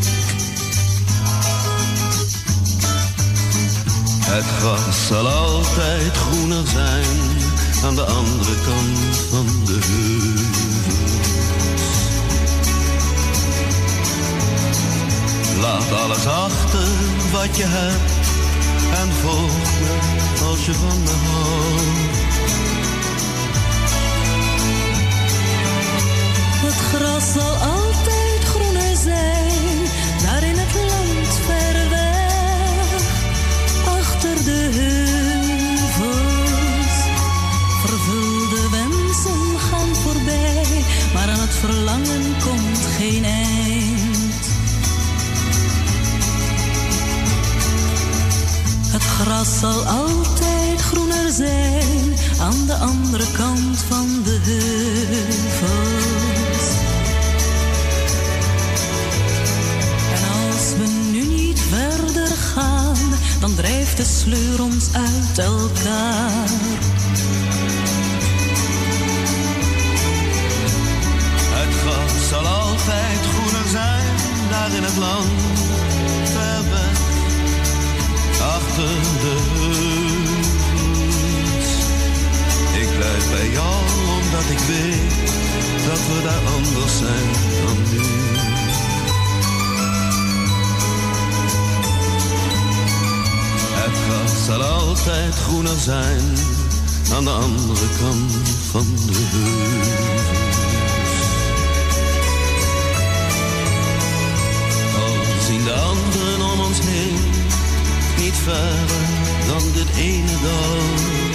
Het gras zal altijd groener zijn aan de andere kant van de heuvels. Laat alles achter wat je hebt en volg me als je van me houdt. Zal altijd groener zijn, daar in het land ver weg, achter de heuvels. Vervulde wensen gaan voorbij, maar aan het verlangen komt geen eind. Het gras zal altijd groener zijn aan de andere kant van de heuvels. Dan drijft de sleur ons uit elkaar. Het gras zal altijd groener zijn, daar in het land, ver weg, achter de heuvels. Ik blijf bij jou, omdat ik weet dat we daar anders zijn zal altijd groener zijn, aan de andere kant van de heuvels. Al zien de anderen om ons heen niet verder dan dit ene dal.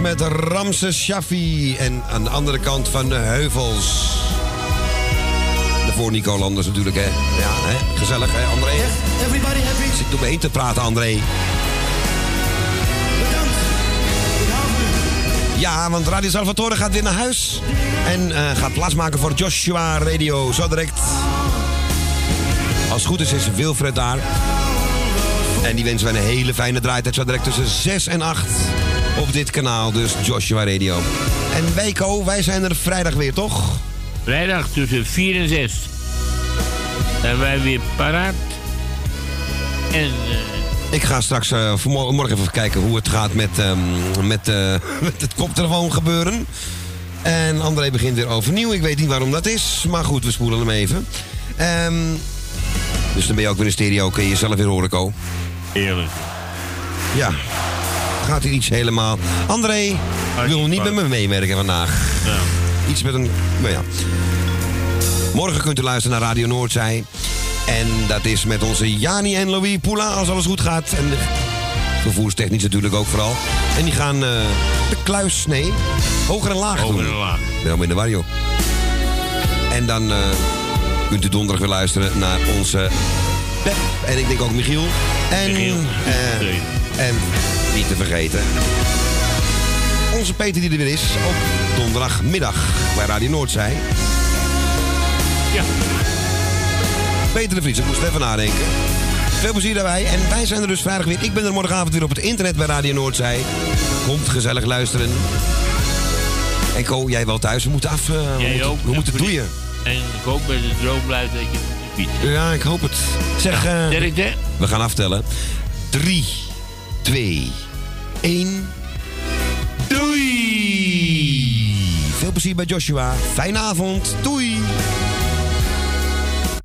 Met Ramses Shaffi. En aan de andere kant van de heuvels. Daarvoor Nico Landers natuurlijk, hè. Ja, hè? gezellig, hè, André? Everybody happy? Zit me heen te praten, André. Ja, want Radio Salvatore gaat weer naar huis. En eh, gaat plaatsmaken voor Joshua Radio. Zo direct. Als het goed is, is Wilfred daar. En die wensen wij een hele fijne draaitijd. Zo direct tussen 6 en 8 op dit kanaal. Dus Joshua Radio. En Wijko, wij zijn er vrijdag weer, toch? Vrijdag tussen 4 en 6. Zijn wij weer paraat. En eh, Ik ga straks vanmorgen morgen even kijken hoe het gaat met, ehm, met, eh, met het koptelefoon gebeuren. En André begint weer overnieuw. Ik weet niet waarom dat is. Maar goed, we spoelen hem even. Ehm, dus dan ben je ook weer in stereo. Kun je jezelf weer horen, Ko. Eerlijk. Ja. Gaat hier iets helemaal... André wil niet met me meewerken vandaag. Iets met een... Nou ja. Morgen kunt u luisteren naar Radio Noordzij. En dat is met onze Jani en Louis Poula, als alles goed gaat. En de vervoerstechnisch natuurlijk ook vooral. En die gaan eh, de kluis, nee, hoger en laag doen. Hoger en ben helemaal in de war, joh. En dan eh, kunt u donderdag weer luisteren naar onze Pep. En ik denk ook Michiel. En, Michiel. eh, en niet te vergeten. Onze Peter die er weer is op donderdagmiddag bij Radio Noordzij. Ja. Peter de Vries, ik moest even nadenken. Veel plezier daarbij. En wij zijn er dus vrijdag weer. Ik ben er morgenavond weer op het internet bij Radio Noordzij. Komt gezellig luisteren. En Ko, jij wel thuis. We moeten af. eh, we moeten, ook. we moeten doeien. En ik hoop met het droom blijft dat je de fiets. Ja, ik hoop het. Zeg, eh, sterkte. we gaan aftellen. 3, 2, 1. Doei! Veel plezier bij Joshua. Fijne avond. Doei!